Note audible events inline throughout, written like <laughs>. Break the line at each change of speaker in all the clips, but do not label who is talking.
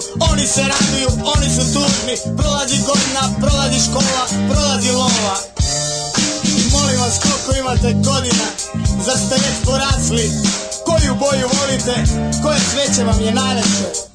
Oni se raduju, oni su tužni Prolazi godina, prolazi škola, prolazi lova molim vas koliko imate godina Zar ste već porasli Koju boju volite, koje sveće vam je najlepše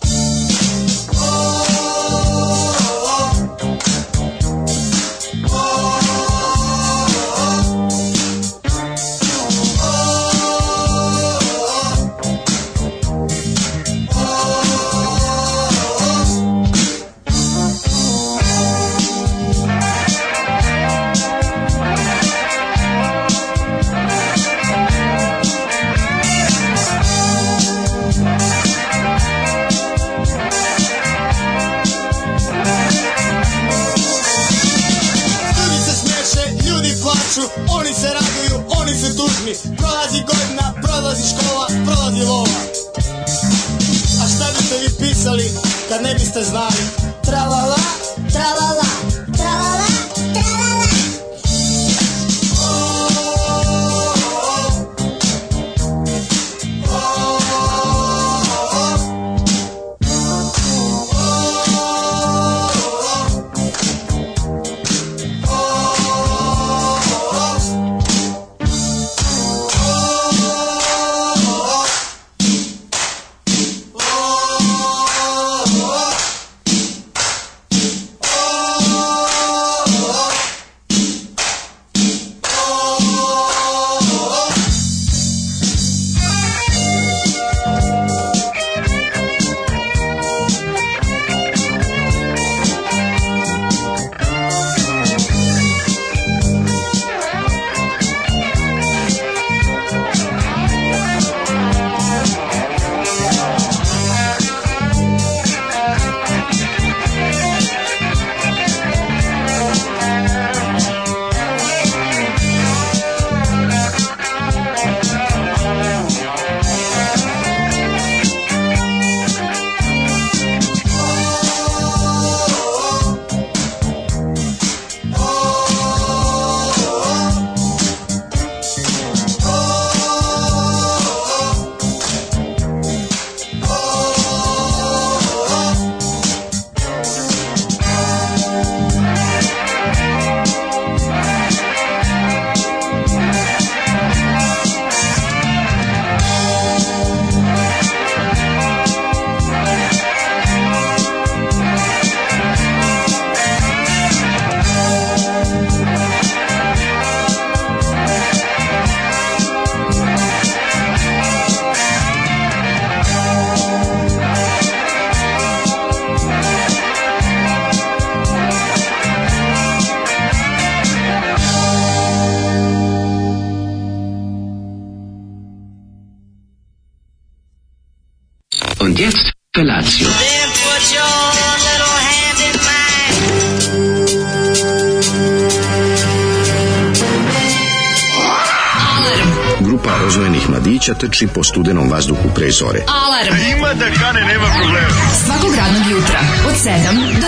proteči po studenom vazduhu pre zore.
Alarm! A ima da kane, nema problema.
Svakog radnog jutra, od 7 do 10.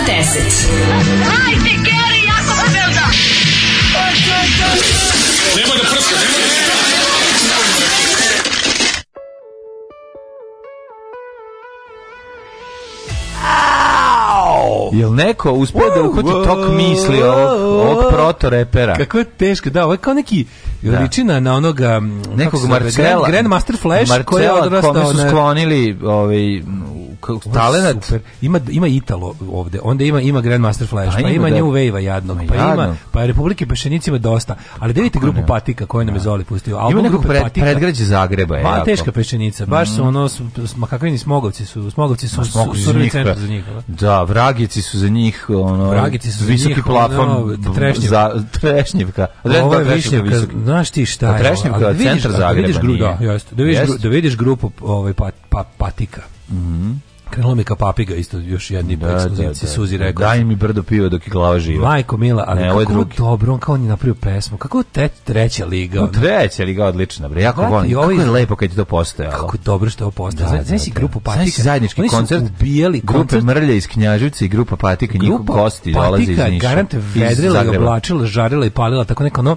Hajde, Geri,
jako se da! Nema da prska, nema da Jel neko uspio da uhvati tok misli ovog, ovog proto repera?
Kako je teško, da, ovo je kao neki Jel na, na onoga
nekog Marcela
Grandmaster Flash Marcela,
koji je odrastao kome su sklonili ovaj
talenat super ima ima Italo ovde, onda ima ima Grandmaster Flash, pa ima New Wave-a jadnog, pa ima pa Republike Pešenicima dosta. Ali devite grupu Patika koju nam je Zoli pustio.
ima neko predgrađe Zagreba
je. Ma teška Pešenica, baš su mhm. ono ni smogovci su, smogovci
su, su, su, za njih. Da, vragici su za njih ono vragici su visoki ono, plafon za trešnjevka.
Ovo je Višnjivka, znaš ti šta
je. Trešnjevka, centar Zagreba. Da vidiš grupu, da, jeste.
Da vidiš grupu ovaj pa- pa- patika. Mhm. Krenulo mi ka papiga isto još jedni da,
ekskluzivci
da, Suzi rekao.
Daj mi brdo piva dok je glava živa.
Majko mila, ali ne, kako drugi. dobro, on kao on je napravio pesmu. Kako te, treća liga.
Ono. Treća liga odlična, bre. Jako volim. Kako je lepo kad je to postojalo.
Kako
je
dobro što je ovo postojalo. Znaš znači grupu Patika. Znaš si
zajednički
koncert. ubijeli
koncert. Grupe Mrlje iz Knjaževca i grupa Patika, njihov gosti dolaze
iz Niša. Grupa
Patika
garante vedrila i oblačila, žarila i palila, tako neko ono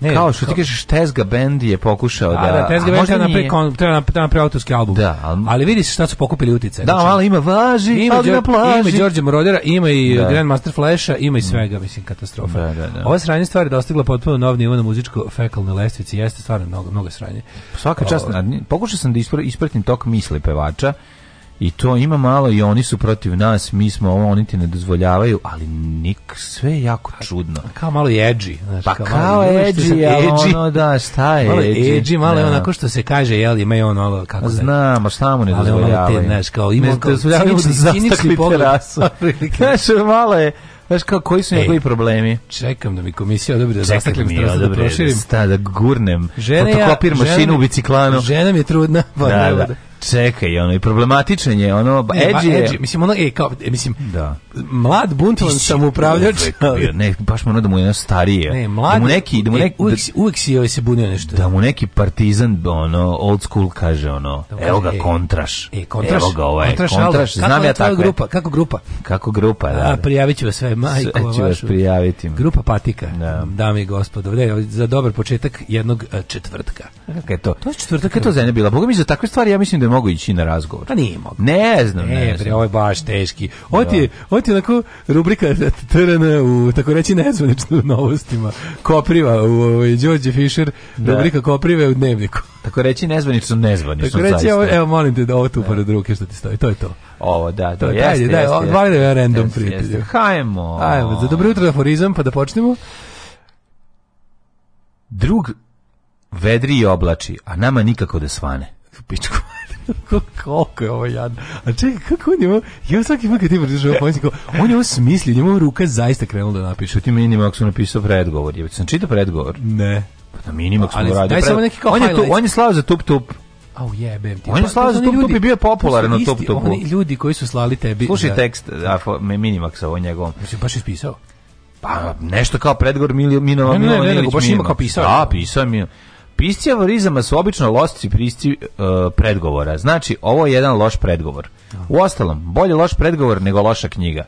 Ne, kao što ti kažeš Tezga Band je pokušao da... Da,
Tezga Band treba napravi, na autorski album. ali, vidi se šta su pokupili utice.
Da, znači, ali ima važi, ima ali
plaži. Ima Đorđe Morodera, ima i da. Grandmaster Flasha, ima i mm. svega, mislim, katastrofa. Da, da, da. Ova sranje stvar je dostigla potpuno nov nivo na muzičko fekalne lestvici, jeste stvarno mnogo, mnogo sranje.
Svaka čast, pokušao sam da ispratim tok misli pevača, i to ima malo i oni su protiv nas, mi smo ovo, oni ti ne dozvoljavaju, ali nik, sve je jako čudno.
Kao malo edgy. Znači,
pa kao,
kao
edgy, edgy, ono da,
šta je malo edgy? edgy malo je onako što se kaže, jel, ima je on ovo,
kako Znam, a šta mu ne dozvoljavaju. Ali ono
znaš, kao ima ne ono kao cinični, zastakli terasu.
<laughs> Znaš, ono malo je, Znaš kao, koji su e. njegovi problemi?
Čekam da mi komisija odobri
da
zastaklim terasu,
da proširim. Da, da gurnem. fotokopir mašinu u biciklanu.
Žena mi
je
trudna.
Pa da, da i ono, i problematičan je, ono,
edži je. mislim, ono, e, kao, e, mislim, da. mlad buntovan upravljač.
Ne, baš mu ono da mu je ono starije. Ne,
mlad,
da mu
neki, da mu e, neki, uvijek, si joj se bunio nešto.
Da mu neki partizan, ono, old school kaže, ono, da, evo ga e, kontraš. E,
kontraš. Evo ga ovaj, kontraš, znam ja tako. grupa,
kako grupa?
Kako
grupa, da. A,
prijavit ću vas sve, majko
sve ću prijaviti.
Grupa Patika, da. dame i gospodo. Ne, za dobar početak jednog e, četvrtka.
Kako je to? To je
četvrtak. je to
zemlja bila? Boga mi za takve stvari, ja mislim da mogu ići na razgovor.
Pa nije mogu.
Ne znam, e, ne,
ne znam. ovo je baš teški. Ovo ti, ovo ti je onako rubrika TRN u, tako reći, nezvanično novostima. Kopriva u ovaj, Đorđe Fischer, da. rubrika Koprive u dnevniku.
Tako reći nezvanično, nezvanično. Tako reći,
evo, evo molim te da ovo tu da. pored ruke što ti stoji, to je to.
Ovo, da, to, je,
jeste, jeste. Daj, random
Hajmo.
Hajmo, za dobro jutro aforizam, pa da počnemo.
Drug vedri i oblači, a nama nikako da svane.
Pičku. <laughs> koliko je ovo jadno. A čekaj, kako on je ovo, ja svaki put kad ti protiš ovo on je ovo smislio, njemu ruka zaista krenula da napiše.
Ti meni ako napisao predgovor, je, sam čitao predgovor.
Ne.
Pa na minimak sam uradio.
Daj samo neki kao on
je, tu, on je slao za tup tup.
Au oh, jebem
ti. On je pa slao za tup tup i bio popularan na tup tupu.
Oni ljudi koji su slali tebi.
Slušaj da, tekst, a, minimak sa ovo njegovom.
Mislim, baš ispisao. Pa
nešto kao predgovor Milio Mino Milo, ne,
ne, ne, Ne, ne, ne, baš ima
kao pisao. Da, pisao je Milo. Pisci avorizama su obično losci pisci e, predgovora. Znači, ovo je jedan loš predgovor. U ostalom, bolje loš predgovor nego loša knjiga.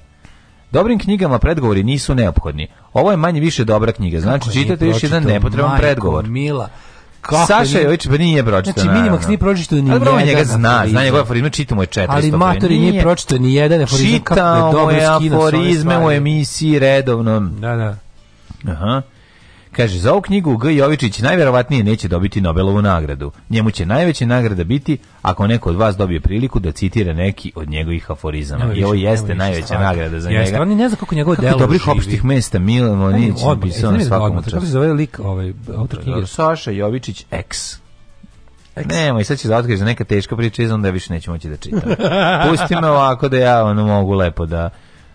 Dobrim knjigama predgovori nisu neophodni. Ovo je manje više dobra knjiga. Znači, čitate još jedan nepotreban predgovor.
Mila.
Kako Saša Jović pa nije
pročitao.
Znači
Minimax nije pročitao
ni jedan. Ali njega zna, zna njegove aforizme, čitamo je
Ali Matori nije pročitao ni jedan
aforizam. Čitao je ovaj aforizme u emisiji redovno. Da,
da. Aha.
Kaže, za ovu knjigu G. Jovičić najverovatnije neće dobiti Nobelovu nagradu. Njemu će najveća nagrada biti ako neko od vas dobije priliku da citira neki od njegovih aforizama. I ovo jeste najveća nagrada za Jeste, njega. Oni
ne zna kako njegovo delo
dobrih opštih mesta, svakom času. Kako se
zove lik ovaj, autor knjige? Saša Jovičić
X. Eks. i sad će za za neka teška priča onda više neću moći da čitam. <laughs> Pusti me ovako da ja ono mogu lepo da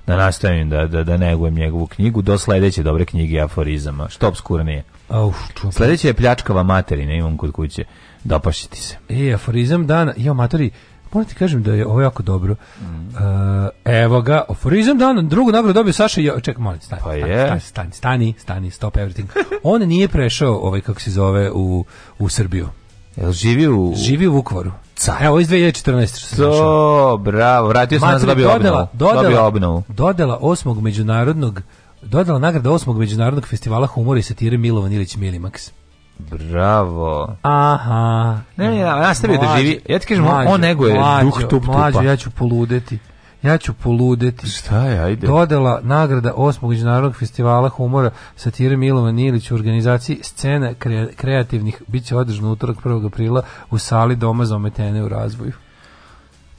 da nastavim da, da, da negujem njegovu knjigu do sledeće dobre knjige aforizama, što obskurnije. nije sledeće je pljačkava materina, imam kod kuće, dopašiti se.
E, aforizam dana, ja materi, moram ti kažem da je ovo jako dobro. Mm. evo ga, aforizam dana, drugu nagradu dobio Saša, jo, ček, molim, stani, pa stani, stani, stani, stani, stop everything. On nije prešao, ovaj, kako se zove, u, u Srbiju.
Jel živi u...
Živi u Vukovaru. Maca. Evo, iz 2014.
To, bravo, vratio sam nas dobio obnovu. Dodala,
obnovu. Dodala osmog međunarodnog, dodala nagrada osmog međunarodnog festivala humora i satire Milovan Ilić Milimaks.
Bravo.
Aha.
Ne, ne, ste da živi. Ja ti kažem, mlađo, on nego je, duh tup tupa.
mlađo, ja ću poludeti. Ja ću poludeti.
Šta je, ajde.
Dodela nagrada osmog međunarodnog festivala humora satire Milovan Ilić u organizaciji Scena kreativnih bit će održan utorak 1. aprila u sali Doma za ometene u razvoju.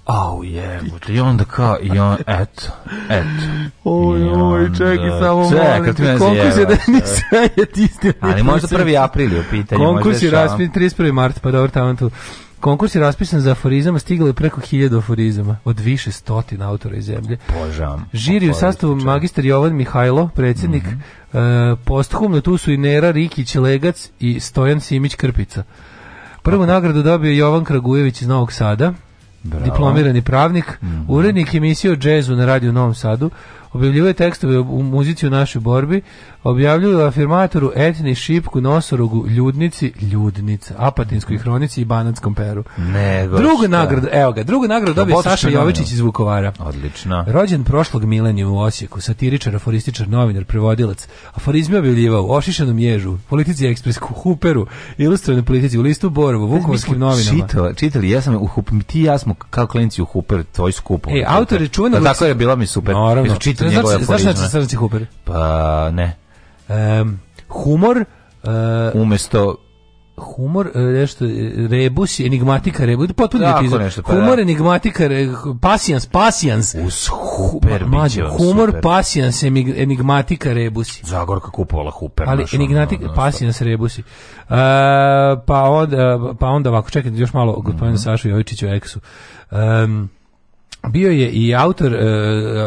Au oh, jebote, i onda kao, i
on, eto, eto. Oj, oj, čekaj, samo
čekaj, molim te, konkurs
je da e. nisi je tisti.
Ali možda 1. april je u pitanju.
Konkurs je raspin 31. mart, pa dobro, tamo tu. Konkurs je raspisan za aforizama, stiglo je preko hiljada aforizama od više stotina autora iz zemlje.
Božam.
Žiri u sastavu magister Jovan Mihajlo, predsjednik, mm -hmm. tu su i Nera Rikić Legac i Stojan Simić Krpica. Prvu nagradu dobio Jovan Kragujević iz Novog Sada, diplomirani pravnik, mm urednik emisije o džezu na radiju u Novom Sadu objavljuje tekstove u muzici u našoj borbi, objavljuju afirmatoru Etni, Šipku, Nosorogu, Ljudnici, Ljudnica, Apatinskoj hronici i Banatskom peru. druga drugu nagradu, evo ga, drugu nagradu dobio Saša Jovičić iz Vukovara.
Odlično.
Rođen prošlog milenija u Osijeku, satiričar, aforističar, novinar, prevodilac, aforizme objavljivao u Ošišanom ježu, politici ekspresku, Huperu, ilustrovne politici u listu Borovo, Vukovarskim novinama. Čitali,
čitali, ja sam u Hup, ti ja smo kao klinici u Huper, tvoj skupo. E,
autor je čuvan...
tako je, bila mi super. Naravno nacrta
znači, njegove aforizme. Znači, znaš se znači Srđe Huber?
Pa ne.
Um, humor...
Uh, Umesto
humor e, nešto e, rebus enigmatika rebus potpuno je pa, humor da. enigmatika pasijans pasijans us huper mlađe humor super. pasijans enigmatika rebus
Zagorka kupovala huper
ali enigmatika ono, ono, ono pasijans rebusi uh, pa onda pa onda ovako čekajte još malo gospodinu mm -hmm. Sašu Jovičiću Eksu um, bio je i autor e,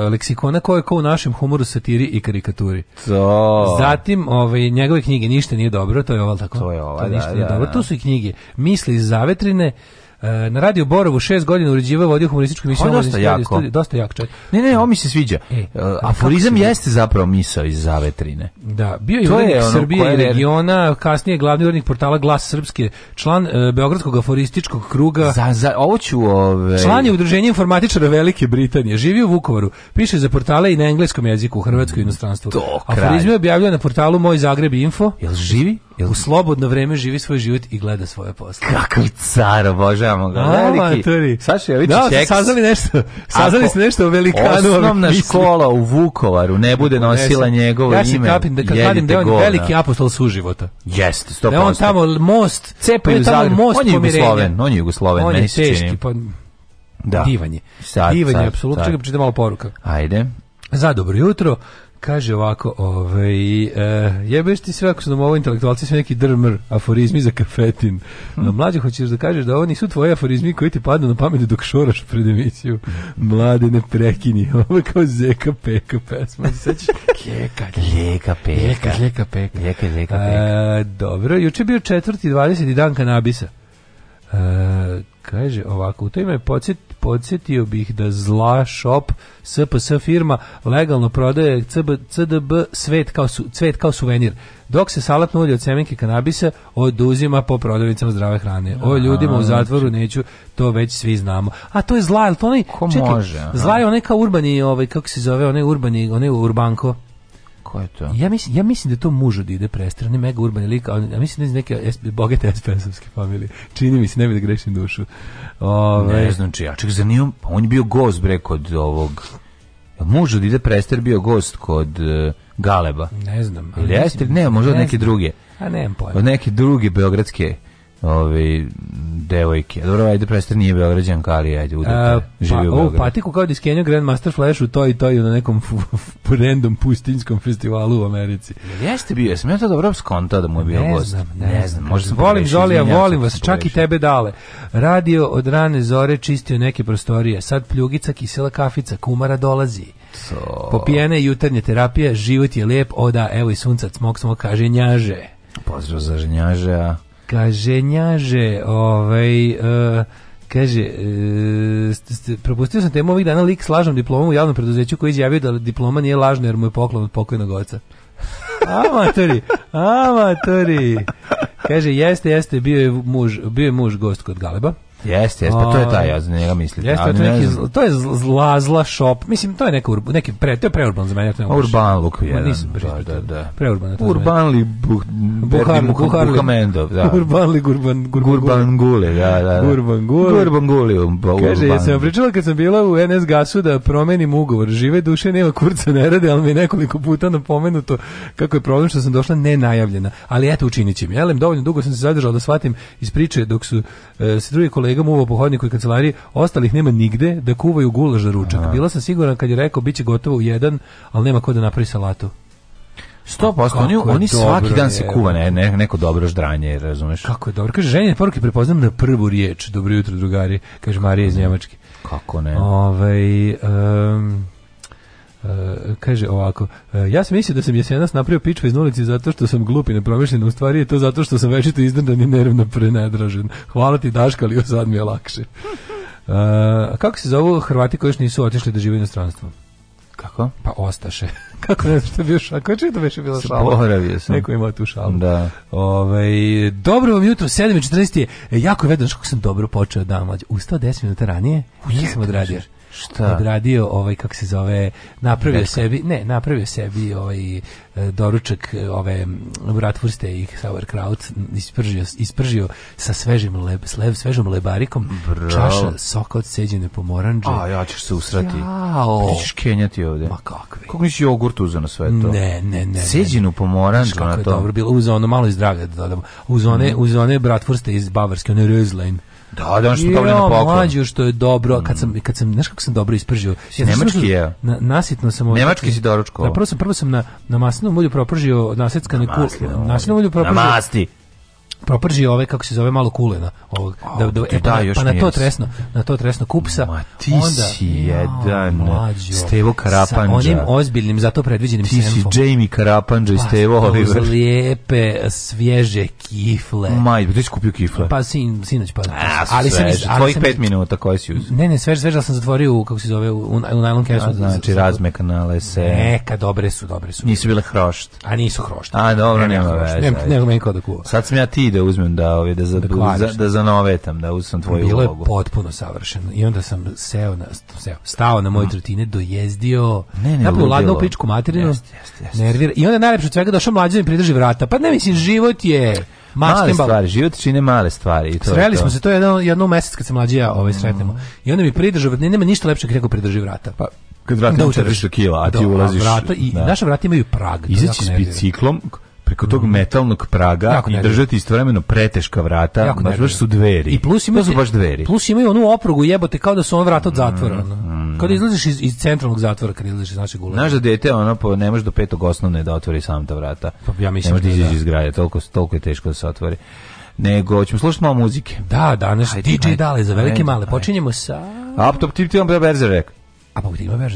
leksikona koje ko u našem humoru, satiri i karikaturi. Zatim, ovaj, njegove knjige Ništa nije dobro, to je ovo ovaj, tako.
To je ovaj, da, To
su i knjige Misli iz zavetrine, E, na radio Borovu šest godina uređivao vodio humorističku
emisiju. Pa,
dosta jako. dosta jak čovjek.
Ne, ne, on mi se sviđa. E, e Aforizam jeste zapravo misao iz zavetrine.
Da, bio je urednik ono Srbije i regiona, kasnije glavni urednik portala Glas Srpske, član e, Beogradskog aforističkog kruga.
Za, ovo ću ove...
Član je udruženja informatičara Velike Britanije, živi u Vukovaru, piše za portale i na engleskom jeziku, u hrvatskoj inostranstvu. To Aforizme je na portalu Moj Zagreb Info. Jel živi? Jel... U slobodno vreme živi svoj život i gleda svoje posle.
Kakav car, obožavamo ga. A, Veliki. Saša Jović da, Čeks.
Saznali nešto, saznali ste nešto o velikanu.
Osnovna škola u Vukovaru ne bude nosila njegovo
ja
ime.
Ja kapim da kad kadim da on goda. veliki apostol suživota. Jeste, 100%. Da on tamo most, cepaju za Most on je Jugosloven,
on je Jugosloven, on je teški,
pa da. divanje. Sad, divanje, apsolutno. Čekaj, čitam malo
poruka. Ajde.
Za dobro jutro. Kaže ovako, ovaj, uh, jebeš ti sve ako su nam ovo intelektualci sve neki drmr, aforizmi za kafetin. na hm. mlađe, hoćeš da kažeš da ovo nisu tvoji aforizmi koji ti padnu na pamet dok šoraš pred emisiju. Mlade, ne prekini. <laughs> Ovo je kao zeka peka pesma. Sećaš?
<laughs> ljeka peka. Ljeka, peka. Ljeka,
ljeka peka.
E,
dobro, juče bio četvrti, dvadeseti dan kanabisa. E, Kaže ovako, u to ime podsjetio bih da zla shop SPS firma legalno prodaje CB, CDB svet kao, su, cvet kao suvenir. Dok se salatno ulje od semenke kanabisa oduzima po prodavnicama zdrave hrane. O ljudima u znači. zatvoru neću, to već svi znamo. A to je zla, je to onaj, Ko
čekaj, može,
zla je onaj kao urbani, ovaj, kako se zove, onaj urbani, onaj urbanko. Ja mislim,
da
to muž od ide prestrane, mega urbani lik, ali ja mislim da je neke bogate Espensovske familije. Čini mi se, ne bi da grešim dušu.
Ove... Ne znam čija, čak zanimam, pa on je bio gost bre kod ovog... Muž od ide prester bio gost kod e, Galeba.
Ne znam.
Ali jeste, ne, možda neki neke druge.
A nemam pojma.
Od neke druge beogradske Ovi, devojke. Dobro, ajde, prestar nije građan, Kali, ajde, udete, pa, pa,
živi pa, u Beogradu. Patiku kao diskenju Grandmaster Flash u toj i toj na nekom random pustinskom festivalu u Americi.
Jeste bio, jesam ja to dobro skontao da mu je bio
ne
gost.
Znam, ne, ne znam, Volim Zolija, volim vas, čak i tebe dale. Radio od rane zore čistio neke prostorije, sad pljugica, kisela kafica, kumara dolazi.
So.
Popijene jutarnje terapije, život je lijep, oda, evo i sunca, smok, smok, kaže njaže.
Pozdrav za
Ovaj, e, kaže, njaže, ovaj... Kaže, propustio sam temu ovih dana lik s lažnom diplomom u javnom preduzeću koji izjavio da diploma nije lažna jer mu je poklon od pokojnog oca. <laughs> Amatori, amatori. Kaže, jeste, jeste, bio muž, bio je muž gost kod Galeba. Jeste,
jeste, pa to je taj, ja za njega
mislim. Jeste, to, neki, to je zla, zla shop, mislim, to je neka urban, neki pre, to je preurban pa za mene.
urban look je, da, da, da.
Preurban
to Urban li buharli Buhar,
Urban li
Gurban, Gule, da, da, da.
Gurban Gule.
Gurban Gule,
Urban. Kaže, jesam pričala kad sam bila u NS Gasu da promenim ugovor, žive duše, nema kurca ne rade, ali mi je nekoliko puta napomenuto kako je problem što sam došla nenajavljena. Ali eto, učinit ću mi. jelim, dovoljno dugo sam se zadržao da shvatim iz priče dok su e, se drugi kolege mu u pohodniku i kancelariji, ostalih nema nigde da kuvaju gulaž za ručak. Bila sam siguran kad je rekao biće gotovo u jedan, ali nema ko da napravi salatu.
100%, oni, oni svaki dan se kuva ne, neko dobro ždranje, razumeš?
Kako je dobro, kaže, ženje poruke prepoznam na prvu riječ, dobro jutro drugari, kaže Marija iz Njemačke.
Kako ne?
Ove, ovaj, um, E, kaže ovako, e, ja sam mislio da sam jesenas napravio pičku iz nulici zato što sam glup i nepromišljen, u stvari je to zato što sam večito izdrdan i nervno prenadražen. Hvala ti Daška, ali sad mi je lakše. E, kako se zovu Hrvati koji još nisu otišli da žive u inostranstvu?
Kako?
Pa ostaše. <laughs> Kako ne znam što je bio šal. je to već bila Neko ima tu
Da. Ove, ovaj,
dobro vam jutro, 7.40 je. Jako vedno, kako sam dobro počeo dan mlađe. Ustao 10 minuta ranije. nisam odradio.
Šta?
odradio ovaj kako se zove napravio sebi ne napravio sebi ovaj e, doručak e, ove bratwurste i sauerkraut ispržio ispržio sa svežim leb, lev, svežom lebarikom
čaša
soka od seđene pomorandže
a ja ćeš se usrati Jao. Pa ćeš kenjati ovde ma kakvi kako nisi jogurt uzeo na sve
to ne ne ne seđenu pomorandžu
na to je
dobro bilo uzeo ono malo iz draga da dodamo uz one mm. uz one bratwurste iz bavarske one röslein
da, da, on što dobro na poklon.
Mlađu što je dobro, kad sam mm. kad sam znaš kako sam dobro ispržio.
Ja nemački je. Na,
nasitno sam ovo.
Nemački si doručko.
Da, prvo sam prvo sam na na maslinom ulju propržio nasetskane na kule.
Maslinom ulju
propržio.
Na masti
proprži ove kako se zove malo kulena
ovog oh, da, da, e, pa,
da,
još
pa na to tresno na to tresno kupsa Ma,
ti onda si jedan mlađo, Stevo Karapanđa sa
onim ozbiljnim zato predviđenim
ti ti si Jamie Karapanđa i pa, Stevo Oliver
lijepe svježe kifle
Maj, ti si kupio kifle
pa sin, sinoć pa A,
ali sveže, sam iz, tvojih 5 minuta koje
si
uzeo
ne ne svež sveže sam zatvorio kako se zove u, u, u nylon kesu
znači razmekanale se
neka dobre su dobre su
nisu bile hrošt
a nisu hrošt a
dobro nema veze ne, ne, ne, ne, ne, ne, ne, ne, ne, ne, ne, da uzmem da ove da za, da, da za, da zanovetam da uzmem tvoju
bilo
ulogu.
Bilo je potpuno savršeno. I onda sam seo na seo, stao na moje mm. trotine, dojezdio. Ne, ne, ladno pičku materinu. Jest, jest, jest. Nervira. I onda najlepše od svega došao mlađi i pridrži vrata. Pa ne mislim život je
male stvari, život čine male stvari i
to. Sreli smo se to je jedno jedno mesec kad se mlađija ovaj mm. sretnemo. Mm. I onda mi pridržava,
ne,
nema ništa lepše kako pridrži vrata. Pa
kad vrata da učeriš kila, a ti ulaziš.
Vrata i da. naša vrata imaju prag.
Izaći s biciklom, preko tog mhm. metalnog praga jako i držati istovremeno preteška vrata, jako baš, su dveri.
I plus imaju, to su baš dveri. Plus imaju onu oprugu jebote kao da su on vrata od zatvora. Mm. Kao
da
izlaziš iz, iz centralnog zatvora kad izlaziš iz našeg ulaza.
Znaš da dete ono po, ne može do petog osnovne da otvori sam ta vrata.
Pa, ja
mislim ne da iz graja, toliko, toliko je teško da se otvori. Nego ćemo slušati malo muzike.
Da, danas ajde, DJ ajde, Dale za velike ajde, male. Počinjemo sa...
Aptop
tip
tip
A pa ti ima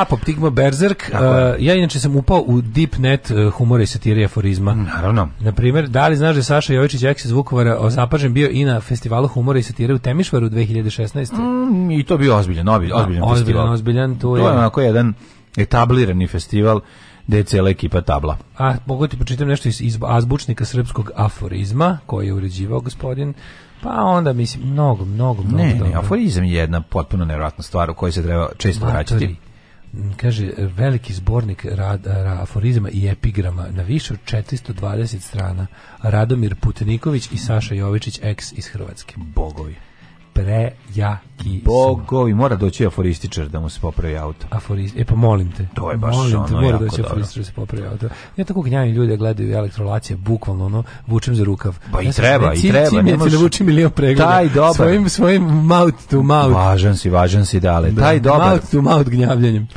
Apoptigma Berserk. Uh, eh, ja inače sam upao u deep net eh, humora i satire aforizma.
Mm, naravno.
Na primjer, da li znaš da Saša Jovičić Eks iz Vukovara zapažen bio i na festivalu humora i satire u Temišvaru 2016. Mm,
I to bio ozbiljan, ozbiljan,
ozbiljan, festival. Ozbiljan,
ozbiljan, to je... To je onako jedan etablirani festival gde je cijela ekipa tabla.
A, mogu ti počitam nešto iz, iz azbučnika srpskog aforizma, koji je uređivao gospodin pa onda mislim mnogo, mnogo, mnogo. Ne,
dobro. ne, aforizam je jedna potpuno nevjerojatna stvar u kojoj se treba često vraćati
kaže, veliki zbornik rad, ra, aforizama i epigrama na više od 420 strana. Radomir Putniković i Saša Jovičić, ex iz Hrvatske.
Bogovi
prejaki
Bogovi, mora doći aforističar da mu se popravi auto.
Aforist, e pa molim te.
To je baš molim
te, ono
mora
doći
aforističar da
se popravi auto. Ja tako gnjavim ljude gledaju elektrolacije, bukvalno ono, vučem za rukav.
Pa i treba, i treba.
Cim nemaš... da vuči milijon pregleda. Taj
dobar.
Svojim, svojim mouth to mouth.
Važan si, važan si, dale. Da, taj dobar. Mouth
to mouth gnjavljanjem.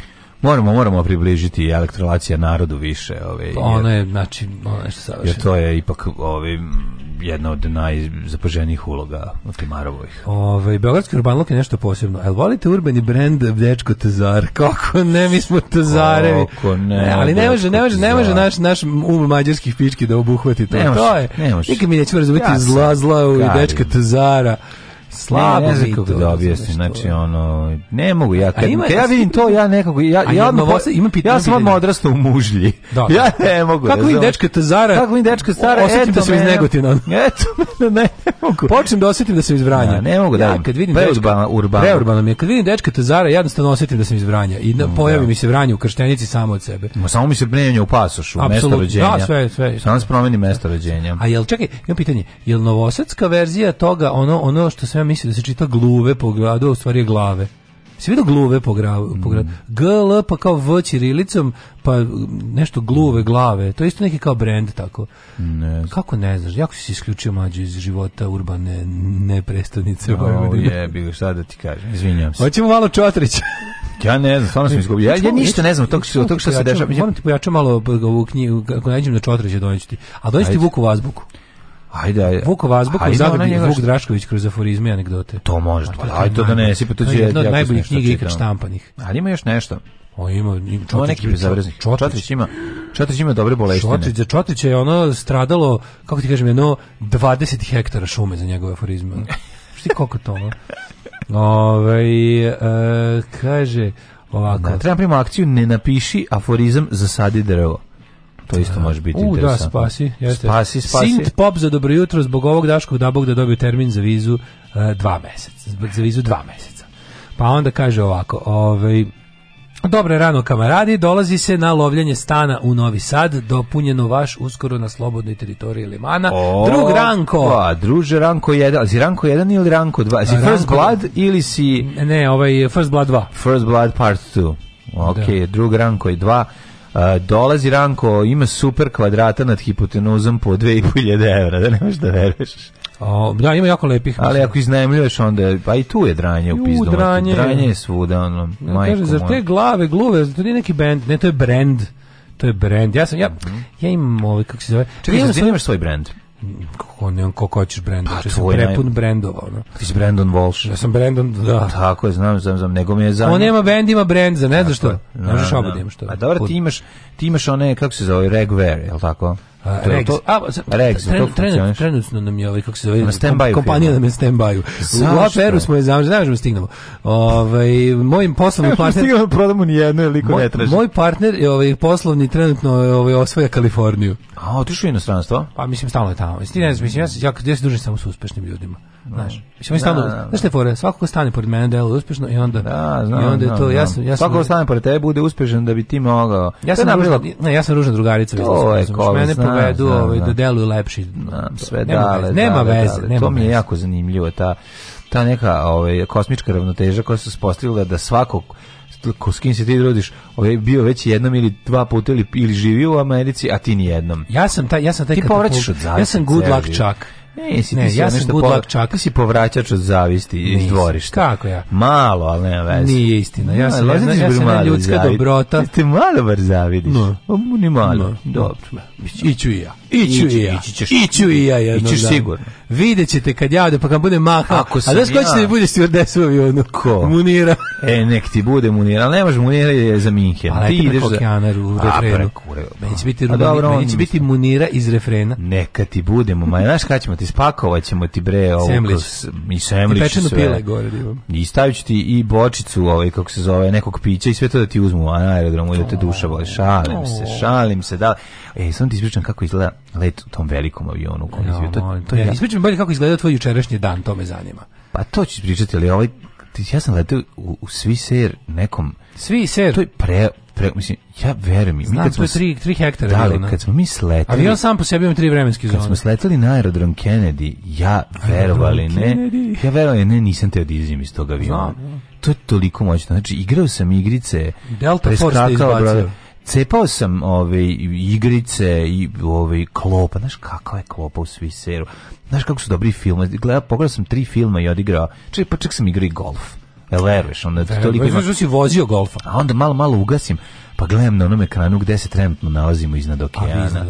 Moramo, moramo približiti elektrolacija narodu više. Ove, pa jer,
ono je, znači, ona je što savršeno.
Jer to je ipak, ovim jedna od najzapaženijih uloga u Timarovih.
Ovaj beogradski urbanluk je nešto posebno. El volite urbani brend Dečko Tezar?
Kako
ne, mi smo Tezarevi.
Kako ne,
ali ne može, ne može, ne može naš naš um mađarskih pički da obuhvati to. Ne može, to je.
Nikad
mi razumeti zla zla u Dečka Tezara. Slabo
ne, ne mi to. Da objasnim, znači ono, ne mogu ja, kad, ima, ja vidim to, ja nekako, ja, ja, ima, odmah, ima ja sam odmah odrastao u mužlji. Da, da. Ja ne mogu. Kako vidim
dečka Tazara?
Kako vidim dečka Tazara?
Osjetim da sam iz Negotina.
<laughs> Eto, ne, ne, mogu.
Počnem da osjetim da sam iz Vranja. Ja,
ne mogu
da.
Ja,
kad vidim
preurbana,
urbana. mi je. Kad vidim dečka Tazara, jednostavno osjetim da sam iz Vranja. I pojavi mi se Vranje u Krštenici samo od sebe. Ma samo mi se
prenjenja u pasošu, mesto
rođenja. Da, sve,
sve. Samo se promeni mesto rođenja.
A jel, čekaj, imam pitanje, jel novosadska verzija toga ono, ono što ja mislim da se čita gluve po gradu, a u stvari je glave. Si vidio gluve po, mm. gradu, po gradu? GL pa kao V čirilicom, pa nešto gluve mm. glave. To je isto neki kao brand tako.
Ne
Kako ne znaš? Jako si se isključio mađu iz života urbane neprestavnice.
no, Je, bilo šta da ti kažem. Izvinjam se.
Hoćemo malo Čotrića.
Ja ne znam, stvarno sam izgubio. Ja, ja ništa ne znam tog što, tog što se
dešava. Moram ti
pojačati
malo ovu pa knjigu, ako neđem na Čotrića donijeti. ti. A doneću ti Vuku Vazbuku. Ajde, Vuk Vazbuk ajde, Zagrebi, Vuk Drašković kroz aforizme i anegdote.
To može, pa, ajde to da ne, si pa to će... Jedna
od najboljih knjiga ikad štampanih.
Ali ima još nešto.
O, ima, ima Čotrić.
neki bezobraznih. Čotrić. Čotrić ima, Čotrić ima dobre boleštine. Čotrić,
za Čotrića je ono stradalo, kako ti kažem, jedno 20 hektara šume za njegove aforizme. <laughs> Šti koliko to ono? Ove, ovaj, e, kaže ovako. Da,
treba primu akciju, ne napiši aforizam, za zasadi drevo to isto može biti U, da,
spasi. Jeste.
Spasi, spasi. Sint
Pop za dobro jutro zbog ovog Daškog Bog da dobio termin za vizu uh, dva meseca. Zbog za vizu dva meseca. Pa onda kaže ovako, ovaj, Dobre rano kamaradi, dolazi se na lovljenje stana u Novi Sad, dopunjeno vaš uskoro na slobodnoj teritoriji Limana. O, Drug Ranko. Pa,
druže Ranko 1, ali si Ranko 1 ili Ranko 2? Si Ranko, First Blood ili si...
Ne, ovaj First Blood 2.
First Blood Part 2. Ok, da. Drug Ranko je 2 dolazi Ranko, ima super kvadrata nad hipotenuzom po 2500 evra, da ne možeš da
veruješ. O, da, ima jako lepih.
Ali ako iznajmljuješ onda, pa i tu je dranje u pizdu. Dranje. dranje je svuda, ono, ja,
Kaže, zar te glave, gluve, to nije neki band, ne, to je brand to je brand. Ja sam ja mhm. ja imam ovaj kako se zove.
Čekaj, imaš svoj brand
kako ne on kako hoćeš brend pa, znači, sam prepun naj... brendova, ono.
Ti si Brandon Walsh. Ja
sam Brandon, da.
Tako je, znam, znam, znam, nego mi je za. On
nema bend, ima brend, za ne znaš što. Ne znaš šta što. A dobro,
ti imaš, ti imaš one kako se zove, Regwear je l' tako? Rex. Rex, trenutno,
trenutno nam je ovaj, kako se zove, na kompanija nam je stand by U U u smo je zamrli, znaš da stignemo. Ovaj, moj poslovni
<laughs> partner... Stignemo prodamo ni jedno, ili
ko ne traži. Moj partner je ovaj, poslovni trenutno ovaj, osvaja Kaliforniju.
A, otišao je inostranstvo?
Pa mislim, stalno je tamo.
Ti
ne znam, mislim, ja, ja, ja, ja se dužim samo s uspešnim ljudima. Znaš, mi stalno, znaš te fore, svako ko stane pored mene deluje uspešno i onda
da, znam, i onda je to ja sam
ja sam svako ko stane pored tebe bude uspešan da bi ti mogao. Ja sam ružna, ne, ja sam ružna drugarica, to je mene
povedu ovaj
da deluje lepši. Znam, sve nema
dale,
veze, nema dale, veze, dale, nema
to mi je jako zanimljivo ta ta neka ovaj kosmička ravnoteža koja se postavila da svakog ko s kim se ti rodiš, ovaj bio već jednom ili dva puta ili, ili živio u Americi, a ti ni jednom.
Ja sam taj ja sam
taj ti povraćaš
Ja sam good luck čak.
Ne, si, ne,
ja sam good luck čak. Ti
si povraćač od zavisti Nis, iz dvorišta.
Kako ja?
Malo, ali nema veze.
Nije istina. Ja sam, no, ja, ja ja sam jedna ljudska zavid. dobrota.
Ti malo bar zavidiš. No. O, ni malo. No. Dobro.
Iću i ja. Iću i ja. Iću, i ja jedno.
Ićuš sigurno.
Vidjet ćete kad ja ode, pa kad bude maha. Ako sam ja. a da skoči ja. da mi bude stjordesa u avionu. Ko? Munira.
E, nek ti bude Munira. Ali ne može Munira je za Minhen. Ali pa, ti ideš za...
A, u refrenu. Neće biti, Munira iz refrena.
Neka ti budemo. Ma, znaš kada ćemo ti spakovat ćemo ti bre
ovo
i semlić i pečenu
pile gore
I stavit ću ti i bočicu, ovaj, kako se zove, nekog pića i sve to da ti uzmu a na aerodromu da te duša voli. Šalim se, oh. šalim se. Da. E, sam ti ispričam kako izgleda let u tom velikom avionu. Kom
to,
ja. Ispričam
bolje kako izgleda tvoj jučerašnji dan,
to
me zanima.
Pa to ću ispričati, ali ovaj ja sam letao u, u svi ser nekom...
svi ser
To je pre, pre, mislim, ja verujem mi.
kad smo 3 3 hektara. Da, kad
smo mi sletali...
Avion sam po sebi ima tri vremenske zone. Kad
smo sletali na aerodrom Kennedy, ja verovali ne, Kennedy. ja verovali ne, nisam te odizim iz toga aviona. to je toliko moćno. Znači, igrao sam igrice, Delta Force Force cepao sam ove ovaj, igrice i ove ovaj, klopa, znaš kakva je klopa u Sviseru. Znaš kako su dobri filma. Gledao, pogledao sam tri filma i odigrao. Čekaj, pa ček sam igrao i golf. Jel veruješ? Onda Ver, toliko ima... si vozio golfa. A onda malo, malo ugasim, pa gledam na onom ekranu gde se trenutno nalazimo
iznad okeana. A, iznad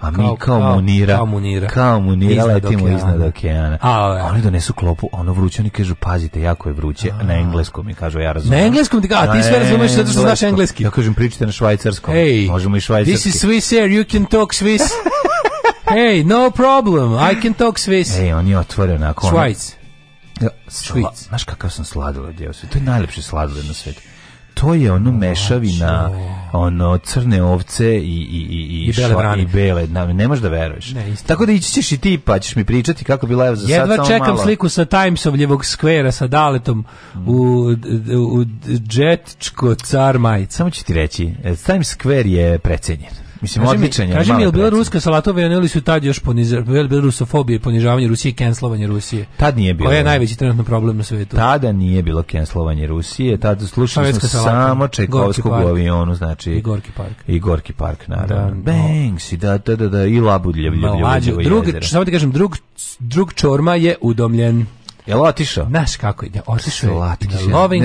A mi kao, kao, kao, munira, kao munira. Kao munira iznad letimo okeana. iznad okeana.
A,
Oni donesu klopu, ono vruće, oni kažu, pazite, jako je vruće.
A,
na engleskom
mi
kažu, ja razumijem. Na
engleskom ti kažu, a ti sve razumeš zato što znaš engleski.
Ja kažem, pričajte na švajcarskom. Hey, Možemo i švajcarski.
This is Swiss air, you can talk Swiss. <laughs> hey, no problem, I can talk Swiss. Ej,
on je otvoren
ako ono- Švajc.
Sla, znaš kakav sam sladoled jeo To je najlepši sladoled na svijetu. To je ono mešavina ono crne ovce i i i
i,
bele
vrane. bele,
ne možeš da veruješ. Tako da ići ćeš i ti pa ćeš mi pričati kako bila evo za
Jedva sad samo čekam sliku sa Timesovljevog skvera sa Daletom u u Džetčko car maj.
Samo ću ti reći, e, Times Square je precenjen. Mislim,
odličan je. Kaže mi, je bila ruska salatova ili su tad još ponižavali, bila ponižavanje Rusije i Rusije?
Tad nije bilo.
je najveći trenutno problem na svetu?
Tada nije bilo kenslovanje Rusije, tad slušali samo Čajkovskog u znači... I
Gorki park.
I Gorki park, naravno. Da, i da, da, da, da, i Labudljev,
samo ti kažem, drug, drug čorma je udomljen.
Jel otišao?
Znaš kako je, otišao
je.
Loving,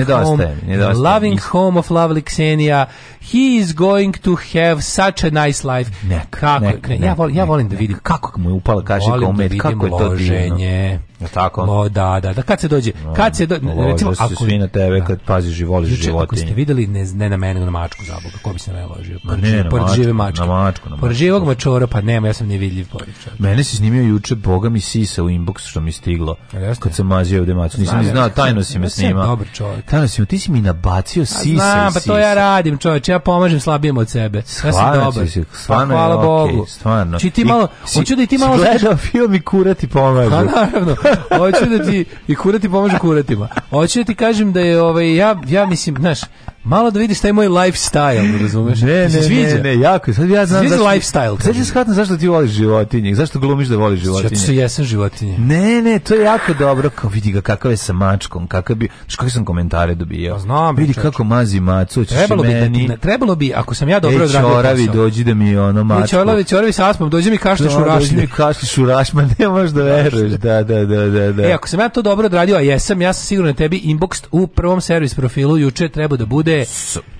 loving home of lovely Xenia. He is going to have such a nice life. Nek,
kako, nek, nek,
ja, volim, ja volim da vidim
kako mu je upala
kaže
u med, kako je to divno.
Ja
tako. O,
da, da, da kad se dođe, kad se dođe,
recimo da ako svi na tebe kad paziš i voliš životinje. Ako ste
videli ne, ne na mene, na mačku za boga, ko bi se na mene ložio?
Pa ne, na pored
žive mačke.
Na
mačku, na Pored živog pa- mačora, pa nema, ja sam nevidljiv pored.
Mene se snimio juče boga mi sisa u inbox što mi stiglo. Jeste? Kad sam mazio ovde mačku, nisam ni znao, tajno si me snima.
Dobar čovjek.
Tajno si, ti si mi nabacio sisa. Znam,
pa
to
ja radim, čovjek, ja pomažem slabijem od sebe. Ja sam dobar.
Pa
hvala Bogu. Stvarno. Čiti malo, hoću da ti malo
gledao film i kurati
pomaže. Pa naravno. <laughs> Hoću da ti i kurati pomaže kuratima. Hoću da ti kažem da je ovaj ja ja mislim, znaš, Malo da vidiš taj moj lifestyle, razumeš?
Ne, ne, ne, ne, jako. Sad ja znam zašto,
lifestyle. Sad ćeš
shvatno zašto ti voliš životinje, zašto glumiš da voliš životinje.
Zato što jesam životinje.
Ne, ne, to je jako dobro. Kao vidi ga kakav je sa mačkom, kakav bi, znaš kakve sam komentare dobio. Ja pa
znam,
vidi kako mazi macu, ćeš
trebalo
bi Da
trebalo bi, ako sam ja dobro
odradio. E,
čoravi,
dođi da mi ono mačko.
Čoravi, čoravi sa asmom,
dođi mi
kašljaš šuraš
u Dođi mi <laughs> možeš da veruješ. Da, da, da,
e, ako sam ja to dobro odradio, a jesam, ja sam sigurno na tebi inbox u prvom servis profilu juče treba da bude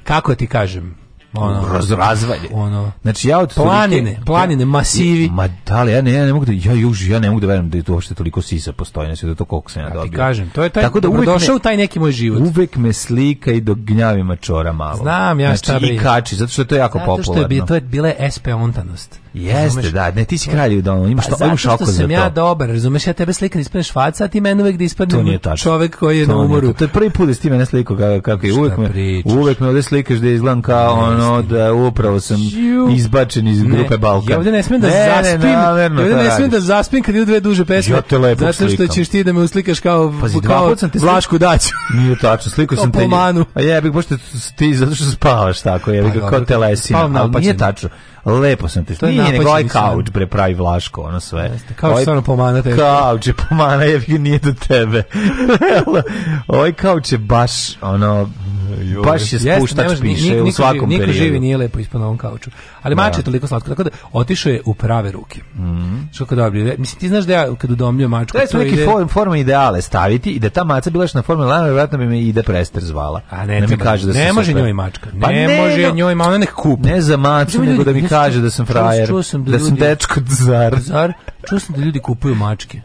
kako ti kažem, ono,
Ono, znači ja od
planine, planine, ja, masivi. Ma
da ja ne, ja ne mogu da, ja juž, ja ne mogu da verujem da je to uopšte toliko sisa postoji sve znači da to koliko sam ja dobio. Ti
kažem, to je taj, Tako da uvek došao taj neki moj život.
Uvek me slika i do gnjavima čora malo.
Znam ja znači, šta
bi. kači, zato što je to jako zato popularno. Zato što
je, to je bila SP ontanost.
Jeste, da, ne, ti si kralj u domu, imaš,
pa, to,
imaš oko za
sam ja dobar, razumeš, ja tebe slika ispred švaca, a ti mene uvek da ispadne čovek koji je na umoru. To
je prvi put da si ti mene sliko, kako je, uvek me, uvek me ovde slikaš da izgledam kao ono, namerno da e, upravo sam izbačen iz grupe
Balkan. Ja ovde ne smijem da ne, zaspim. Ne, ne, ja ne smijem da zaspim kad idu dve duže pesme.
Ja te
lepo Zato što ćeš ti da me uslikaš kao Pazi,
kao sam
Vlašku daću.
Nije tačno, slikao sam te. Po manu. A ja bih pošto ti zato što spavaš tako, ja bih pa kao telesina. Pa, pa, Nije tačno. Lepo sam te. To nije nego ovaj kauč bre pravi Vlaško, ono sve. kao
kauč ovaj stvarno pomana te.
Kauč je pomana jer <laughs> nije do tebe. <laughs> oj ovaj kauč je baš ono baš je spuštač Jeste, piše niko, u svakom niko periodu.
živi nije lepo ispod ovom kauču. Ali da. mače je toliko slatko, tako da otišao je u prave ruke. Mm -hmm. Što kao dobro. Mislim, ti znaš da ja kad udomljujem mačku...
Da su neki ide... form, forma ideale staviti i da ta maca bila na formu lana, vjerojatno bi me
i
da prester zvala. A
ne, ne, mi kaže da ne može njoj mačka. Ne pa ne, može njoj, ma ona nek kup Ne za macu, nego da mi kaže da sam frajer, čuo sam da, da ljudi, sam dečko zar. zar. Čuo sam da ljudi kupuju mačke.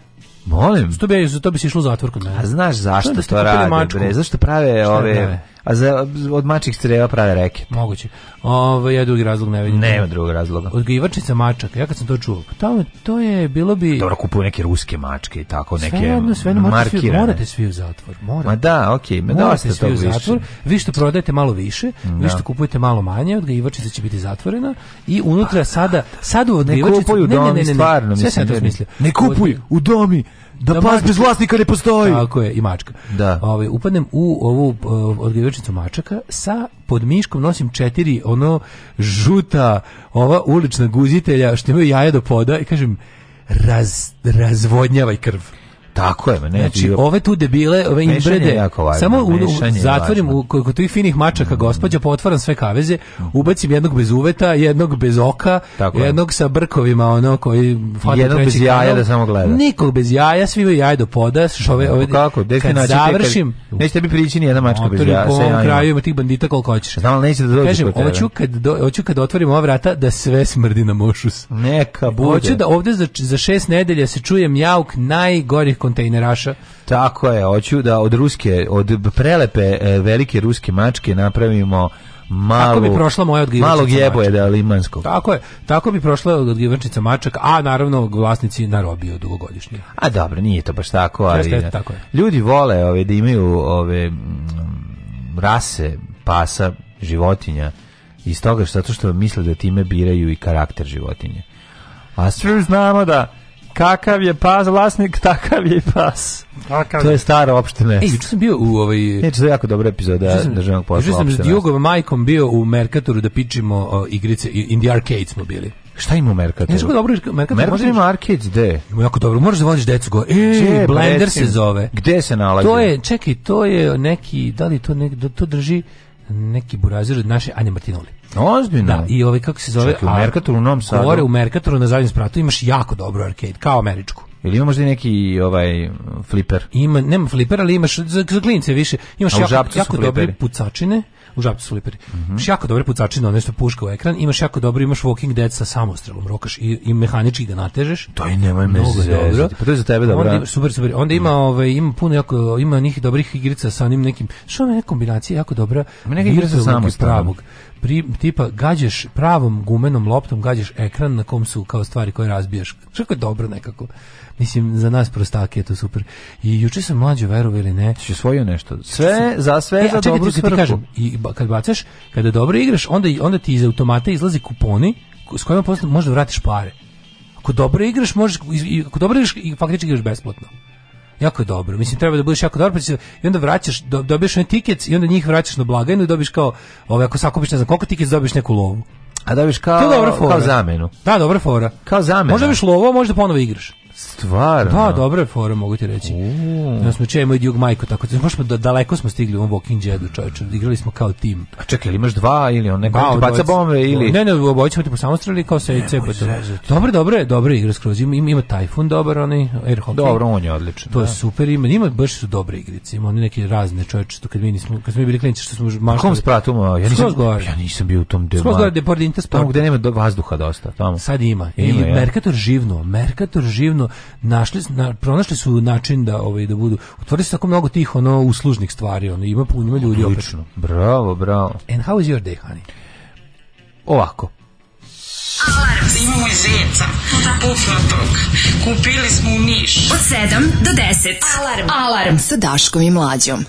Molim.
Što bi, za to bi se išlo u zatvor kod mene.
A znaš zašto to, to rade, bre? Zašto prave ove... Prave? A za, od mačih streva prave reke.
Moguće. Ovo, je drugi razlog ne vidim.
Nema drugog razloga.
Odgajivačnica mačaka, ja kad sam to čuo, pa to je bilo bi...
Dobro, kupuju neke ruske mačke i tako, neke sve morate
svi, u zatvor.
Ma da, okej. Okay, svi
u zatvor. Vi što prodajete malo više, vi što kupujete malo manje, odgajivačnica će biti zatvorena i unutra pa, sada, sada od odgajivačicu...
Ne ne, ne, ne,
ne,
ne, to Ne kupuj, u domi, da, pas bez vlasnika ne postoji.
Tako je, i mačka.
Da.
Ove, ovaj, upadnem u ovu eh, odgajivačnicu mačaka sa pod miškom nosim četiri ono žuta ova ulična guzitelja što imaju jaja do poda i kažem raz, razvodnjavaj krv.
Tako je, ne.
Znači, ove tu debile, ove inbrede, samo
u,
zatvorim u, kod tih finih mačaka mm. gospođa, potvaram sve kaveze, ubacim jednog bez uveta, jednog bez oka, Tako jednog je. sa brkovima, ono koji
jednog bez jaja da samo gleda.
Nikog bez jaja, svi imaju jaja do poda, ove, ove, kako, kad završim,
nećete bi prići ni jedna mačka bez jaja.
Po kraju ima tih bandita koliko hoćeš.
Znam, neće da dođe Kažem, hoću
kad, hoću kad otvorim ova vrata da sve smrdi na mošus.
Neka bude. Hoću
da ovde za, za šest nedelja se čujem jauk najgorih kontejneraša.
Tako je, hoću da od ruske, od prelepe e, velike ruske mačke napravimo Malo,
bi prošla moja odgivrčica Malog jeboje
da limansko.
Tako je. Tako bi prošla odgivačica mačak, a naravno vlasnici narobio dugogodišnje.
A dobro, nije to baš tako, ali tako je. ljudi vole ove da imaju ove rase pasa životinja iz toga što zato što misle da time biraju i karakter životinje. A sve znamo da Kakav je pas vlasnik, takav je i pas. Takav.
To
je
stara opština. Ej, sam bio u ovaj... Neće,
to je jako dobra epizoda sam, državnog posla Što sam
s Diogovom majkom bio u Merkatoru da pičimo o, igrice, in the arcade smo bili.
Šta ima u Merkatoru?
Nešto dobro
Merkator. može
ima
arcade,
gde? Jako dobro, možeš da vodiš decu go. E, Blender se zove.
Gde se nalazi?
To je, čekaj, to je neki, da li to, nek, to drži neki burazir od naše Anje Martinoli.
Ozbiljno.
i ovaj kako se zove,
Čekaj, u Mercatoru u Novom Sadu. Gore
u Mercatoru na zadnjem spratu imaš jako dobro arcade, kao američku.
Ili ima možda neki ovaj fliper? Ima,
nema fliper ali imaš za, za više. Imaš jako, jako dobre pucačine. U žabcu su Mm Imaš jako dobre pucačine, one što puška u ekran, imaš jako dobro, imaš Walking Dead sa samostrelom, rokaš i, i mehanički ga natežeš.
To je
nemoj
me dobro.
Pa to je za tebe dobro. Onda ima, super, super. Onda ima, ovaj, ima puno jako, ima njih dobrih igrica sa onim nekim, što je kombinacija jako dobra. Ima neka igra sa tipa gađaš pravom gumenom loptom gađaš ekran na kom su kao stvari koje razbijaš. je dobro nekako. Mislim za nas prostake je to super. I juče sam mlađe ili ne.
si svojio nešto. Sve za sve e, za dobru
ti, kažem, i kad bacaš, kada dobro igraš, onda onda ti iz automata izlazi kuponi s kojima posle možeš da vratiš pare. Ako dobro igraš, možeš ako dobro igraš i faktički igraš besplatno. Jako je dobro. Mislim treba da budeš jako dobro pa i onda vraćaš dobiješ onaj tiket i onda njih vraćaš na blagajnu i dobiš kao ovaj ako sakupiš ne znam koliko tiket dobiješ neku lovu.
A dobiš kao, kao
zamenu. Da, dobra fora.
Kao zamenu. Možda
biš lovo, možda ponovo igraš.
Stvarno?
Da, dobro je fora, mogu ti reći. Mm. Ja smo čemu i Duke Majko, tako da, smo pa da, daleko smo stigli u Walking Deadu, čovječe, igrali smo kao tim. A
čekaj, ili imaš dva ili on neko ti baca bombe ili...
Ne, ne, obojice smo ti posamostrali kao se cepo to. Dobro, dobro je, dobro igra skroz, ima, ima Tajfun dobar, oni, air hockey.
Dobro,
on je
odličan.
To da. je super, ima, ima baš su dobre igrice, ima oni neke razne čovječe, to kad mi nismo, kad smo bili klinici što smo
mašali. Kom spratu, ja nisam,
ja nisam
bio u tom delu.
Skroz gore, Deportinta sport. Tamo
gde nema vazduha dosta, tamo.
Sad ima, ima i Merkator živno, Merkator živno, našli na, pronašli su način da ovaj da budu otvori se tako mnogo tih ono uslužnih stvari ono ima puno ljudi
obično bravo bravo
and how is your day honey
ovako
Alarm! Imamo i zeca. Pufnatog. Kupili smo u Niš. Od 7 do 10. Alarm! Alarm sa Daškom i Mlađom.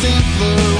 simple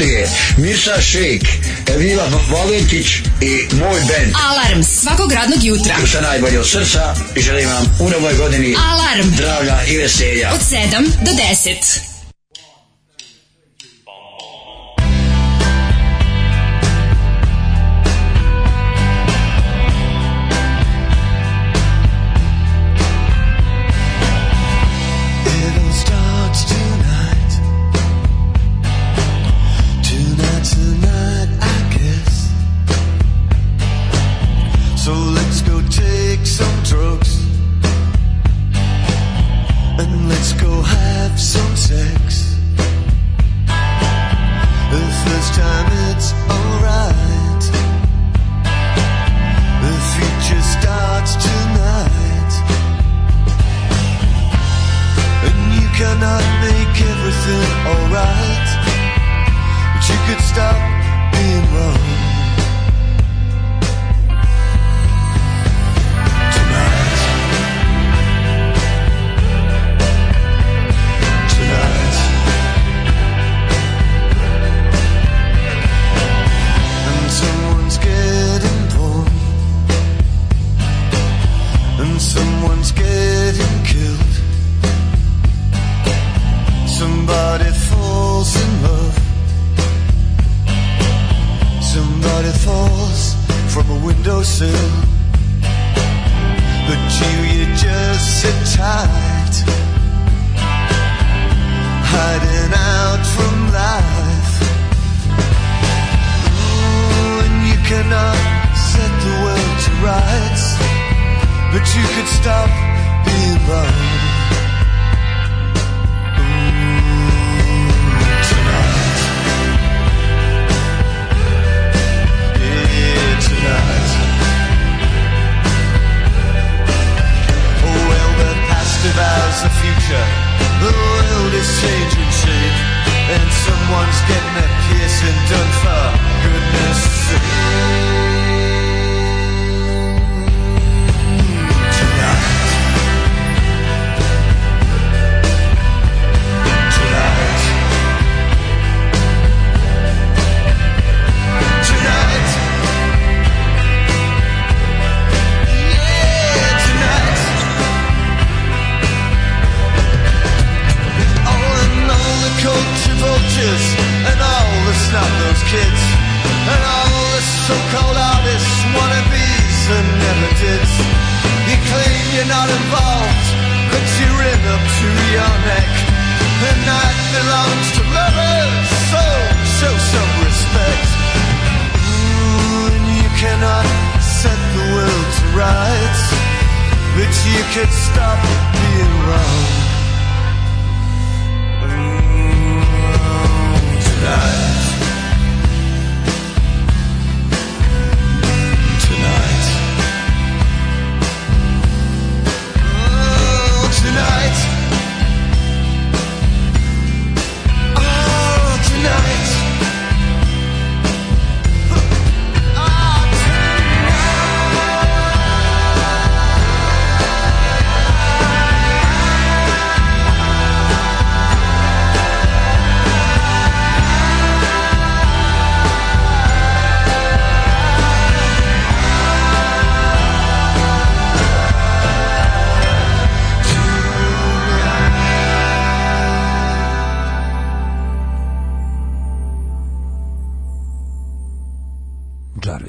gostuje Miša Šejk, Evila Valentić i moj band. Alarm svakog radnog jutra. Sa najbolje od srca i želim vam u novoj godini Alarm. zdravlja i veselja. Od 7 do 10.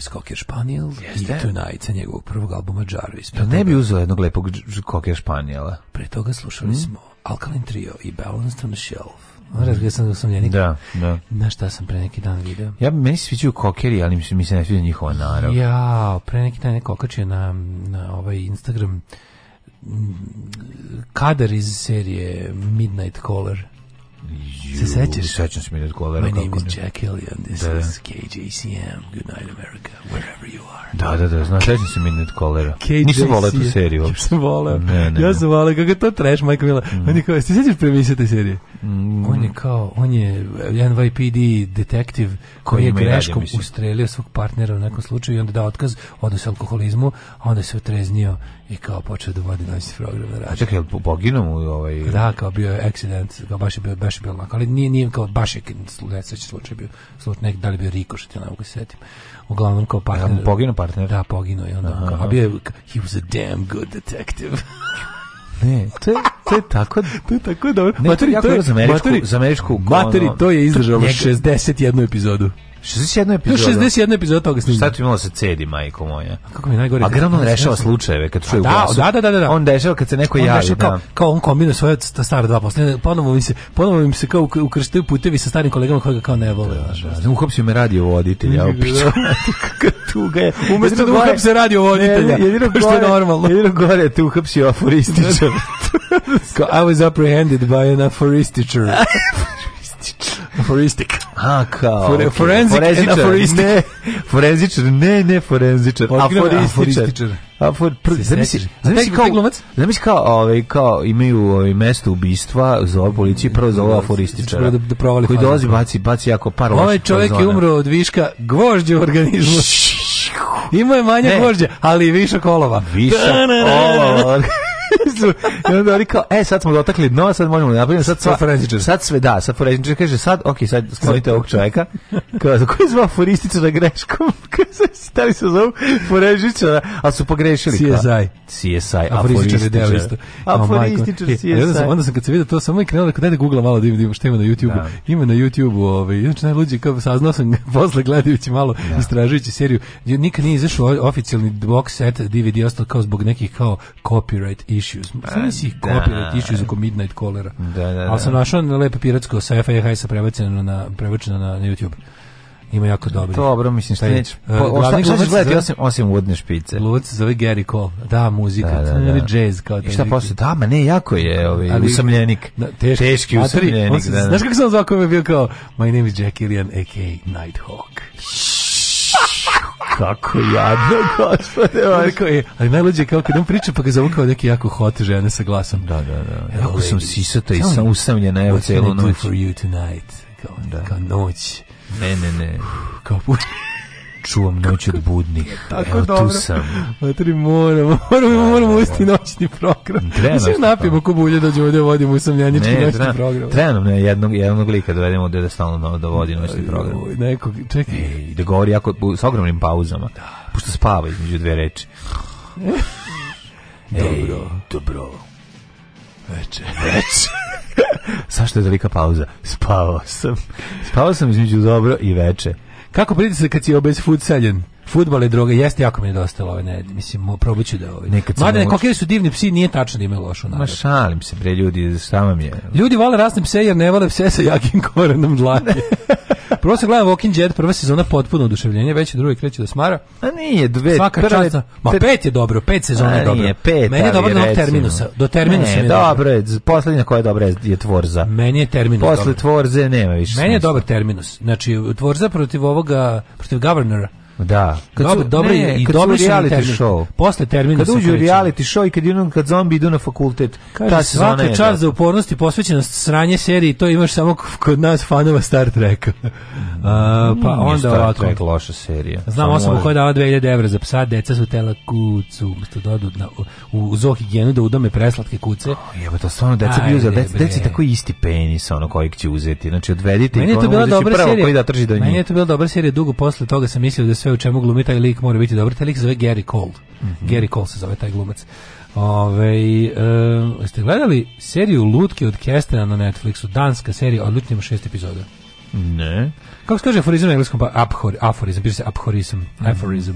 Jarvis Cocker Spaniel Jeste. i Tonight sa njegovog prvog albuma Jarvis.
Pre ne bi uzeo jednog lepog Cocker Spaniela.
Pre toga slušali mm. smo Alkaline Trio i Balanced on the Shelf. Razgleda
mm.
sam usamljenika.
Da,
da. Na šta sam pre neki dan video?
Ja, meni se sviđaju kokeri, ali mi se, mi se ne sviđa njihova narav.
Ja, pre neki dan je kokačio na, na ovaj Instagram kadar iz serije Midnight Caller.
Se
sećaš? Sećam se Midnight Glovera. My name is Jack Hillian, this da, is KJCM, Good Night America, wherever you are. Da,
da, da, znaš, sećam se Midnight Glovera. Nisam volao tu seriju. Ja
<laughs> sam volao. Ne, ne, ja sam volao, kako to trash, Michael Miller. Mm. On je kao, se sećaš premisa te serije? Mm. On je kao, on je NYPD detektiv koji, je greškom ustrelio svog partnera u nekom slučaju i onda dao otkaz, odnosno alkoholizmu, a onda se otreznio i kao počeo da vodi noćni program na radiju. A
čekaj, je poginuo ovaj...
Da, kao bio je accident, kao baš je bio, baš je bio lako. ali nije, nije kao baš je nesreći slučaj bio, slučaj nek, da li bio rikošet, ja ne mogu se setim. Uglavnom kao partner. Ja,
poginuo partner?
Da, poginuo i
onda,
kao, bio je, he was a damn good detective. <laughs>
ne, to je,
to je tako <laughs> to je tako
dobro. Ne, materi, to je jako dobro za američku, materi, za američku.
Materi, ono, to je izdržalo 61 epizodu.
61
epizoda. 61 epizoda toga snimljena.
Šta ti imalo sa cedi, majko moja?
Kako mi najgore. A
on rešava slučajeve kad čuje glas.
Da, da, da, da.
On dešava kad se neko on javi, da.
Kao, on kombinuje svoje stare dva posle. Ponovo mi se, ponovo im se kao ukrštaju putevi sa starim kolegama koji ga kao ne vole, Da,
Da, Uhopsio me radio voditelja, u pičku.
<laughs> Tuga je.
Umesto da uhapse radio voditelja.
Jedino što je normalno.
Jedino
gore te uhapsio aforističar.
<laughs> I was apprehended by an aforističar. <laughs>
Aforistik. A, kao...
For, okay. Forensic forenzičar.
Aforistik. Ne, forenzičar, ne, ne forenzičar. Aforističar. aforističar.
Afor, pr, zamisli, zamisli kao, glumac? Zamisli kao, ovaj, kao imaju ovaj, mesto ubistva, zove policiju, prvo zove aforističara. Da, da provali koji dolazi, baci, baci jako par
Ovaj čovjek je umro od viška gvožđa u organizmu. Ima je manje gvožđe, ali i više kolova.
Više kolova.
<laughs> I onda oni kao, e, sad smo dotakli dno, sad možemo napraviti, sad sva, sad sve, da, sad forenzičar kaže, sad, ok, sad sklonite ovog čovjeka, kao, za koji zvao forističara greškom, da li <laughs> se zovu forenzičara, a su pogrešili.
CSI.
CSI, a aforističar.
A forističar,
CSI. Onda sam, onda se kad se vidio to, samo i krenuo da da googla malo da vidim šta ima na YouTubeu Ima na YouTubeu ovaj, znači najluđi, kao saznao sam <laughs> posle gledajući malo, istražujući seriju, nikad nije izašao oficijalni box set DVD ostao kao zbog nekih kao copyright i Issues. Pa sam si copyright Issues oko Midnight Callera.
Da, da, da. Ali
sam našao na lepo piratsko sa FAH-sa prebačeno na, prebačeno na, na YouTube. Ima jako pa dobro.
Dobro, mislim e, pa, šta je. šta ćeš gledati osim osim vodne špice?
Luc se zove Gary Cole. Da, muzika, da,
da, da. jazz kao I šta posle? Da, ma ne, jako je, ovaj Ali, usamljenik. Da, teški, teški
usamljenik, da, da. Znaš kako sam zvao koji je bio kao My name is Jack Illian, aka Nighthawk kako jadno, gospode. Kako je, ali najluđe je kao kad on priča, pa ga zavukao kao neki jako hot žene sa glasom.
Da, da, da.
Evo, Jako sam sisata i sam usamljena, celu noć. What can I do for you
tonight? Kao, da. kao noć.
Ne, ne, ne.
Kao put čuvam noć od budnih. <laughs> Tako Evo, dobro. tu sam.
Matri, moramo, moramo, moramo usti noćni program. Treba Svi napijemo ko bulje dođe ovdje, vodimo usamljenički
noćni
treba, program.
Treba ne, jednog, jednog lika dovedemo vedemo ovdje da stalno da vodi noćni program.
Nekog, čekaj. Ej,
da govori jako, s ogromnim pauzama. Da. Pošto spava između dve reči. <laughs> Ej, dobro.
dobro.
Veče.
Veče.
Sašto <laughs> je velika pauza? Spavao sam. Spavao sam između dobro i veče.
Kako pritisak kad si obezfucaljen? Fudbal i droga jeste jako mi nedostalo ove ne, mislim, probaću da ovaj. Mada ne, su divni psi, nije tačno da imaju lošu
Ma šalim se bre ljudi, šta mi je?
Ljudi vole rasne pse jer ne vole pse sa jakim <laughs> korenom dlake. Prvo se gleda Walking Dead, prva sezona potpuno oduševljenje, već drugi kreće do smara.
A nije, dve,
Svaka ma pet je dobro, pet sezona je dobro. Nije, pet, Meni je dobro do terminusa, dakle- do terminusa
je
dobro.
Dobro,
poslednja koja je dobra je Tvorza. Meni je terminus Posle Tvorze
nema više. Meni je dobar terminus. Znači, Tvorza
protiv ovoga, protiv Governora.
Da. Kad
dobro, su, dobro ne, i
kad
dobro
reality show.
Posle termina kad uđu
reality show i kad idu kad zombi idu na fakultet.
Kaže, ta se je čas za upornost i posvećenost sranje seriji, to imaš samo kod nas fanova Star Treka. Uh, <laughs> pa onda Star ovako.
Trek loša serija.
Znam samo osobu koja dava 2000 evra za psa, deca su tela kucu, što dodu na, u, u higijenu da udome preslatke kuce. Oh,
jebe, to stvarno deca
bi
deca, deca tako isti penis ono kojeg će uzeti. Znači odvedite
Meni i ono uzeti prvo koji da trži do Meni je to bila dobra serija, dugo posle toga sam mislio da sve u čemu glumi taj lik mora biti dobar. Taj lik se zove Gary Cole. Mm Gary Cole se zove taj glumac. Ove, e, gledali seriju Lutke od Kestena na Netflixu? Danska serija, o šest epizoda.
Ne
kako se kaže aforizam na engleskom? Pa aforizam, piše se aphorism,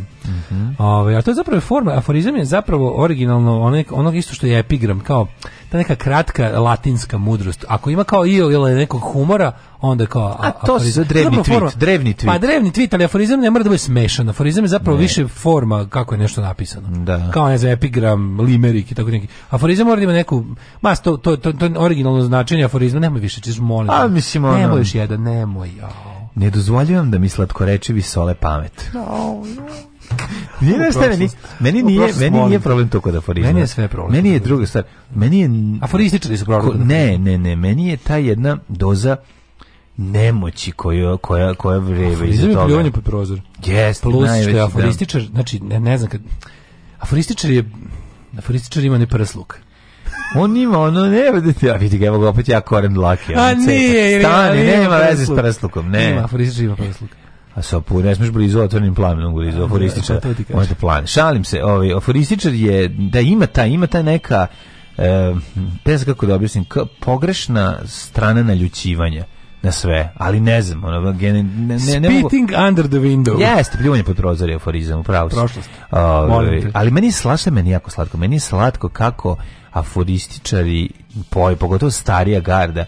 mm mhm. Ove, a to je zapravo forma, aforizam je zapravo originalno onog isto što je epigram, kao ta neka kratka latinska mudrost. Ako ima kao io ili nekog humora, onda kao a,
to se drevni tweet, drevni tweet.
Pa drevni tweet, ali aforizam ne mora da bude smešan. Aforizam je zapravo više forma kako je nešto napisano. Kao ne znam, epigram, limerik i tako neki. Aforizam mora da ima neku ma to to to, originalno značenje aforizma nema više, ćeš
molim. A pa, mislim ono. još
jedan, nemoj.
Ne dozvoljavam da mi vi sole pamet.
No, Nije
meni, meni nije, meni nije problem to kod aforizma.
Meni je sve problem.
Meni je druga stvar. Meni je
aforističari su
problem. Ne, ne, ne, meni je ta jedna doza nemoći koju, koja koja vreva
iz toga. Aforizam je pod prozor. Yes, Plus što je aforističar, znači ne, ne znam kad aforističar je aforističar ima ne on ima ono, ne, vidite, ja vidi, evo ga opet ja korem dlake A ono, nije, jer Stani, nema veze s prslukom, ne. Ima, aforistič ima prsluk. A sopu, ne smiješ blizu otvornim plamenom blizu aforističar. Možda plan. Šalim se, ovaj, aforističar je, da ima ta, ima ta neka, e, ne kako da objasnim, pogrešna strana naljućivanja na sve, ali ne znam, ono, ne, ne, ne mogu... under the window. Jeste, pljuvanje pod prozor je aforizam, upravo. Prošlost. Ovaj, ali meni je slatko, meni jako slatko, meni je slatko kako aforističari, pogotovo starija garda,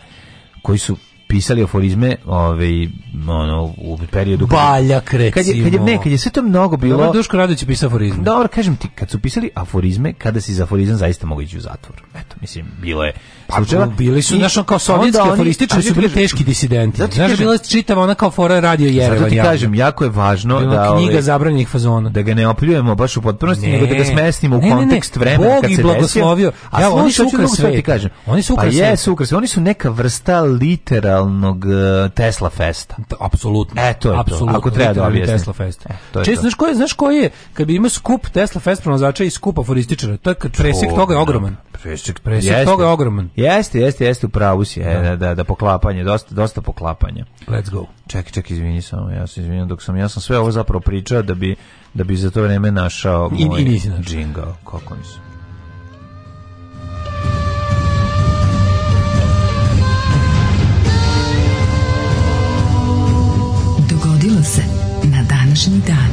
koji su pisali aforizme ovaj ono u periodu Baljak recimo. Kad je kad je ne, kad je sve to mnogo bilo. Dobro, Duško Radović je pisao aforizme. Dobro, kažem ti, kad su pisali aforizme, kada si za aforizam zaista mogu ići u zatvor. Eto, mislim, bilo je pa, bili su našo kao sovjetski aforistički su bili teški disidenti. Zato Znaš, je čitava ona kao fora radio Jerevan. Zato ti kažem, jako je važno da knjiga ovaj, zabranjenih fazona. Da ga ne opljujemo baš u potpunosti, nego da ga smestimo u kontekst vremena kad blagoslovio. A oni su ukrasi kažem. Oni su pa ukrasi oni su neka vrsta litera digitalnog e, Tesla Festa. Pa, apsolutno. E, to je Absolutno. to. Ako treba da objasnim. Tesla Fest. E, to Znaš koji je, znaš koji je, kad bi imao skup Tesla Fest pronozača i skupa forističara, to je kad presjek toga je ogroman. Presjek, presjek jeste. toga je ogroman. Jeste, jeste, jeste, u pravu si, e, da. E, da, da, poklapanje, dosta, dosta poklapanja. Let's go. Čekaj, čekaj, izvini samo, ja se izvinjam, dok sam, ja sam sve ovo zapravo pričao da bi, da bi za to vreme našao moj džingao, kako nisam. današnji dan.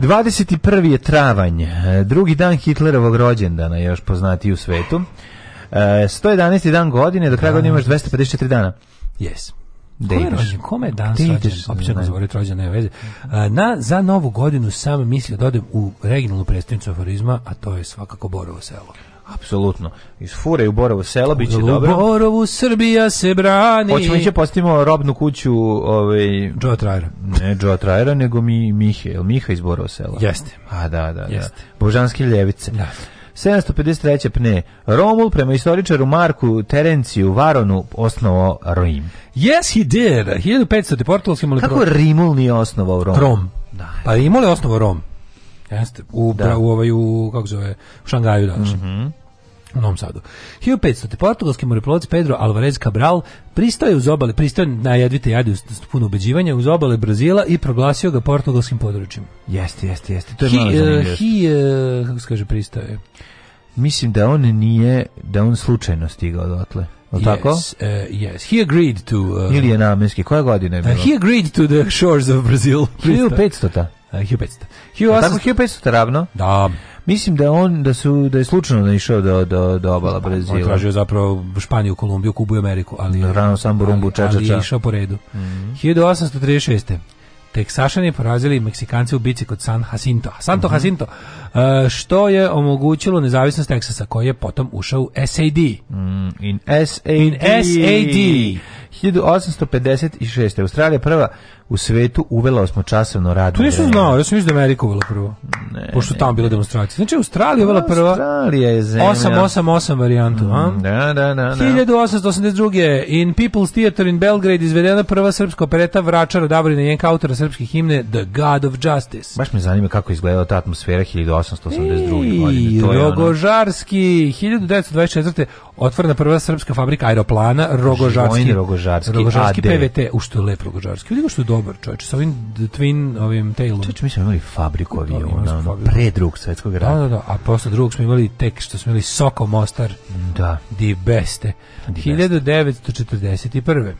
21. je travanj, e, drugi dan Hitlerovog rođendana, još poznati u svetu. 111. E, dan godine, do kraja godine imaš 254 dana. Yes. Kome je dan Opće ga zvorit rođen, ne veze. E, na, za novu godinu sam mislio da odem u regionalnu predstavnicu aforizma, a to je svakako Borovo selo. Apsolutno. Iz fure u Borovo selo biće dobro. U Borovu Srbija se brani. Hoćemo ići postimo robnu kuću ovaj Joe Trajera. Ne Joe Trajera, nego mi Mihael, Miha iz Borovo sela. Jeste. A da, da, Jeste. da. Božanske ljevice. Da. 753. pne. Romul prema istoričaru Marku Terenciju Varonu osnovao Rim. Yes, he did. 1500. te portugalski Kako Rimul nije osnovao Rom? Rom. Da. Pa Rimul je osnovao Rom? Jeste. U, da. u, ovaj, u, kako zove, u Šangaju da. Mm u Novom Sadu. 1500. Portugalski moriplovac Pedro Alvarez Cabral pristao je uz obale, pristao na jedvite jadi puno ubeđivanja, uz obale Brazila i proglasio ga portugalskim područjem. Jeste, jeste, jeste. To je malo e, zanimljivo. He, kako se kaže, pristao je? Mislim da on nije, da on slučajno stigao dotle. Yes, tako? E, uh, yes, he agreed to... Uh, Ili je namenski, koja godina je bilo? Uh, he agreed to the shores of Brazil. 1500-ta. 1500. Eh, ravno? Da. Mislim da on da su da je slučajno naišao do do do obala pa, Brazila. On tražio zapravo Španiju, Kolumbiju, Kubu i Ameriku, ali rano sam Burumbu čačača. Ali, išao po redu. Mm -hmm. 1836. Teksašani porazili Meksikance u bici kod San Jacinto. Santo mm Jacinto, eh, što je omogućilo nezavisnost Teksasa koji je potom ušao u SAD. Mm, in SAD. In SAD. 1856. Australija prva u svetu uvela osmočasovno radno To nisam znao, ja sam mislio da Amerika uvela prvo. Ne, pošto tamo bila demonstracija. Znači Australija uvela prva. Australija je zemlja. 888 varijantu, mm, a? Da, da, da, da. 1882. In People's Theater in Belgrade izvedena prva srpska opereta Vračara Davorina Jenka, autora srpske himne The God of Justice. Baš me zanima kako izgledala ta atmosfera 1882. godine. Ono- Rogožarski, 1924 otvorena prva srpska fabrika aeroplana Rogožarski Rogožarski, Rogožarski AD. PVT u što je lep Rogožarski Vidimo što je dobar čovjek sa ovim twin ovim tailom čovjek mi smo imali fabriku aviona ono, pre drugog svetskog rata da da da a posle drugog smo imali tek što smo imali Soko Mostar da di beste di 1941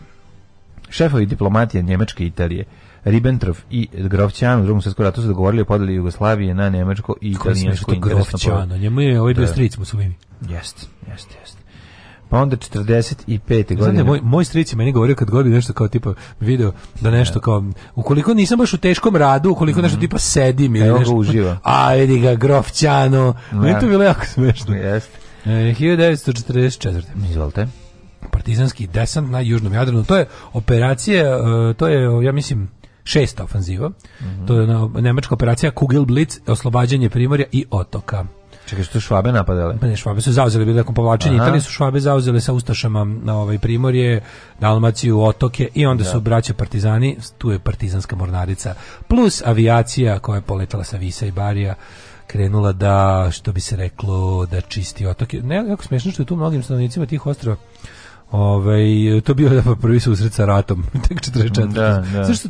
šefovi diplomatije Njemačke i Italije Ribbentrop i Grovćan u drugom svjetskom ratu su dogovorili o podeli Jugoslavije na nemačko i italijansko. Kako Grovćano? Njemu je ovaj bio stric Jeste, jeste, jeste pa onda 45. godine. Znate, moj, moj stric je meni govorio kad god bi nešto kao tipa video da nešto kao, ukoliko nisam baš u teškom radu, ukoliko mm -hmm. nešto tipa sedim ili Evo nešto, uživa. a vidi ga, grofćano, ja. mi to bilo jako smešno. Jeste. 1944. E, izvolite partizanski desant na južnom Jadranu. To je operacija, e, to je, ja mislim, šesta ofanziva. Mhm. To je nemačka operacija Kugelblitz, oslobađanje primorja i otoka. Čekaj, što Švabe napadale? Pa ne, Švabe su zauzeli, bili nakon povlačenja Italije su Švabe zauzeli sa Ustašama na ovaj primorje, Dalmaciju, otoke i onda da. su braća partizani, tu je partizanska mornarica, plus avijacija koja je poletala sa Visa i Barija
krenula da, što bi se reklo, da čisti otoke. Ne, jako smiješno što je tu mnogim stanovnicima tih ostrova Ove, ovaj, to bio da prvi susret sa ratom, <laughs> tek 44. Da,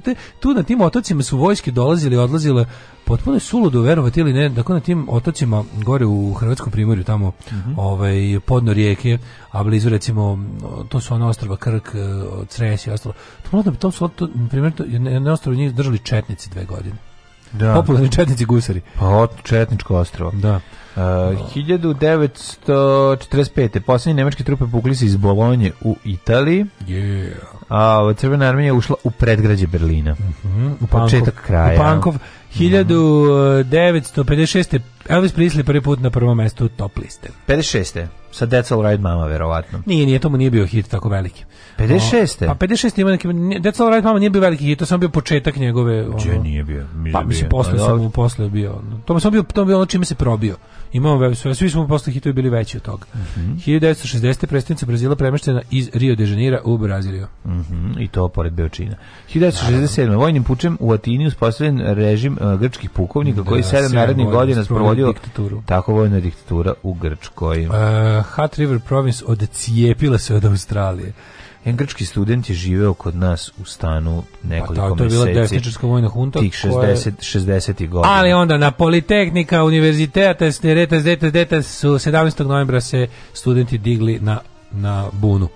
te, tu na tim otocima su vojske dolazile i odlazile, potpuno je suludo verovati ili ne, dakle na tim otocima gore u Hrvatskom primorju, tamo mhm. ovaj, podno rijeke, a blizu recimo, to su ona ostrava Krk, eh, Cres i ostalo, to, to su, to, na njih držali četnici dve godine. Da. Popularni četnici gusari. Pa Četničko ostrovo. Da. 1945. Uh, Posljednje nemačke trupe pukli se iz Bolonje u Italiji. Yeah. A Crvena armija ušla u predgrađe Berlina. Mm -hmm. u Pankov, Početak kraja. U Pankov. 1956. Mm. Elvis Presley prvi put na prvom mestu top liste. 56. Sa That's All Right Mama, verovatno. Nije, nije, tomu nije bio hit tako veliki. 56. O, pa 56. ima neki, That's All Right Mama nije bio veliki hit, to samo bio početak njegove... Gdje ono. nije bio? Mi pa mislim, pa posle, sam, posle bio. Ono. to mi samo bio, to bio ono čime se probio. Imamo sve svi smo posle hitovi bili veći od toga. Mm -hmm. 1960. predstavnica Brazila Premještena iz Rio de Janeiro u Braziliju. Mm -hmm. I to pored Beočina. 1967. Vojnim pučem u Atini uspostavljen režim uh, grčkih pukovnika da, koji sedam narednih godina sprovodio diktaturu. tako vojna diktatura u Grčkoj. Uh, Hat River province odcijepila se od Australije. Jedan grčki student je živeo kod nas u stanu nekoliko pa, to je bila desničarska vojna hunta. Tih 60, koje... 60 godina. Ali onda na Politehnika, univerziteta, stereta, Zeta, Zeta su 17. novembra se studenti digli na, na bunu.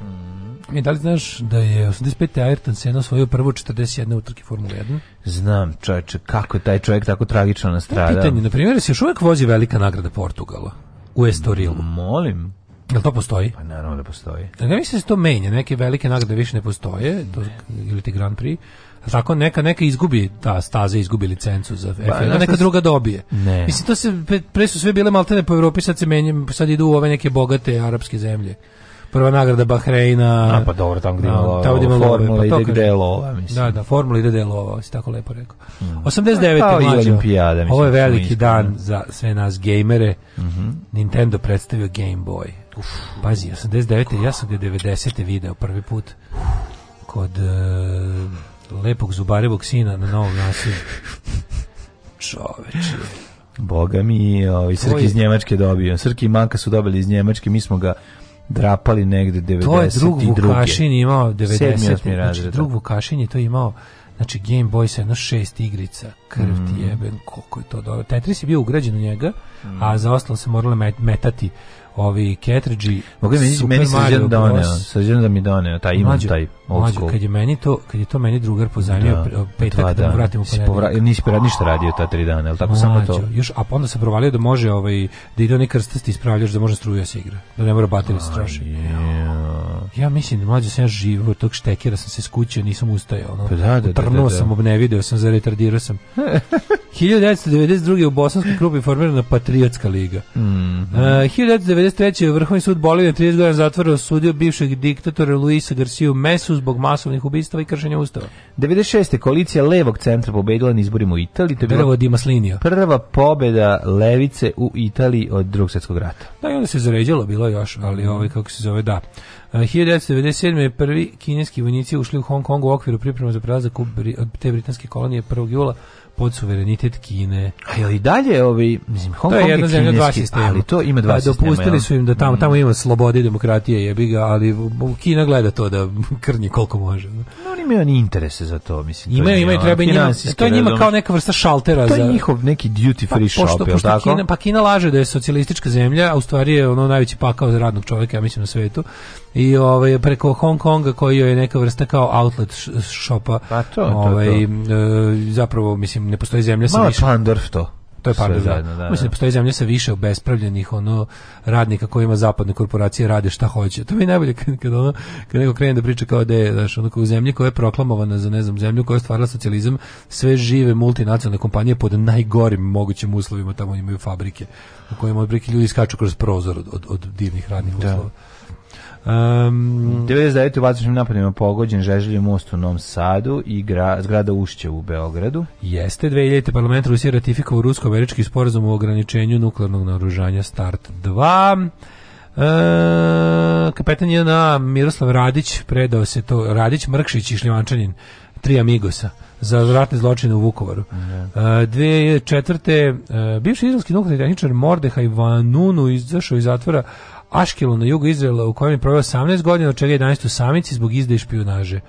I mhm. e, da li znaš da je 85. Ayrton Senna svoju prvu 41 utrke Formule 1? Znam, čovječe, kako je taj čovjek tako tragično nastradao. Pitanje, na primjer, se još uvijek vozi velika nagrada Portugala u Estorilu. Molim. Jel to postoji? Pa naravno da postoji. Ja mislim da se to menja, neke velike nagrade više ne postoje, to, ili ti Grand Prix. Tako neka neka izgubi ta staza izgubi licencu za F1, pa, neka druga dobije. Ne. Mislim to se pre, su sve bile maltene po Evropi, sad se menja, sad idu u ove neke bogate arapske zemlje. Prva nagrada Bahreina. A pa dobro, tamo gdje malo. tamo gdje formula pa ide gde mislim. Da, da, formula ide gde lova, si tako lepo rekao. Mm. 89. mlađo. olimpijada, mislim. Ovo je veliki dan za sve nas gejmere. Mm -hmm. Nintendo predstavio Game Boy. Uf, Pazi, 89. ja sam ga 90. video prvi put kod uh, lepog zubarevog sina na novom nasilju. Čoveče. Boga mi, ovi Srki iz Njemačke dobio. Srki i Manka su dobili iz Njemačke, mi smo ga drapali negde 90. To je drug Vukašin imao 90. Znači, drug Vukašin je to imao znači Game Boy sa jedno šest igrica, krv ti mm. jeben, koliko je to dobro. Tetris je bio ugrađen u njega, a mm. za ostalo se moralo metati ovi Ketridži Mogu meni meni Srđan doneo, jedan da mi doneo, taj ima taj old kad je meni to, kad je to meni drugar pozajmio da, petak da, da mu vratimo ponedjeljak. Povra, nisi povra, ništa radio ta tri dana, el tako samo to. Još a pa onda se provalio da može ovaj da ide onaj krstasti ispravljaš da može struja se igra, da ne mora baterija se troši. Yeah. Ja mislim da mlađe sam ja živo tog štekira sam se skućio, nisam ustajao, ono. Pa da, da, Utrnuo da, da, da. sam, obnevideo sam, zaretardirao sam. 1992. <laughs> u Bosanskoj je formirana Patriotska liga. Mm -hmm. uh, 1993. u Vrhovni sud Bolivije 30 godina zatvora osudio bivšeg diktatora Luisa Garciju Mesu zbog masovnih ubistava i kršenja ustava. 96. koalicija levog centra pobedila na izborima u Italiji. To je Prvo Dimas Prva pobeda levice u Italiji od drugog svjetskog rata. Da, i onda se zaređalo bilo još, ali ovaj kako se zove, da. 1997. je prvi kineski vojnici ušli u Hong Kong u okviru priprema za prelazak u te britanske kolonije 1. jula pod suverenitet Kine. A je i dalje ovi, mislim, Hong to je, jedna zemlja, dva sistema. to ima dva Dopustili su im da tamo, mm. tamo ima slobode i demokratije, jebiga, ali Kina gleda to da <laughs> krnji koliko može. No, oni imaju ni interese za to, mislim. Ima, ima i treba njima, to je njima kao neka vrsta šaltera. To je njihov neki pa duty free shop, pošto, pošto tako? Kina, pa Kina laže da je socijalistička zemlja, a u stvari je ono najveći pakao za radnog čovjeka, ja mislim, na svetu i ovaj preko Hong Konga koji je neka vrsta kao outlet shopa. Pa ovaj, e, zapravo mislim ne postoji zemlja sa više. Pandorf to. To je par Da, Mislim postoji zemlja sa više obespravljenih ono radnika ima zapadne korporacije rade šta hoće. To mi je najbolje kad, kad ono kad neko krene da priča kao da je znaš, ono kao zemlja koja je proklamovana za ne znam zemlju koja je stvarala socijalizam, sve žive multinacionalne kompanije pod najgorim mogućim uslovima tamo imaju fabrike u kojima odbrike ljudi skaču kroz prozor od, od, od divnih radnih uslova. Um, 99. Mm. u vazdušnim napadima pogođen Žeželj most u Novom Sadu i gra, zgrada Ušće u Beogradu. Jeste, 2000. parlament Rusije ratifikovao rusko-američki sporazum o ograničenju nuklearnog naoružanja START 2. E, kapetan je na Miroslav Radić, predao se to Radić, Mrkšić i Šljivančanin, tri Amigosa za ratne zločine u Vukovaru. Mm -hmm. dve četvrte, e, bivši izraelski nuklearni tehničar Mordehaj Vanunu izašao iz zatvora Aškilu na jugu Izraela u kojem je proveo 18 godina, od čega 11 u samici zbog izde špionaže.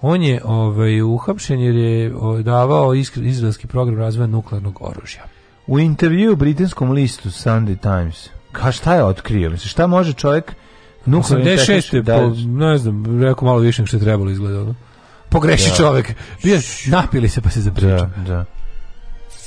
On je ovaj, uhapšen jer je davao izraelski program razvoja nuklearnog oružja.
U intervju u britanskom listu Sunday Times, ka šta je otkrio? Mislim, šta može čovjek nuklearni
tehnički Da... ne znam, rekao malo više nego što je trebalo izgledalo. Pogreši da. čovjek. Napili se pa se zapriča.
Da, da.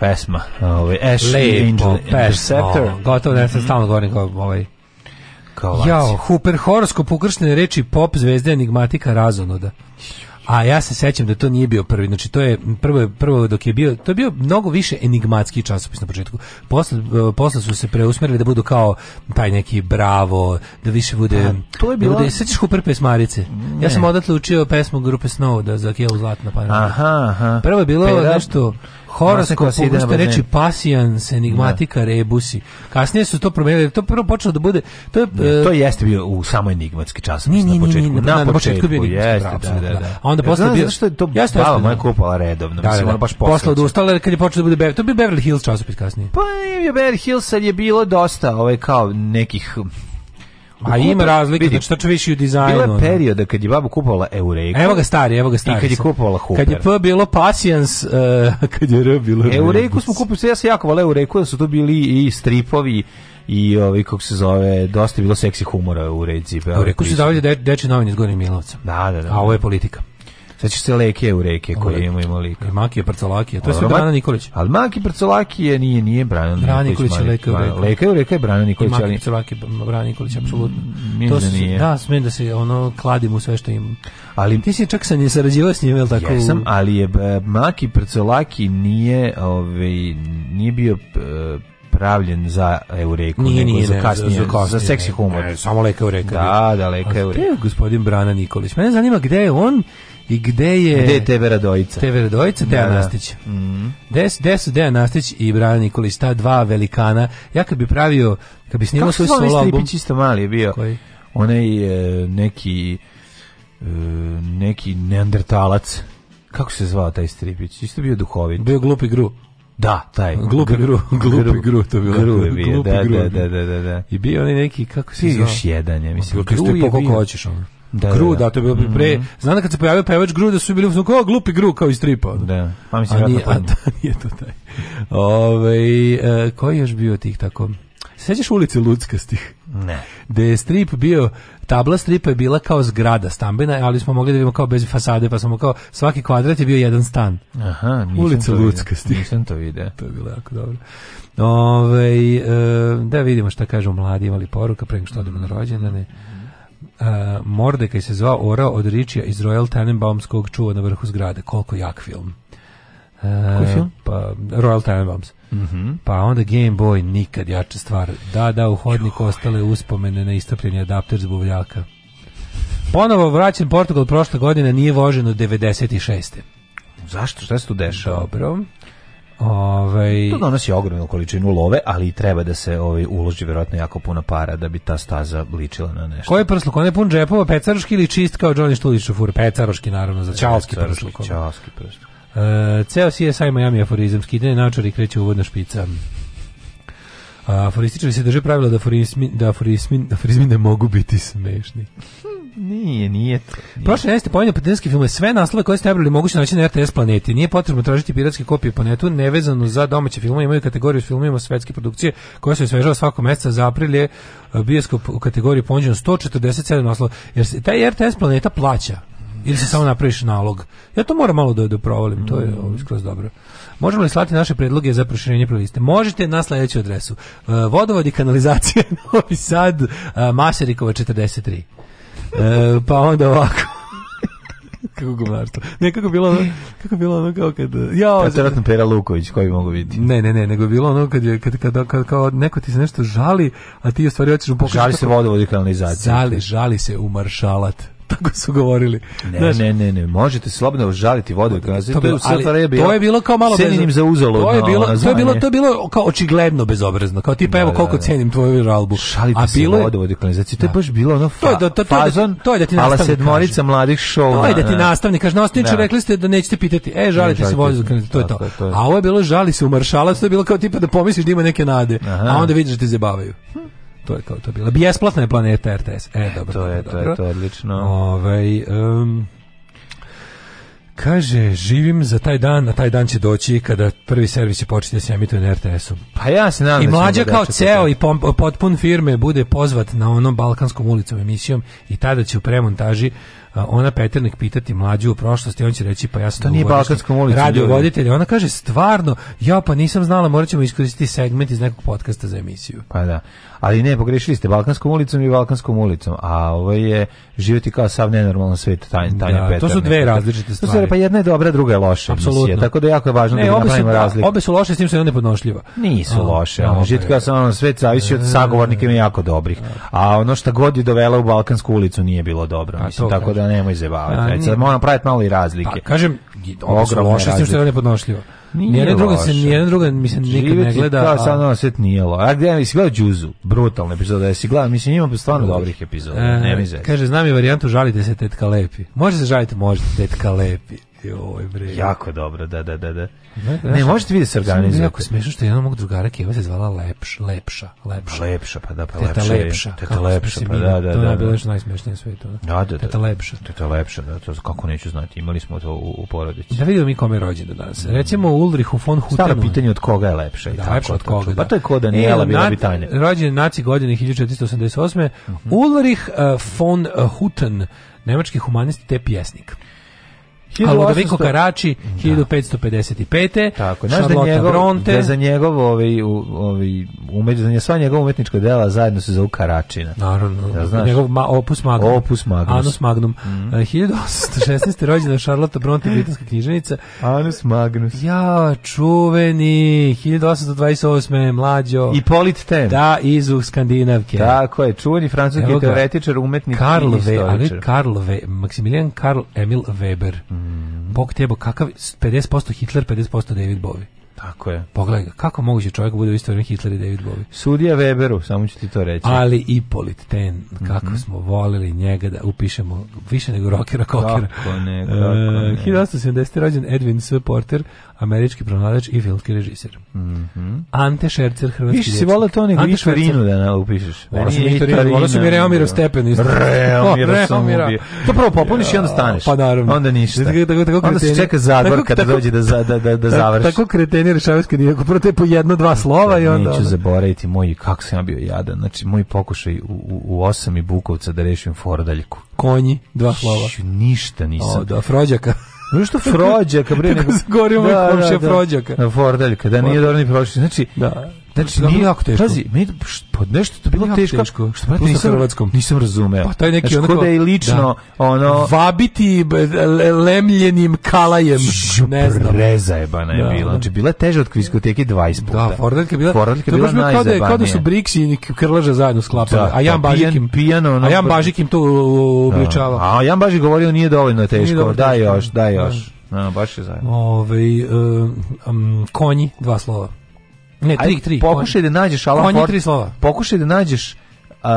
pesma. Ovaj Ashley Angel Interceptor.
Gotovo da sam stalno govorim kao ovaj kao Jao, Hooper, horoskop ukrštene reči pop zvezde enigmatika razonoda. A ja se sećam da to nije bio prvi, znači to je prvo prvo dok je bio, to je bio mnogo više enigmatski časopis na početku. Posle, e, posle su se preusmerili da budu kao taj neki bravo, da više bude pa,
to je bilo. Da
bude, sećaš Hooper pesmarice. Ne. Ja sam odatle učio pesmu grupe Snow da za Kill Zlatna pa.
Aha, aha.
Prvo je bilo Pera, nešto horoskop, ste reći pasijans, enigmatika, rebusi. Kasnije su to promijenili, to prvo počelo da bude...
To, je, ne, to e, jeste bio u samo enigmatski čas, na
početku. Nije,
na,
na,
početku,
bio bilo da, da, A onda posle
ja, bio... što je to jeste, bala moja kupala redovno, da, mislim, da. Ono baš posle.
Posle odustala, kad je počelo da bude Beverly, to bi Beverly Hills časopis kasnije.
Pa je Beverly Hills, je bilo dosta, ovaj, kao nekih
a ima razlike, vidi, znači tačno znači više u dizajnu. Bilo je ono.
perioda kad je baba kupovala Eureka.
Evo ga stari, evo ga stari. I kad
je kupovala Hooper. Kad je
P bilo Pasijans, e, uh, <laughs> kad je R bilo
Eureku smo kupili, ja se jako volao Eureku, da su to bili i stripovi i ovi kako se zove, dosta je bilo seksi humora u Reci.
Eureku
su davali deče
deči novine iz Gornjeg Milovca.
Da, da,
da. A ovo je politika.
Sad će se Leke u reke koje imamo ima Lika.
I Makije Prcolakije, to je sve Brana Nikolić.
Ali Maki Prcolakije nije, nije Brana Nikolić.
Brana Nikolić
je Leka u reke. Leka u
reke je Brana Nikolić. I Maki Prcolakije, Brana Nikolić, mm, apsolutno.
To su,
da, smijem da se ono kladim u sve što imam.
Ali ti si čak sam nije sarađivao s njim, jel tako? Jesam, ali je Maki Prcolaki nije, ovaj, nije bio e, pravljen za Eureku, nije, nego nije, za kasnije, za, za, kasnije, za seksi humor. Ne,
samo Leka Eureka.
Da, da, Leka
Eureka. Gospodin Brana Nikolić. Mene zanima gde je on i gde je...
Gde je TV Radojica?
TV Radojica, Dejan Nastić. Mm. Mm-hmm. Des, Dejan Nastić i Brana Nikolić, ta dva velikana. Ja kad bi pravio, kad bi snimao svoj
solo
album...
Kako su mali je bio? Koji? Onaj e, neki... E, neki neandertalac. Kako se zvao taj stripić? Isto bio duhovit.
Bio glupi gru.
Da, taj.
Glupi gru, glupi gru, to
bilo. Gru je bio, da, da, da, da, da. I bio onaj neki, kako se Ti zvao?
Još jedan je, mislim.
Gru je bio. Koliko je ono.
Da, Gru, da, to je bilo pre. Mhm. Znam da kad se pojavio pevač Gru da su bili u kao glupi Gru kao iz stripa.
Ono. Da.
Pa mislim a, <laughs> nije to taj. Ovaj e, koji je još bio tih tako? Sećaš ulice Luckastih? Ne. Da je strip bio tabla stripa je bila kao zgrada stambena, ali smo mogli da vidimo kao bez fasade, pa smo kao svaki kvadrat je bio jedan stan.
Aha,
nisam Ulica
Luckastih. to
vidio. <laughs> To je bilo jako dobro. Ove, ovaj, da vidimo šta kažu mladi, imali poruka prema što odemo na rođendane uh, e, Mordekaj se zvao ora od Ričija iz Royal Tenenbaumskog čuva na vrhu zgrade. Koliko jak film. E, pa, Royal Tenenbaums.
Mm
Pa onda Game Boy nikad jača stvar. Da, da, u hodniku ostale uspomene na istopljeni adapter zbuvljaka. Ponovo vraćen Portugal prošle godine nije vožen od 96.
Zašto? Šta se tu dešava? Dobro.
Ove... Ovaj,
to donosi ogromnu količinu love, ali treba da se ovi ovaj, uloži Vjerojatno jako puno para da bi ta staza ličila na nešto.
Koje prsluk, je pun džepova, pecaroški ili čist kao Johnny Štulić šofur, pecaroški naravno, za čalski prsluk.
Čalski
prsluk. E, ceo CSI Miami aforizam skidene načari kreće uvodna špica. Aforističari se drže pravila da aforizmi, da da aforizmi ne mogu biti smešni. <laughs>
Nije, nije.
Prošle filme, sve naslove koje ste obrali moguće naći na RTS planeti. Nije potrebno tražiti piratske kopije po netu, nevezano za domaće filmove, imaju kategoriju s filmima svetske produkcije koja se osvežava svakog mjeseca za april je e, bioskop u kategoriji četrdeset 147 naslova. Jer se taj RTS planeta plaća ili se samo napraviš nalog. Ja to moram malo da, da provalim, to je mm. ovaj, skroz dobro. Možemo li slati naše predloge za proširenje priliste? Možete na sljedeću adresu. E, Vodovod i kanalizacija <laughs> Novi Sad, e, Maserikova 43. E, pa onda ovako. <laughs> kako to. Ne, kako bilo ono, kako bilo ono kao kad...
Ja, pa ovo... Zato Pera Luković, koji mogu vidjeti.
Ne, ne, ne, nego bilo ono kad, je, kad, kad, kao neko ti se nešto žali, a ti u stvari hoćeš
Žali se vodovodi kanalizacija. Žali,
žali se u tako su govorili.
Ne, ne, ne, ne, možete slobodno žaliti vodu to, to, to, je
bilo, to je bilo kao malo
bez, za uzalo.
To je bilo, to je bilo, to je bilo kao očigledno bezobrazno, kao tipa da, evo koliko da, da. cenim tvoju žalbu.
Šalite A bilo vodu vodu kanalizaciju, to je baš bilo ono fa,
to da, to, fazon, to je da ti
sedmorica kaže. mladih show. To
je da ti nastavnik kaže, nastavniče rekli ste da nećete pitati, e, žalite se vodu to je to. A ovo je bilo žali se u maršala, to je bilo kao tipa da pomisliš da ima neke nade, a onda vidiš da te zabavaju to je kao to bilo. Besplatna je planeta RTS. E, e, dobro.
To je,
to
je, to je odlično. Ovaj,
um, Kaže, živim za taj dan, a taj dan će doći kada prvi servis će početi da se na RTS-u.
Pa ja se nadam
I mlađa kao ceo i potpun firme bude pozvat na onom Balkanskom ulicom emisijom i tada će u premontaži ona Peternik pitati mlađu u prošlosti, on će reći pa ja sam to
nije balkanskom
Radio voditelj, ona kaže stvarno, ja pa nisam znala, morat ćemo iskoristiti segment iz nekog podcasta za emisiju. Pa
da. Ali ne, pogrešili ste Balkanskom ulicom i Balkanskom ulicom, a ovo ovaj je živjeti kao sav nenormalan svet Tanja
To su dve različite stvari.
To pa jedna je dobra, druga je loša. Apsolutno. tako da jako je važno da
pa, razliku. Obe su loše, s tim su nepodnošljiva.
Nisu loše. A, kao sav svet zavisi od e, sagovornika ima jako dobrih. A ono što god je dovela u Balkansku ulicu nije bilo dobro. Mislim, tako da nemoj zebavati. Sad moram praviti malo i razlike. Pa,
kažem, ovo su loše, s tim što je nepodnošljivo. Nijedna druga se, nije druga, mislim, nikad ne gleda.
Ja sam a... set ono, nije lo. A gdje, jesi gledao Džuzu? Brutalna epizoda, jesi gledao, mislim, ima stvarno dobrih epizoda, e, ne mi
Kaže, znam i varijantu, žalite se tetka lepi. Može se žaliti, možete tetka lepi je
bre. Ovaj jako dobro, da, da, da, da. Ne, ne, ne možete vidjeti se organizovati.
Jako smiješno što je jednom mog drugara Keva se zvala Lepš, Lepša, Lepša.
Lepša, pa da, pa Lepša.
Teta Lepša. Teta Lepša, pa da, da, da. To je bilo nešto najsmešnije sve to.
Da, da, da. Teta Lepša. Teta Lepša, da, to kako neću znati. Imali smo to u, u porodici.
Da vidimo mi kome je rođendan danas. Recimo Ulrihu von Hutenu.
Stara pitanje od koga je Lepša i da, tako. Lepša
od koga, da. Pa
to je kod Daniela e, bila bitanje.
Rođen
naci
godine 1488. Mhm. Ulrich eh, von eh, Huten, nemački humanist te pjesnik. A Ludoviko Karači, 1555. Tako, znaš
da, njegov, Bronte, da za njegov ovaj, ovaj, umet, za sva njegov umetnička dela zajedno se zove Karačina.
Naravno, da, znaš, njegov ma, opus magnum.
Opus magnum.
Anus magnum. Mm. 1816. E, rođena Charlotte Bronte, britanska knjiženica.
Anus magnus.
Ja, čuveni, 1828. mlađo.
I
Polit Ten. Da, izu Skandinavke.
Tako je, čuveni francuski teoretičar, umetnik Karl i istoričar.
Karl Ve, Maksimilijan Karl Emil Weber. Mm Bog tebo, kakav 50% Hitler, 50% David Bowie.
Tako je.
Pogledaj, kako moguće čovjek bude u isto vrijeme Hitler i David Bowie?
Sudija Weberu, samo ću ti to reći.
Ali i Ten, kako mm -hmm. smo volili njega da upišemo više nego rockera kokera. Kako ne, kako e, ne. 1870. rođen Edwin S. Porter, američki pronadač i filmski režiser. Mm -hmm. Ante Šercer, hrvatski
Više si volao to nego Šverinu da ne upišeš. Volao sam Viktorinu, volao sam i Reomiro Stepen. Reomira pa, sam ubio. To prvo popuniš i onda staneš.
Pa naravno.
Onda ništa. se čeka zadvor kada dođe da
završi. Tako rešavati kad iako prvo te po jedno, dva slova i onda...
Neću
ono.
zaboraviti moj, kako sam ja bio jadan, znači moj pokušaj u, u, u osam i Bukovca da rešim fordaljku.
Konji, dva slova. Šu,
ništa nisam. O, da,
Frođaka. No što
Frođaka, bre, <laughs>
nego... Zagorio moj da, komšija da, da, Frođaka.
Da, fordaljka, da nije dobro ni prošli. Znači, da Znači, znači, nije jako teško. Pazi, št, pa nešto to pa bilo teško. teško.
Što brate nisam hrvatskom.
Nisam razumeo. Pa
taj neki znači,
onako da je lično da. ono
vabiti lemljenim kalajem. Žup,
ne znam. Prezajebana je da. bila. Znači bila je teža od kviskoteke 20 puta.
Da, Fordelka je bila.
Fordelka bila najzajbanija. Kao, kao
da su Briksi i Krlaža zajedno sklapali. a Jan Bažik im
pijano, ono- a
Jan Bažik im to uobličavao. A
Jan Bažik govorio nije dovoljno teško. Da još, da još. Na, baš je zajedno. Ove,
um, konji, dva slova. Ne, tri, tri.
Pokušaj da nađeš Alan
on je
Pokušaj da nađeš Uh,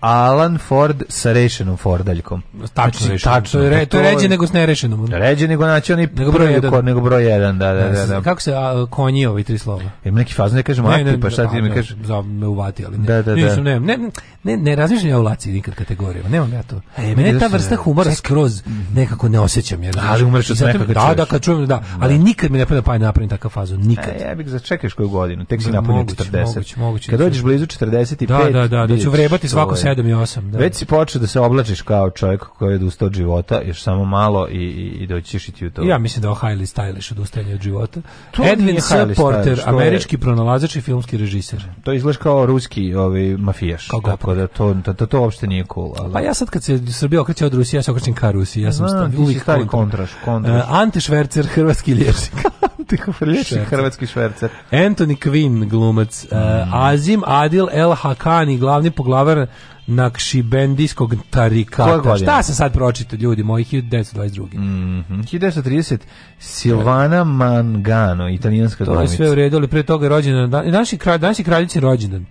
Alan Ford sa rešenom Fordaljkom.
Tačno znači, rešenom. Tačno, re, znači, to je ređe nego s nerešenom.
Ono. Ređe nego znači oni nego broj 1, nego broj jedan, da, da, da, da.
Kako se a, konji ovi tri slova?
Ima neki faz, ne
kažemo, ne, ne, pa šta ti mi kažeš? Za me uvati, ali ne. Da, da, da. Ne, ne, ne, ne razmišljam ja u laci nikad kategorijama, nemam ja to. E, Mene ta vrsta humora skroz nekako ne osjećam. Jer, ali umreš od smeka Da, da, kad čujem, da, ali nikad mi ne pada pa napravim takav fazu, e, nikad. E,
ja bih začekaš koju godinu, tek si napunio 40. Kad dođeš blizu 45, da,
da, da vrebati svako 7 i 8. Da.
Već si počeo da se oblačiš kao čovjek koji je odustao od života, još samo malo i, i, i doćiš ćeš i ti u to.
Ja mislim da je Highly Stylish odustajanje od života. To Edwin S. Porter, stylish, američki pronalazač i filmski režiser.
To izgleda kao ruski ovaj, mafijaš. Kao tako da to, to, to, to uopšte nije cool. Ali...
Pa ja sad kad se Srbija okreće od Rusije, ja se okrećem ka Rusiji. Ja sam Znam,
uvijek kontraš. kontraš.
Uh, Ante
Švercer,
hrvatski liječnik. <laughs>
<laughs> Tihoprlješi hrvatski švercer.
Anthony Quinn glumac, e, mm. uh, Azim Adil El Hakani, glavni poglavar nakšibendijskog tarikata. Šta se sad pročita, ljudi moji, 1922. Mm
-hmm. 1930, Silvana Mangano, italijanska
glumica. To je sve u redu, ali pre toga je rođena, naši, kralj, naši kraljici rođendan.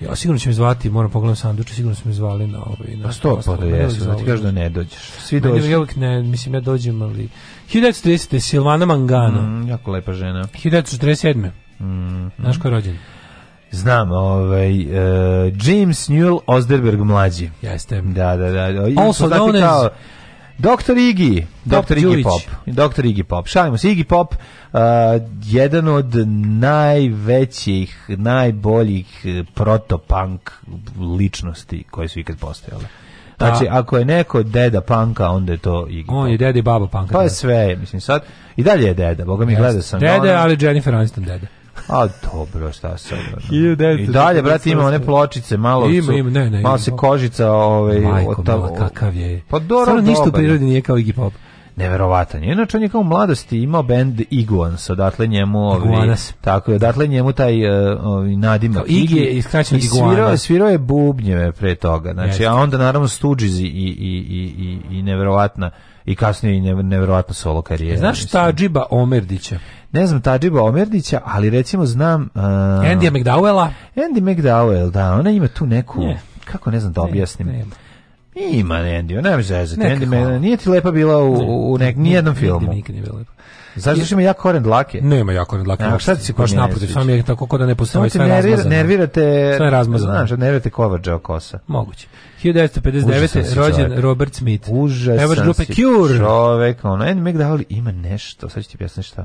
Ja sigurno će me zvati, moram pogledati sanduče, sigurno su me zvali na ovaj... Na, pa
sto, pa, pa da jesu, ti kažu da ne dođeš.
Svi dođu. Ja uvijek ne, mislim, ja dođem, ali 1930. Silvana Mangano. Mm,
jako lepa žena.
1947. Mm, mm-hmm.
Znaš ko je rođen? Znam, ovaj, uh, James Newell Osderberg mlađi.
Jeste.
Da, da, da.
Also known as...
Doktor Iggy. Doktor Iggy Pop, Doktor Iggy Pop. Šalimo se Iggy Pop, uh, jedan od najvećih, najboljih protopunk ličnosti koje su ikad postojale. Znači, ako je neko deda panka, onda je to
Iggy On je deda i baba panka.
Pa je sve, mislim, sad, i dalje je deda, boga mi gleda sam. Dede,
ono... ali Jennifer Aniston deda.
A dobro, šta se. Ono. I dalje, brate, ima one pločice, malo ima, ima, ne, ne, malo se kožica ove. Ovaj,
Majko, od kakav je.
Pa dobro,
ništa u prirodi nije kao Iggy Pop
neverovatan. Inače on je kao u mladosti imao bend Iguans, odatle njemu ovi, tako je, odatle njemu taj e, ovi, nadimak
Igi je
i svirao, svirao je bubnjeve pre toga. Znači, a onda naravno Stooges i, i, i, i, i neverovatna i kasnije i neverovatna solo karijera.
Znaš džiba Omerdića?
Ne znam džiba Omerdića, ali recimo znam...
Uh, Andy McDowella?
Andy McDowell, da, ona ima tu neku... Kako ne znam da objasnim. Ne, ima Andy, ne zezati. Andy Mena, nije ti lepa bila u, ne, u nek, nijednom filmu. Nikad nije bila lepa. Znaš, znači, ima jako koren dlake?
Nema jako koren dlake. A, šta ti si baš naprotiv? Sam je tako kod da ne postoji sve nervira,
nervirate, sve
razmazano. Znaš,
nervirate kovrđa kosa.
Moguće. 1959. rođen Robert Smith.
Užasan Evaš grupe Cure. Čovek, ono, Andy McDowell ima nešto, sad ću ti objasniti šta.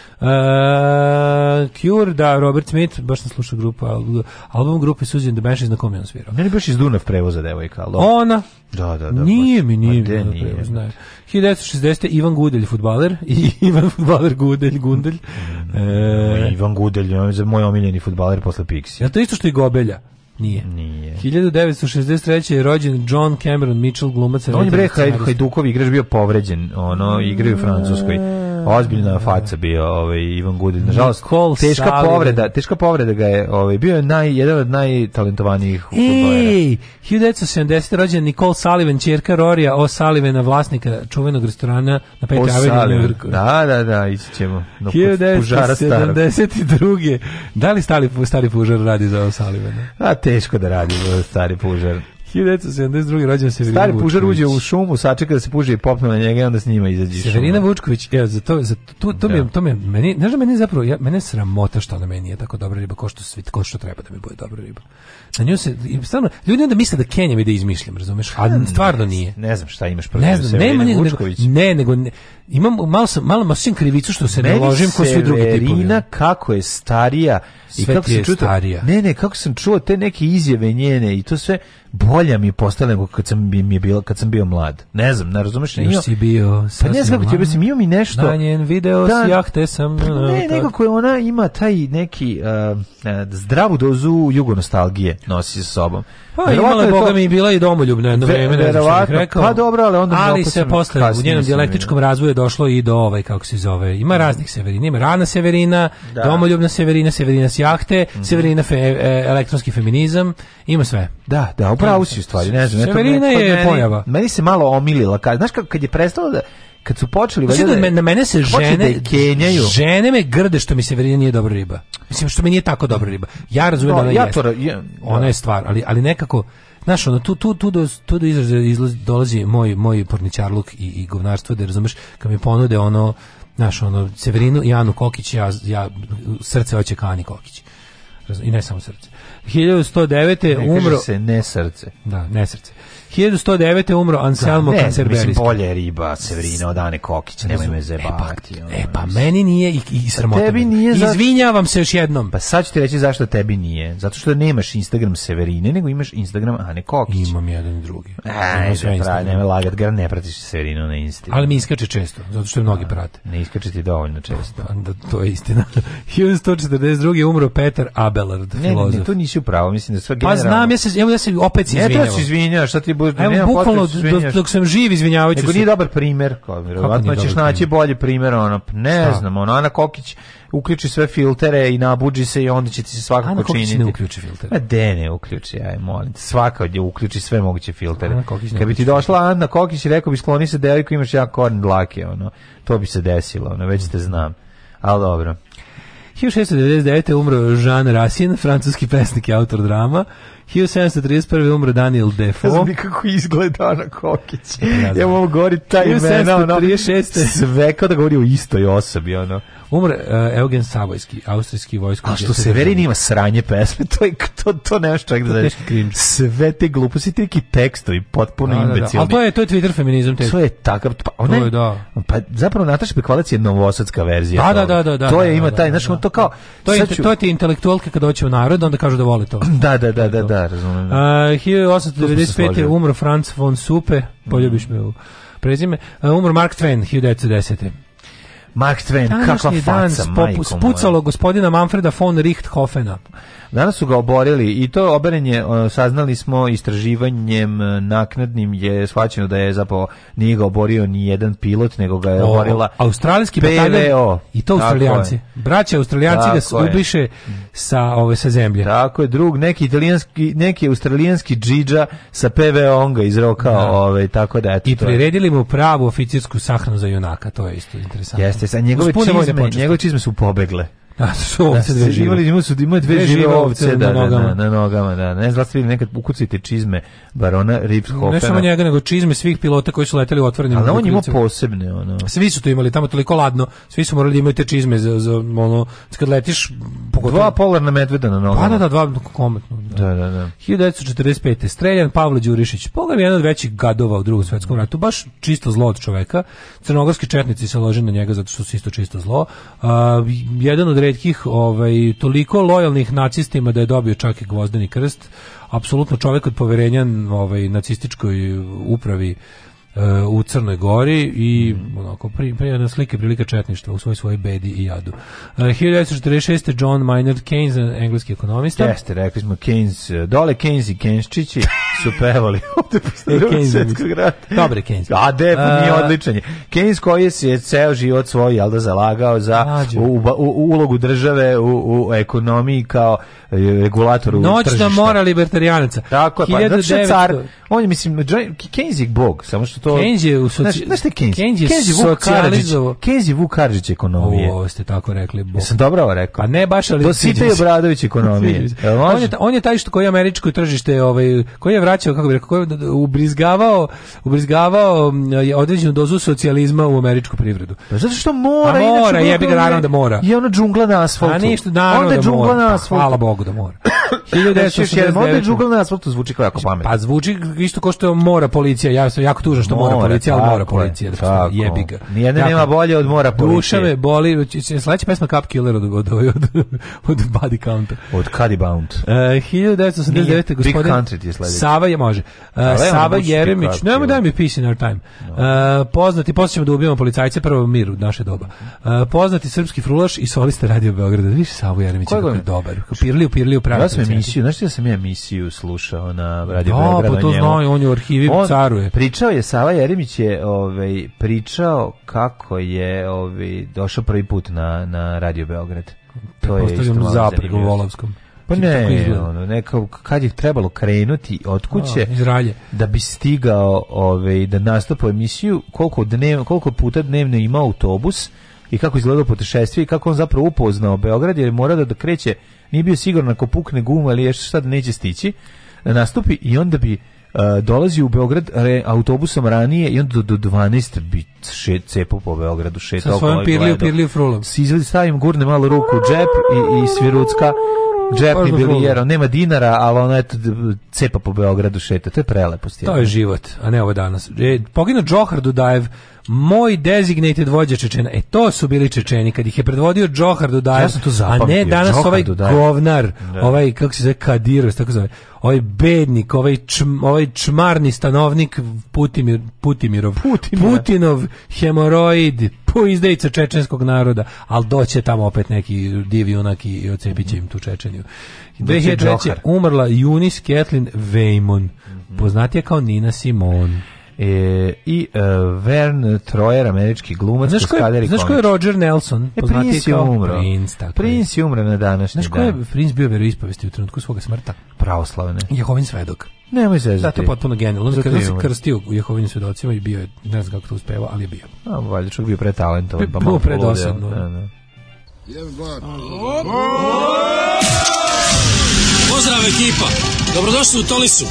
E, Cure, da, Robert Smith, baš sam slušao grupu, album grupe Suzy and the Banshees na kom je on svirao.
Meni
baš
iz Dunav prevoza devojka, ali...
Ona,
da, da, da.
Nije mi, nije
pa
mi.
Nije, prevoz,
nije.
1960.
Ivan Gudelj, futbaler. I <laughs> Ivan futbaler Gudelj, Gundelj.
Mm, e, Ivan Gudelj, on je moj omiljeni futbaler posle Pixi.
ja to isto što i Gobelja?
Nije.
Nije. 1963. je rođen John Cameron Mitchell, glumac.
On je bre Hajdukovi igrač bio povređen, ono, igraju u Francuskoj e, Ozbiljna faca bio ovaj Ivan Gudin. Nažalost, teška povreda, teška povreda ga je, ovaj bio je naj jedan od najtalentovanijih
fudbalera. Ej, 1970 rođen Nicole Sullivan, ćerka Rorija salivena vlasnika čuvenog restorana na Pet Avenue
Da, da, da, ići ćemo. No, 1972.
Da li stari, stari pužar radi za Salivena
A teško da radi za stari pužar.
1972. rođen
Severina Stari pužar uđe u šumu, sačeka da se puže i popne na njega i onda s njima izađe
Severina Vučković, evo, za to, za to, to, mi, to mi je, meni, ne da meni zapravo, ja, mene sramota što na meni je tako dobra riba, ko što, svi, ko što treba da mi bude dobra riba. Na nju se, stvarno, ljudi onda misle da kenjam i da izmišljam, razumeš? A stvarno nije.
Ne znam šta imaš
protiv ne znam, Severina Vučković. Ne, nego, ne, imam, malo sam, malo masim krivicu što se ne ložim ko svi drugi tipovi.
Severina ono. kako je starija, sve i kako sam starija. Ne, ne, kako sam čuo te neke izjave njene i to sve, bolja mi je postala nego kad sam mi je kad sam bio mlad. Ne znam, ne razumeš ne.
Još si bio.
Pa ne znam ti mi nešto.
Na njen video da, s jahte sam.
Pa ne, e, nekako je ona ima taj neki e, zdravu dozu jugo nostalgije nosi sa sobom.
Pa imala je, Boga to... mi bila i domoljubna jedno vreme, ne znam rekao.
Pa dobro, ali onda...
Ali se posle u njenom dijalektičkom razvoju je došlo i do ovaj, kako se zove, ima mm. raznih Severina, ima rana Severina, da. domoljubna Severina, Severina s jahte, mm Severina fe, e, elektronski
feminizam, ima sve. Da, da, pravu si u stvari, ne znam.
meni,
Meni se malo omilila. Kad, znaš kako kad je prestalo da kad su počeli
na mene se žene Žene me grde što mi Severina nije dobra riba. Mislim što mi nije tako dobra riba. Ja razumijem da ona ja
to,
je, ona je stvar, ali ali nekako Znaš, ono, tu, tu, tu, do, tu izraza izlazi, dolazi moj, moj porničarluk i, i govnarstvo, da razumeš, kad mi ponude ono, znaš, ono, Severinu i Anu Kokić, ja, ja srce hoće Kani Kokić. I ne samo srce. 1109. Ne
umro... se, ne srce.
Da, ne srce. 1109. umro Anselmo Cancerberis.
Mislim, bolje riba Severina od Ane Kokić, nemoj me e, pa, zebati.
E, pa, ono, meni nije i, i
sramota. Tebi nije
za... Izvinjavam se još jednom.
Pa sad ću ti reći zašto tebi nije. Zato što nemaš Instagram Severine, nego imaš Instagram Ane Kokić.
Imam jedan i drugi.
Ajde, lagat, gar ne pratiš Severinu na Instagram.
Ali mi iskače često, zato što je mnogi prate.
Ne iskače ti dovoljno često. Pa,
da, to je istina. 1142. <laughs> umro Peter Abelard, filozof. Ne, ne,
to nisi upravo, mislim da sve pa, generalno...
Pa znam, ja se, evo, ja se opet
izvinjavam. Ne, to šta ti bude nema
bukvalno dok, dok sam živ izvinjavajući se.
Nego nije dobar primjer kao verovatno ćeš naći bolji primjer, ono ne znam, ono Ana Kokić uključi sve filtere i nabuđi se i onda će ti se svakako Ana
Kokić činiti. ne uključi filtere. Ma
de ne uključi, aj molim Svaka od uključi sve moguće filtere. Ana Kokić Kad bi ti došla Ana Kokić i rekao bi skloni se deliku, imaš ja korn dlake, ono. To bi se desilo, ono, već te znam. Ali dobro.
1699. umro Jean Racine, francuski pesnik i autor drama. 1731. umre Daniel Defoe.
znam kako izgleda Ana Kokić. Ja, ja mogu govoriti taj imena, ono, sve kao da govori o istoj osobi, ono.
Umre uh, Eugen Savojski, austrijski vojsko.
A što Severin ima sranje pesme, <laughs> to je to to ne
može
čovjek da Sve te gluposti, teki tekstovi potpuno da, imbecilni.
Da, da. A to je to je Twitter feminizam te. To
je takav pa ona to je, da. pa zapravo Nataša Bekvalac je novosadska verzija.
Da, da, da, da, To
je ima taj, znači on to kao
to je to ti intelektualke kada dođe u narod, onda kažu da vole to.
Da, da, da, da, da,
razumijem. Uh, 1895 je umro Franz von Supe, poljubiš me u prezime. E, umro Mark Twain 1910.
Mark Twain, kakva faca,
Spucalo gospodina Manfreda von Richthofena.
Danas su ga oborili i to oberenje saznali smo istraživanjem e, naknadnim je shvaćeno da je zapravo nije ga oborio ni jedan pilot, nego ga je oborila
australijski PVO. I to australijanci. Braća australijanci da se sa ove sa zemlje.
Tako je, drug neki neki australijanski džidža sa PVO on ga izrokao, da. tako da eto.
I priredili mu pravu oficirsku sahranu za junaka, to je isto interesantno.
Jeste
Jeste, a njegove
čizme, njegove čizme su pobegle. A što ovce dve žive? Imali, su, imaju dve, žive ovce, da,
na nogama.
Da, na nogama, da. Ne znam, vidim, nekad ukucite čizme barona Ripshopera.
Ne samo njega, nego čizme svih pilota koji su leteli u otvorenim.
Ali on ima posebne, ono.
Svi su to imali, tamo toliko ladno, svi su morali
da
te čizme za, za ono, kad letiš...
Pogotovo... Dva polarna medveda na nogama.
Pa da, da, dva kometno.
Da, da,
da. 1945. Streljan Pavle Đurišić. pogled jedan od većih gadova u drugom svetskom ratu, baš čisto zlo od čoveka. Crnogorski četnici se lože na njega zato što su isto čisto zlo. Uh, jedan od retkih ovaj, toliko lojalnih nacistima da je dobio čak i gvozdeni krst apsolutno čovjek od poverenja ovaj, nacističkoj upravi u Crnoj Gori i mhm. onako, onako prijedna slike prilika četništva u svoj svojoj bedi i jadu. E, uh, 1946. John Maynard Keynes, engleski ekonomista. Jeste, rekli smo
Keynes, dole Keynes i Keynesčići su <laughs> pevali ovde posle
e, Dobre Keynes.
A de, pa e, nije odličan je. Keynes koji je ceo život svoj jel da zalagao za u, ulogu države u, u ekonomiji kao regulatoru
Noćna tržišta. Noćna mora libertarijanaca.
Tako pa, znači car, on je, mislim, Keynes je bog, samo što to...
Kenji je u soci... Znaš, znaš
Kenji? Kenji? Kenji Vuk Karadžić Kenji Vuk Karadžić ekonomije.
O, ste tako rekli. bo. Jesam
dobro ovo rekao. A
ne baš, ali... To
Sita je Bradović ekonomije.
on, je, on je taj što koji je američko tržište, ovaj, koji je vraćao, kako bi rekao, koji je ubrizgavao, ubrizgavao određenu dozu socijalizma u američku privredu.
Pa zato što
mora... A
mora,
jebi ga, naravno da mora.
I ono džungla na asfaltu.
A ništa,
naravno
Onda
da mora. Onda džungla na pa asfaltu. Hvala Bogu da mora. 1989. Možda je na asfaltu zvuči kao jako pametno.
Pa zvuči isto kao što mora policija. Ja sam jako tužan što mora, mora policija, ali mora policija. Da jebi ga.
Nijedna nema bolje od mora policije.
Duša me boli. Sljedeća pesma Cup Killer od, od, od, od Body Counta.
Od Cuddy Bound.
E, uh,
1989. gospodin Country ti je sljedeća.
Sava
je
može. E, Sava Jeremić. Nemo daj mi peace in our time. E, poznati, posle ćemo da ubijemo policajce prvo mir u naše doba. poznati srpski frulaš i solista Radio Beograda. Viš Sava Jeremić je dobar. Pirliju pirliju
pravi sam emisiju, znaš što sam ja emisiju slušao na Radio
Beograd? Da, pa to znao, on je u arhivi on caruje.
Pričao je, Sava Jeremić je ovaj, pričao kako je ovaj, došao prvi put na, na Radio Beograd.
To
je
isto malo u Volavskom.
Pa ne, ono, neka, kad je trebalo krenuti od kuće, da bi stigao ovaj, da nastupa emisiju, koliko, dnev, koliko puta dnevno ima autobus, i kako izgledao putešestvije i kako on zapravo upoznao Beograd jer je morao da kreće, nije bio siguran ako pukne guma ili nešto šta neće stići, nastupi i onda bi Uh, dolazi u Beograd autobusom ranije i onda do, do 12 bi še, cepo po Beogradu šetao.
Sa svojom
pirliju, pirliju frulom. Izvedi, stavim gurne malo ruku u džep i, i svirucka džep i bilijera, nema dinara, ali ona eto cepa po Beogradu šeta. To je prelepo. To
je život, a ne ovo danas. E, pogino Džohar Dudajev, moj designated vođa Čečena. E to su bili Čečeni kad ih je predvodio Džohar Dudajev, ja to
zapamtio,
a ne danas ovaj Dudajev. govnar, ovaj kako se zove Kadirov, tako zove. Ovaj bednik, ovaj čm, ovaj čmarni stanovnik Putimir Putimirov, Putinov, hemoroid, poizdejca čečenskog naroda, ali doće tamo opet neki div junak i ocepit će im tu Čečeniju. 2003. umrla Junis Ketlin Vejmon, je kao Nina Simon
e, i e, Vern Troyer, američki glumac,
znaš ko je, znaš ko je Roger Nelson?
E, Prince je umro. Prince, tako je umro na današnji
dan. Znaš ko je Prince bio veroispovesti u trenutku svoga smrta?
Pravoslavne.
Jehovin svedok.
Nemoj se zezati. Zato
je potpuno genijal. On se krstio u Jehovinu svedocima i bio je, ne znam kako to uspeva, ali je bio. A,
valjda čovjek bio pretalentovan. Pa bio
predosadno. dosadno Pozdrav ekipa. Dobrodošli u Tolisu.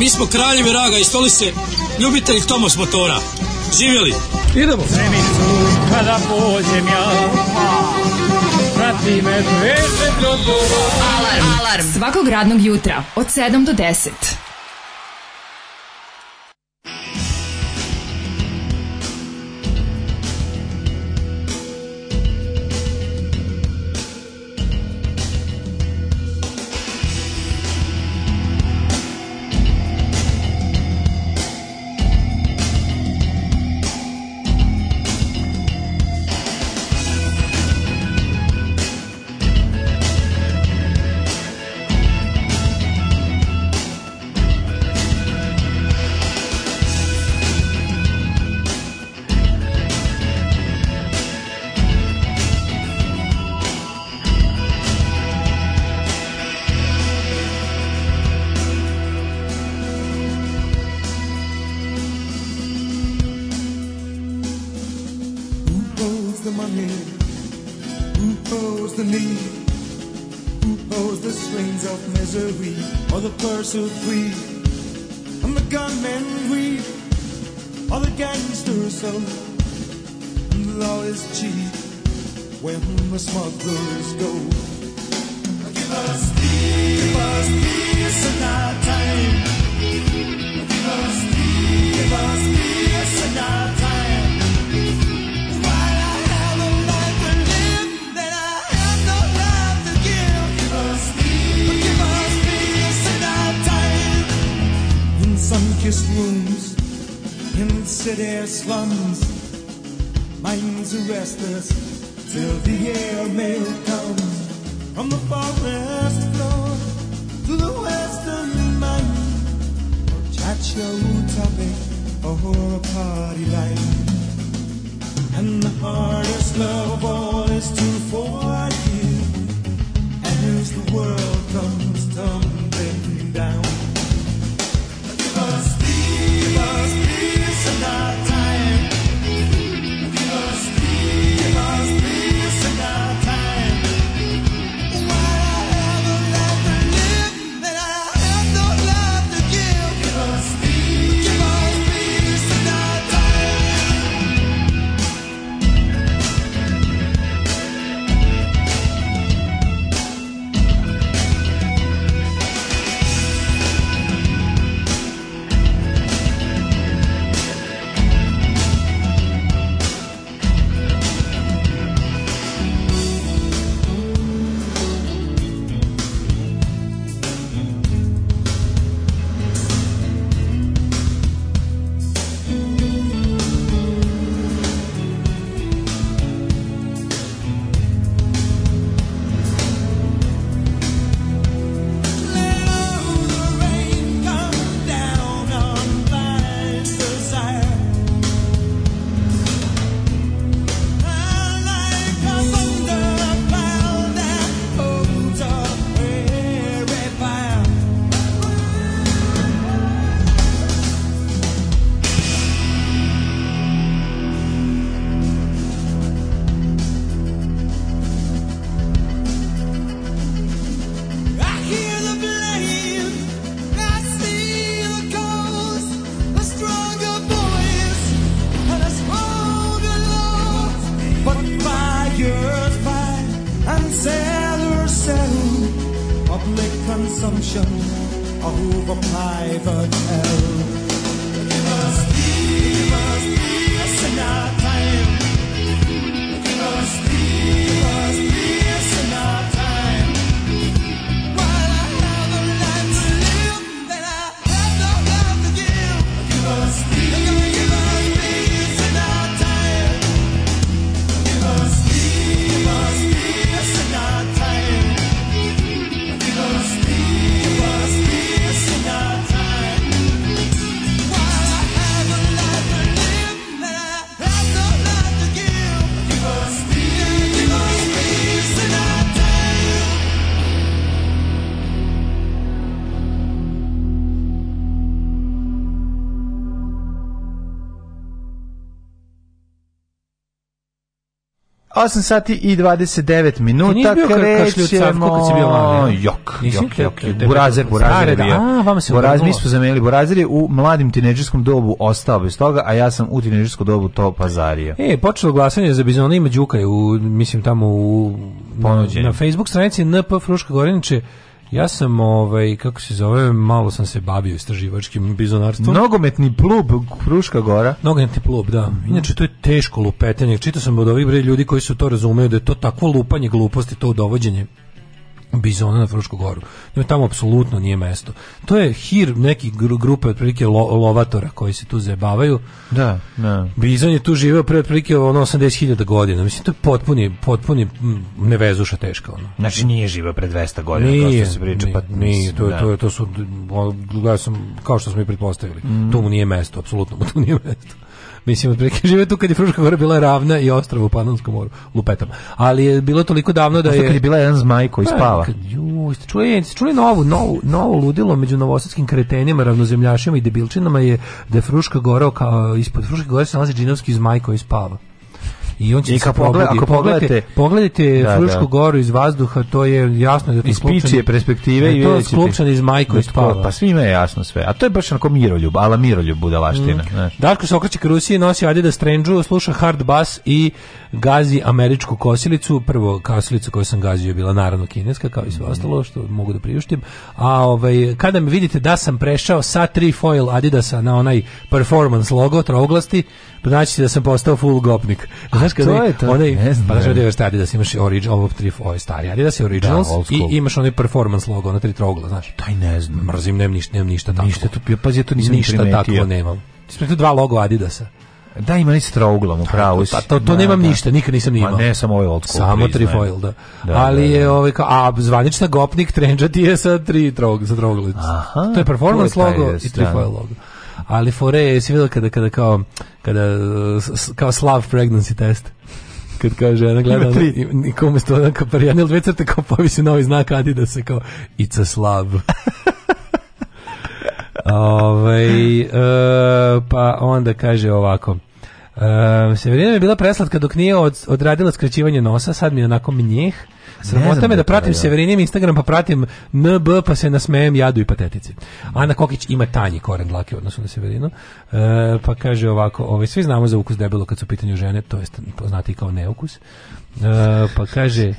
Mi smo kraljevi raga i stolice, ljubitelji Tomos motora. Živjeli! Idemo! Zemicu kada pođem ja, prati me Alarm. Alarm! Svakog radnog jutra od 7 do 10. so free.
8 sati i 29 minuta pa krećemo. Kad si bio jok, jok, jok, Burazer, burazer je A, vama se burazer, mi smo zamenili. Burazer je u mladim tineđerskom dobu ostao bez toga, a ja sam u tineđerskom dobu to pazario.
E, počelo glasanje za Bizona ima Đuka, u, mislim tamo u, Ponuđenje. na Facebook stranici NP Fruška Goriniće ja sam, ovaj, kako se zove, malo sam se bavio istraživačkim bizonarstvom.
Nogometni plub Kruška Gora.
Nogometni plub, da. Mhm. Inače, to je teško lupetanje. Čitao sam od ovih ljudi koji su to razumeju, da je to takvo lupanje gluposti, to dovođenje bizona na Frušku goru. Njima tamo apsolutno nije mesto. To je hir neki grupe otprilike lovatora koji se tu zabavaju.
Da, da.
Bizon je tu živeo pre otprilike ono 80.000 godina. Mislim to je potpuni potpuni nevezuša teška ono.
Znači nije živeo pre 200 godina nije, kao
se priča pa to je, to to su gledao sam kao što smo i pretpostavili. Mm. Tu mu nije mesto, apsolutno mu tu nije mesto. Mislim, otprilike <laughs> žive tu kad je Fruška gora bila ravna i ostrava u Panonskom moru, lupetam. Ali je bilo toliko davno da
je...
Kad
je bila jedan zmaj koji pa, spava.
Ju, ste čuli, ste čuli novu, novu, novo ludilo među novosadskim kretenima, ravnozemljašima i debilčinama je da je Fruška gora, kao, ispod Fruške gore se nalazi džinovski zmaj koji spava i on
će se pogledati ako pogledajte
da, goru iz vazduha, to je jasno da
to iz perspektive
i to iz majko iz
Pa svima je jasno sve. A to je baš onako miroljub, ala miroljub budalaština, mm.
Daško se okreće Rusiji, nosi Adidas Strange, sluša hard bass i gazi američku kosilicu, prvo kosilicu koju sam gazio je bila naravno kineska kao i sve mm. ostalo što mogu da priuštim. A ovaj kada mi vidite da sam prešao sa tri foil Adidasa na onaj performance logo trouglasti, znači da sam postao full gopnik. Znaš
kada je
to? Onaj, pa znaš da je stari da si imaš original, ovo tri ovo je stari, ali da si originals da, i imaš onaj performance logo, na ono tri trogla,
znaš. Taj ne znam.
Mrzim, nemam ništa, nemam ništa tako. Ništa,
to, pazi, ja
to
nisam ništa primetio.
Ništa
tako nemam.
tu dva logo Adidasa.
Da, ima ni trouglom, upravo
si. To, to, nemam da, ništa, nikad nisam imao. Ma
ne,
samo
ovaj old
school. Samo tri foil, da. da. Ali da, je ovaj, a zvanična gopnik trendža ti je sa tri trog, sa Aha, to je performance to je logo i tri foil logo ali fore je svi kada, kada kao, kada, kao slav pregnancy test kad kaže ona gleda niko umjesto, ona kao par crte kao povisi novi znak da se kao it's a slav <laughs> Ove, ovaj, pa onda kaže ovako uh, Severina je bila preslatka dok nije od, odradila skraćivanje nosa sad mi je onako mnjeh Sramota me da pratim Severinim Instagram, pa pratim NB, pa se nasmejem jadu i patetici. Ana Kokić ima tanji koren dlake Odnosno odnosu na Severinu. E, pa kaže ovako, ovaj, svi znamo za ukus debelo kad su u pitanju žene, to jest poznati kao neukus. E, pa kaže...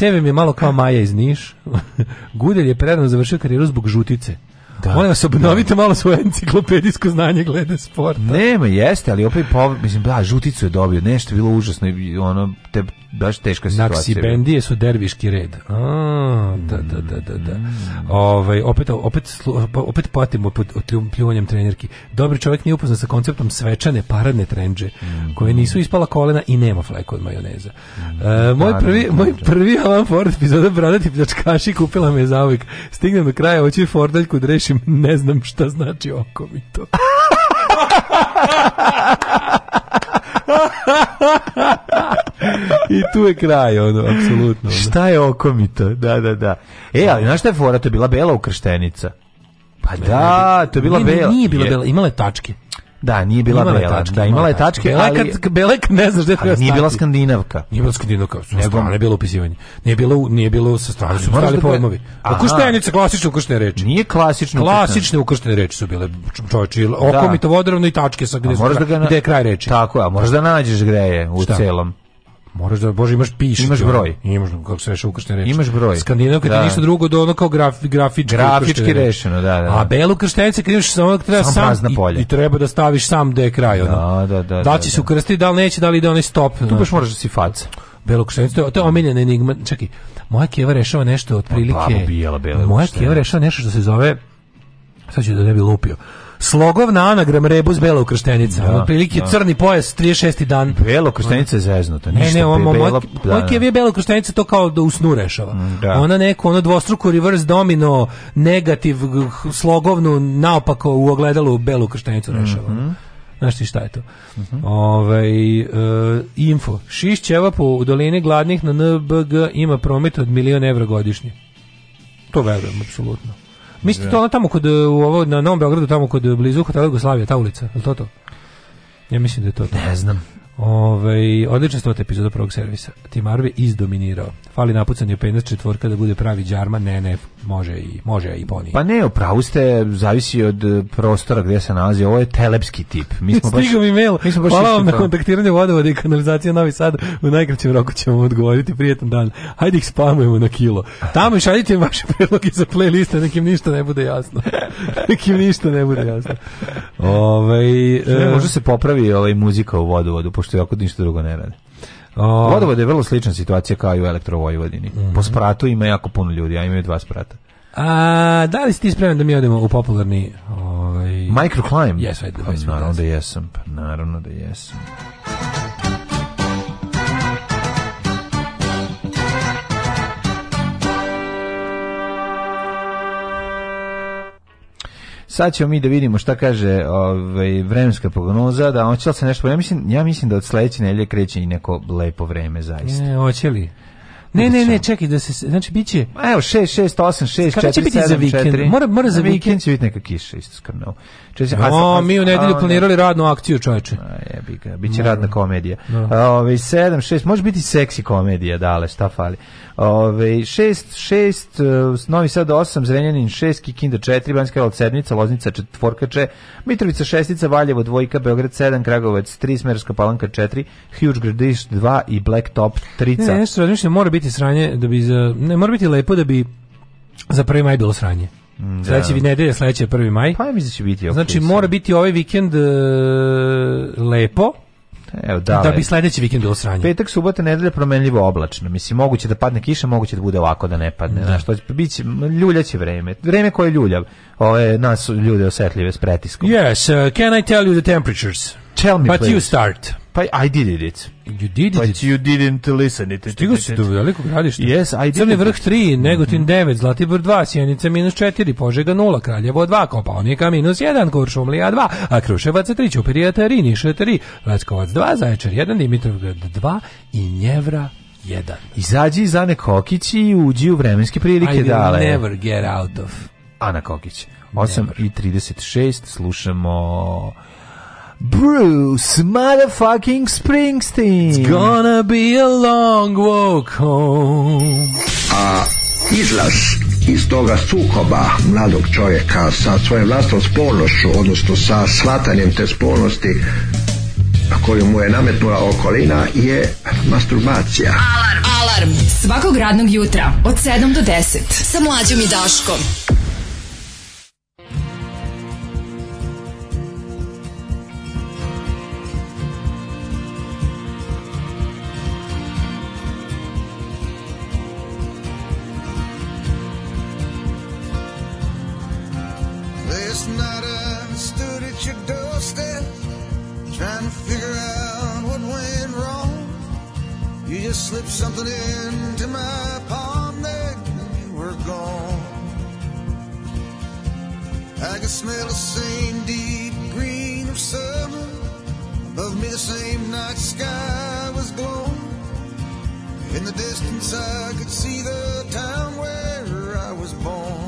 <laughs> mi je malo kao Maja iz Niš. <laughs> Gudelj je predano završio karijeru zbog žutice. Da. Molim vas, obnovite malo svoje enciklopedijsko znanje glede sporta.
Nema, jeste, ali opet, po, mislim, da, žuticu je dobio, nešto je bilo užasno, ono, te, baš teška situacija.
Naksi bendije su derviški red. A, da, da, da, da. da. Ove, ovaj, opet, opet, opet patimo pod pljuvanjem trenerki. Dobri čovjek nije upoznan sa konceptom svečane paradne trenđe mhm. koje nisu ispala kolena i nema fleka od majoneza. Mhm. E, moj, prvi, moj prvi Alan Ford epizoda Bradati pljačkaši kupila me zauvijek. Stignem do kraja, hoću i Fordaljku ne znam šta znači okomito. I tu je kraj, ono, apsolutno.
Šta je okomito? Da, da, da. E, ali znaš šta je fora? To je bila bela ukrštenica.
Pa da, to je bila bela.
Nije bila
je.
bela, imala je tačke.
Da, nije bila imala bela.
da, imala
je
tačke, ali...
Kad, belek ne znaš gde treba
Nije bila skandinavka.
Nije bila skandinavka, su Nego... bilo upisivanje. Nije bilo, nije bilo sa strane, su stali pojmovi. Ukrštenice, klasične ukrštene reči.
Nije klasično
Klasične ukrštene reči su bile, čovječi, okomito vodravno i tačke sa
gde,
su, da ga
gde je
kraj reči.
Tako je, a možda pa nađeš
gde je
u Šta? celom.
Moraš da, bože, imaš piš.
Imaš ono. broj.
Imaš, kako se reše, ukrštene
reči. Imaš broj.
Skandinav, kad da. ništa drugo, do ono kao graf, grafički
Grafički rešeno, da, da.
A belu krštenice, kad imaš samo, treba sam, sam i, i, treba da staviš sam da je kraj.
Ono.
Da,
da,
da. Da će se ukrstiti, da li neće, da li ide oni stop.
Tu ono. baš moraš da si faca.
Belu krštenice, to je omiljena enigma. Čekaj, moja keva rešava nešto pa otprilike... moja keva rešava nešto što se zove... Sad ću da ne bi lupio Slogovna anagram rebus bela ukrštenica. Da, ono, prilike da. crni pojas 36. dan. Bela
ukrštenica je zeznuta Ništa
ne, ne, belo ukrštenica to kao da u snu rešava. Mm, da. Ona neko, ono dvostruko reverse domino negativ slogovnu naopako u ogledalu belu ukrštenicu rešava. Mm Znaš ti šta je to? Uh mhm. -huh. Ove, ovaj, info. Šiš ćeva po dolini gladnih na NBG ima promet od milion evra godišnje. To verujem, apsolutno. Mislite to ono tamo kod, e, u ovo, na Novom Beogradu, tamo kod e, blizu Hotela Jugoslavije, ta ulica, je to to? Ja mislim da je to to.
Ne znam.
Ove, ovaj, odlična stvote epizoda prvog servisa. Tim Arve izdominirao. Fali napucanje 15 četvorka da bude pravi džarma. Ne, ne, može i, može i poni.
Pa ne, opravu ste, zavisi od eh, prostora gdje se nalazi. Ovo je telepski tip.
Mi smo <laughs> baš, Mi smo baš Hvala vam na kontaktiranje vodovoda i kanalizacije Novi Sad. U najkraćem roku ćemo odgovoriti. Prijetan dan. Hajde ih spamujemo na kilo. Tamo šaljite vaše predloge za playliste. Nekim ništa ne bude jasno. <laughs> Nekim ništa ne bude jasno.
Ove, e, eh, možda se popravi ovaj muzika u vodovodu, pošto se ako ništa drugo ne radi. Vodovod je vrlo slična situacija kao i u elektrovojvodini. Mm -hmm. Po spratu ima jako puno ljudi, a imaju dva sprata.
A, da li si ti spreman da mi odemo u popularni... Ovaj...
Microclimb?
Yes, ajde. Pa,
naravno da jesam, pa naravno da jesam. Sad ćemo mi da vidimo šta kaže ovaj, vremenska prognoza, da hoće li se nešto... Ja mislim, ja mislim da od sledeće nedelje kreće i neko lepo vreme, zaista.
Ne, hoće li? Ne, ne, ne, čekaj da se znači biće.
Evo 6 6 8 6 4 7 4.
Mora mora za vikend vikend
će biti neka kiša isto skrno.
Češ, no, a, mi u nedelju a, planirali radnu akciju, čoveče.
Jebi ga, biće radna komedija. Ovaj 7, 6, može biti seksi komedija, dale, šta fali. Ovaj 6, 6, e, Novi Sad 8, Zrenjanin 6, Kikinda 4, Banjska Karol 7, Loznica 4, Mitrovica 6, Valjevo 2, Beograd 7, Kragujevac 3, Smerska Palanka 4, Huge Gradiš 2 i Black Top 3.
Ne, nešto razmišljam, mora biti sranje, da bi za, ne, mora biti lepo da bi za prvi maj bilo sranje. Mm, da. Sledeće nedelje, sledeće 1. maj.
Pa će biti okay.
Znači mora biti ovaj vikend e, lepo. Evo, da, da bi sledeći vikend bilo sranje.
Petak, subota, nedelja promenljivo oblačno. Mislim moguće da padne kiša, moguće da bude ovako da ne padne. Da. će biće ljuljaće vreme. Vreme koje ljulja ljuljav. Ove nas ljude osetljive s pretiskom.
Yes, uh, can I tell you the temperatures?
Tell me, But
please. you start.
Pa I did it.
You did it.
But you didn't listen it.
Stigo si do velikog gradišta.
Yes,
I did Crni vrh 3, Negotin 9, mhm. Zlatibor 2, Sjenica minus 4, Požega 0, Kraljevo 2, kopalnika minus 1, Kuršumlija 2, a Kruševac 3, Ćuprija 3, Niša 3, Leskovac 2, Zaječar 1, Dimitrovgrad 2 i Njevra 1.
Izađi iz Ane Kokić i uđi u vremenske prilike
dale. I will
dale.
never get out of.
Ana Kokić. 8 never. i 36 slušamo Bruce motherfucking Springsteen.
It's gonna be a long walk home.
A izlaz iz toga sukoba mladog čovjeka sa svojom vlastnom spolnošću, odnosno sa shvatanjem te spolnosti koju mu je nametnula okolina je masturbacija.
Alarm! Alarm! Svakog radnog jutra od 7 do 10 sa mlađom i Daškom. Last night I stood at your doorstep trying to figure out what went wrong. You just slipped something into my palm there you were gone. I could smell the same deep green of summer. Above me the same night sky was glowing. In the distance I could see the town where I was born.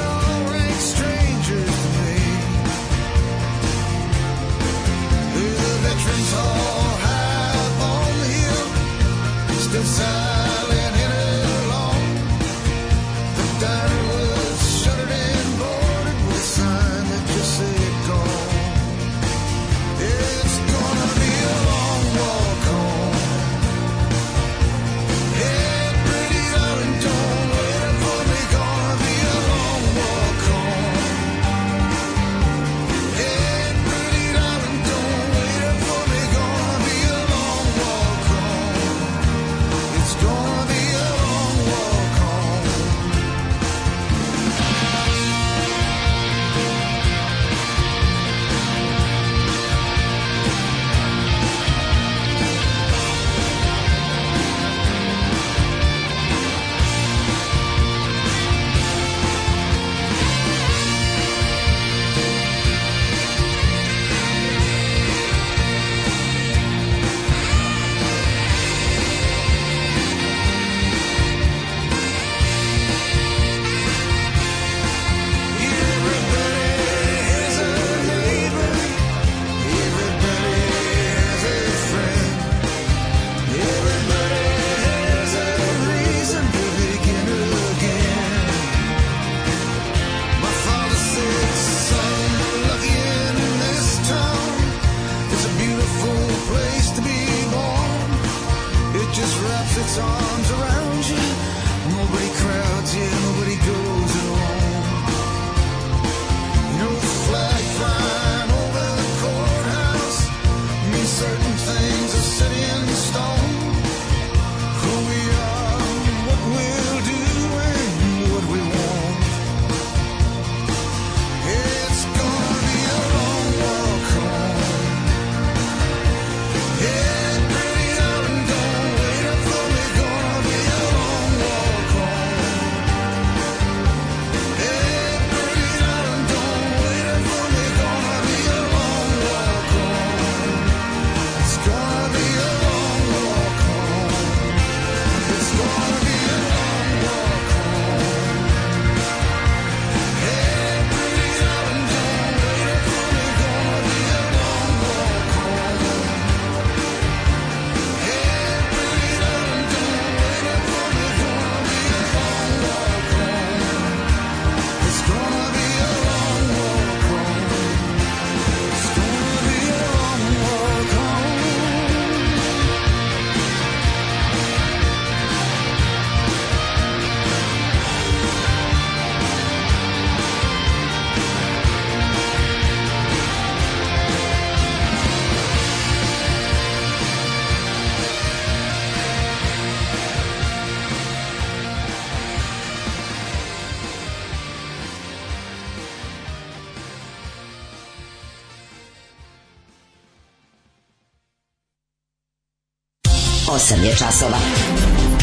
8 je časova.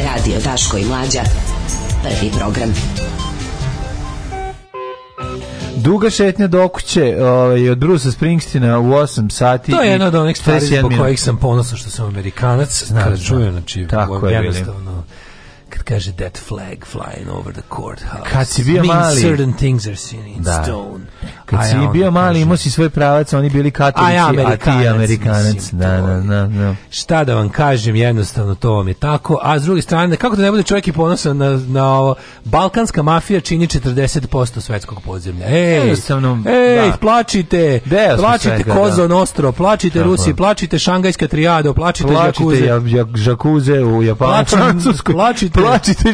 Radio Daško i Mlađa. Prvi program. Duga šetnja do kuće ovaj, od Brusa Springsteena u 8 sati.
To je jedna od onih stvari zbog kojih sam ponosan što sam Amerikanac.
Znam, kad čujem, znači, Tako je, jednostavno
kad kaže that flag flying over the courthouse. Kad si
bio mali.
certain things are seen in da.
stone. Kad si bio mali, imao si svoj pravac, oni bili katolici, a, Amerikanac, ti Amerikanac.
Šta da vam kažem, jednostavno to vam je tako. A s druge strane, kako da ne bude čovjek i ponosan na, balkanska mafija čini 40% Svjetskog podzemlja. Ej, jednostavno, plačite, plačite Kozo Nostro, plačite Rusi, plačite Šangajska trijada, plačite,
plačite Žakuze. u Japanu,
plaćite Plačite, plačite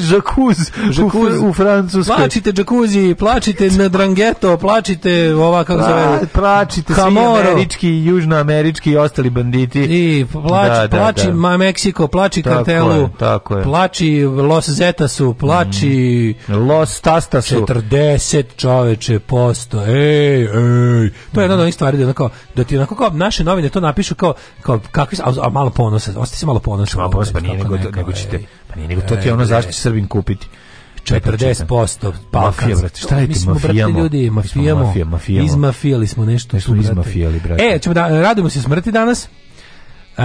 u, u Francuskoj.
Plačite Žakuzi, plačite na Drangeto, plačite ova kako se zove
plačite svi američki južnoamerički i ostali banditi
i plači da, plači da, Ma Meksiko plači tako kartelu je, tako je. plači Los Zeta su plači
mm. Los su
40 čoveče posto ej ej to je jedna od stvari da kao da ti onako kao naše novine to napišu kao kao kakvi a, a malo ponosa ostaje se malo ponosa
malo ponosa pa nije nego, nego ćete pa nije nego to ti ono zašto Srbin kupiti
40%
Mafija, brate. Šta je smo ljudi,
mafijamo. Mafija, Izmafijali smo nešto.
brate. E, ćemo da, radimo se smrti danas. Uh,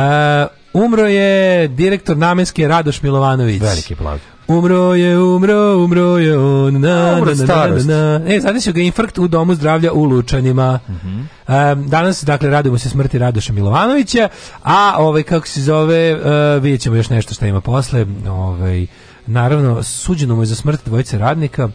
umro je direktor namenske Radoš Milovanović.
Veliki
Umro je, umro, umro je on.
Na,
umro na, na, na, na. E, ga infarkt u domu zdravlja u Lučanima. Mhm. E, danas, dakle, radimo se smrti Radoša Milovanovića, a ovaj, kako se zove, uh, vidjet ćemo još nešto što ima posle. Ovaj, Naravno, suđeno mu je za smrt dvojice radnika,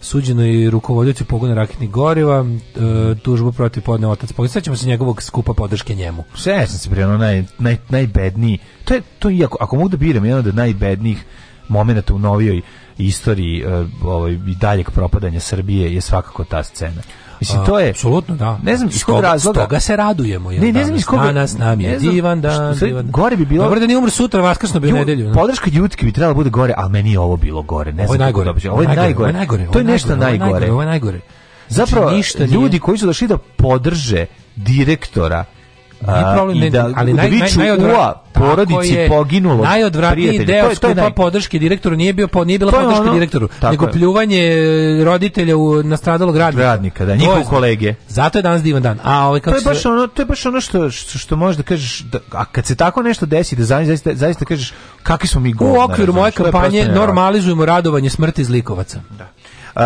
suđeno je i rukovoditelju pogona raketnih goriva, e, tužbu protiv podne otac. Pogledat ćemo se njegovog skupa podrške njemu.
Sve sam se prijavno naj, naj, najbedniji. To je, to je, ako, ako mogu da biram, jedan od najbednijih momenata u novijoj istoriji e, ovaj, daljeg propadanja Srbije je svakako ta scena. Mislim pa, to je
apsolutno da.
Ne znam
iz kog razloga toga se radujemo je. Ne, ne znam iz kog danas nam je divan dan, divan. Gore
bi bilo.
Dobro da nije umr sutra, vaskrsno bi u nedelju.
Podrška Jutki bi trebala bude gore, al meni je ovo bilo gore.
Ne znam. Ovo je najgore. Ovo je najgore.
To je nešto najgore. Ovo je najgore. Znači, Zapravo ljudi koji su došli da podrže direktora problem, da, ali naj, naj, ua porodici je, poginulo. Najodvratniji deo
to naj... podrške direktoru nije bio po, nije bila podrška ono, direktoru, nego pljuvanje e, roditelja u nastradalog radnika. Radnika,
da, njihovog kolege.
Zato je danas divan dan. A
ovaj kako to je baš se... ono, to je baš ono što što, što možeš da kažeš da, a kad se tako nešto desi da zaista zaista kažeš kakvi smo mi
govori. U okviru moje kampanje normalizujemo radovanje smrti zlikovaca. Da.
Uh,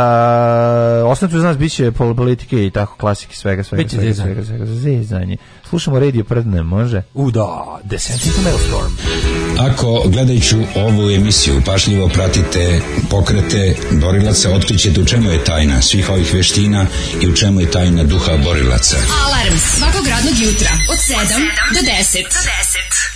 Ostanite za nas će politike i tako klasike svega, svega, biće svega,
svega, svega,
svega, zezanje. Slušamo radio predne, može?
U da, The Sentinel
Ako gledajući ovu emisiju pašljivo pratite pokrete borilaca, otkrićete u čemu je tajna svih ovih veština i u čemu je tajna duha borilaca.
Alarms, svakog radnog jutra od 7 do 10. Do 10.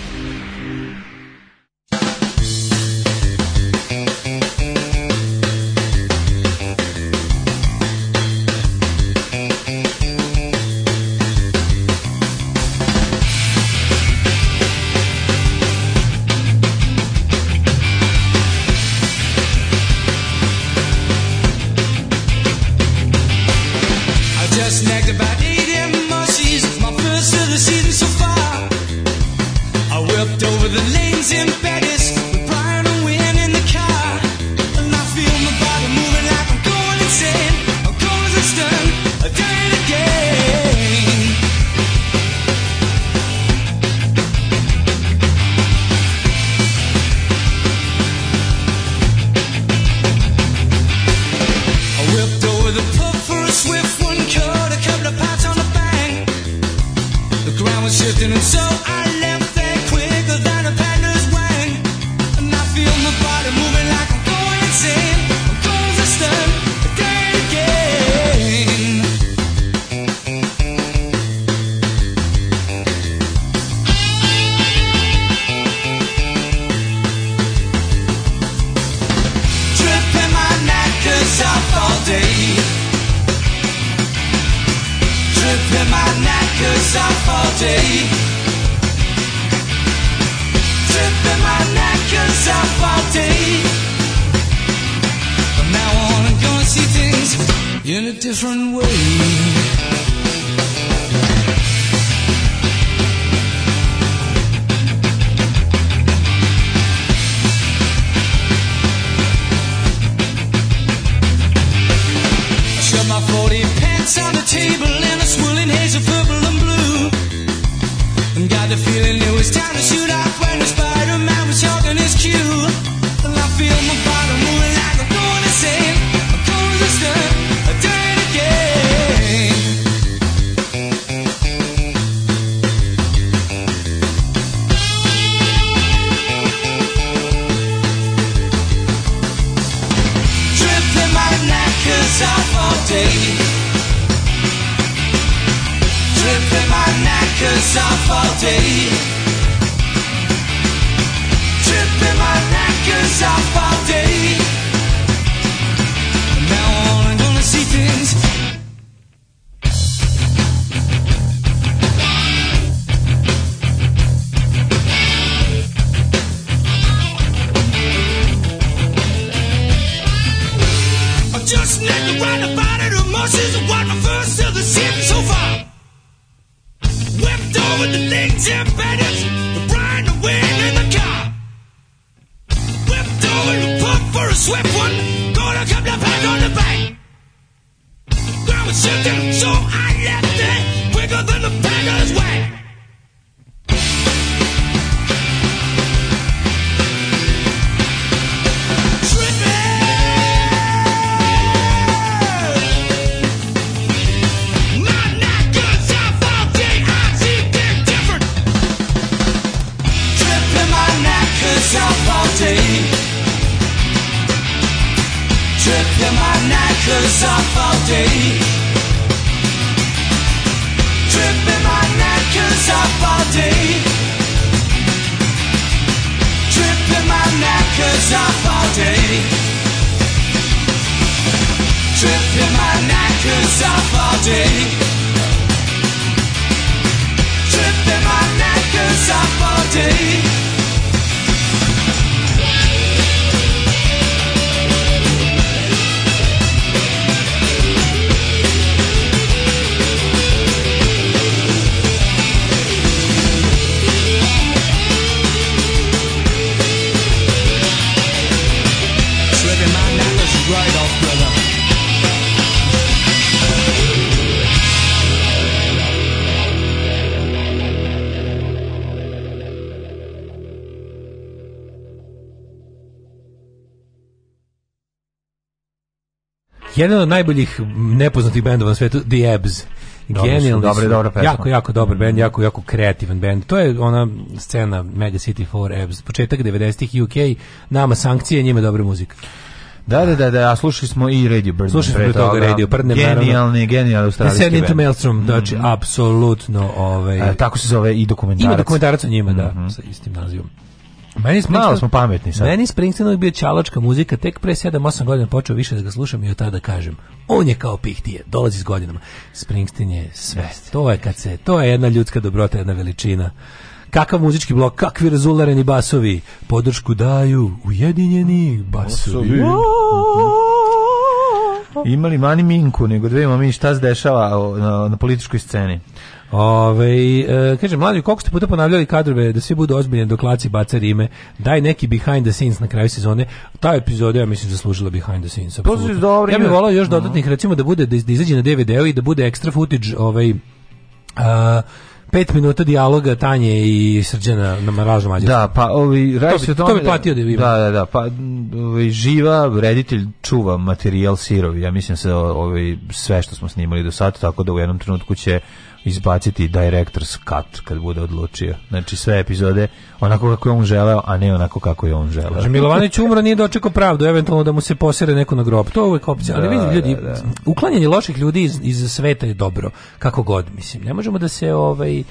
Jedan od
najboljih nepoznatih bendova na svetu, The Ebbs. Genijalni dobro, dobro pesma. Jako, jako dobar bend, mm. jako, jako kreativan bend. To je ona scena Mega City 4 Ebbs, početak 90-ih UK, nama sankcije, njima dobra muzika. Da, da, da, da, a slušali smo i Radio Bird. Slušali smo toga Radio Birdman. Genijalni, genijalni australijski band. into Maelstrom, mm-hmm. znači, mm apsolutno, ovaj... E, tako se zove i dokumentarac. Ima dokumentarac o njima, mm -hmm. da, mm-hmm. sa istim nazivom. Meni Malo smo pametni sad. Meni Springsteen je bio čalačka muzika, tek pre 7-8 godina počeo više da ga slušam i od tada kažem, on je kao pihtije, dolazi s godinama. Springsteen je sve. To je kad se, to je jedna ljudska dobrota, jedna veličina. Kakav muzički blok, kakvi razulareni basovi, podršku daju ujedinjeni basovi. Imali mani minku, nego dve mi šta se dešava na političkoj sceni. Ove, e, kaže, mladi, koliko ste puta ponavljali kadrove da svi budu ozbiljni dok laci baca rime? Daj neki behind the scenes na kraju sezone. Ta epizoda, ja mislim, zaslužila behind the scenes. Pa Dobro, ja bih volao još mhm. dodatnih, recimo, da bude, da izađe na DVD-u i da bude ekstra footage, ovaj, a, pet minuta dijaloga Tanje i Srđana na Maražu Mađarsku. Da, pa ovi, to, bi, to platio da, da Da, pa živa reditelj čuva materijal sirovi, ja mislim se ovi, sve što smo snimali do sada, tako da u jednom trenutku će izbaciti director's cut kad bude odlučio. Znači sve epizode onako kako je on želeo, a ne onako kako je on želeo. Znači Milovanić umro nije dočekao pravdu, eventualno da mu se posere neko na grob. To je uvek opcija. Ali vidi ljudi, uklanjanje loših ljudi iz, iz sveta je dobro, kako god, mislim. Ne možemo da se ovaj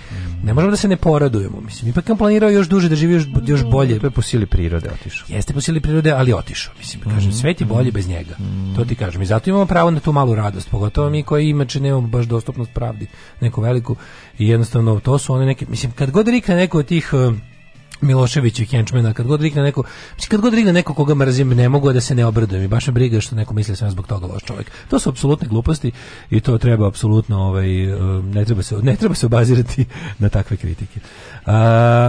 ne možemo da se ne poradujemo, mislim. Ipak je planirao još duže da živi još, još bolje. To je po sili prirode otišao. Jeste po sili prirode, ali otišao, mislim. Kažem, svet je bolji bez njega. To ti kažem. I zato imamo pravo na tu malu radost, pogotovo mi koji inače nemamo baš dostupnost pravdi. Neko veliku i jednostavno to su one neke, mislim, kad god rikne neko od tih um, Milošević i Henčmena, kad god rigne neko, kad god rigne neko koga mrzim, ne mogu da se ne obradujem i baš me briga što neko misli sam zbog toga loš čovjek. To su apsolutne gluposti i to treba apsolutno, ovaj, ne treba se, ne treba se obazirati na takve kritike.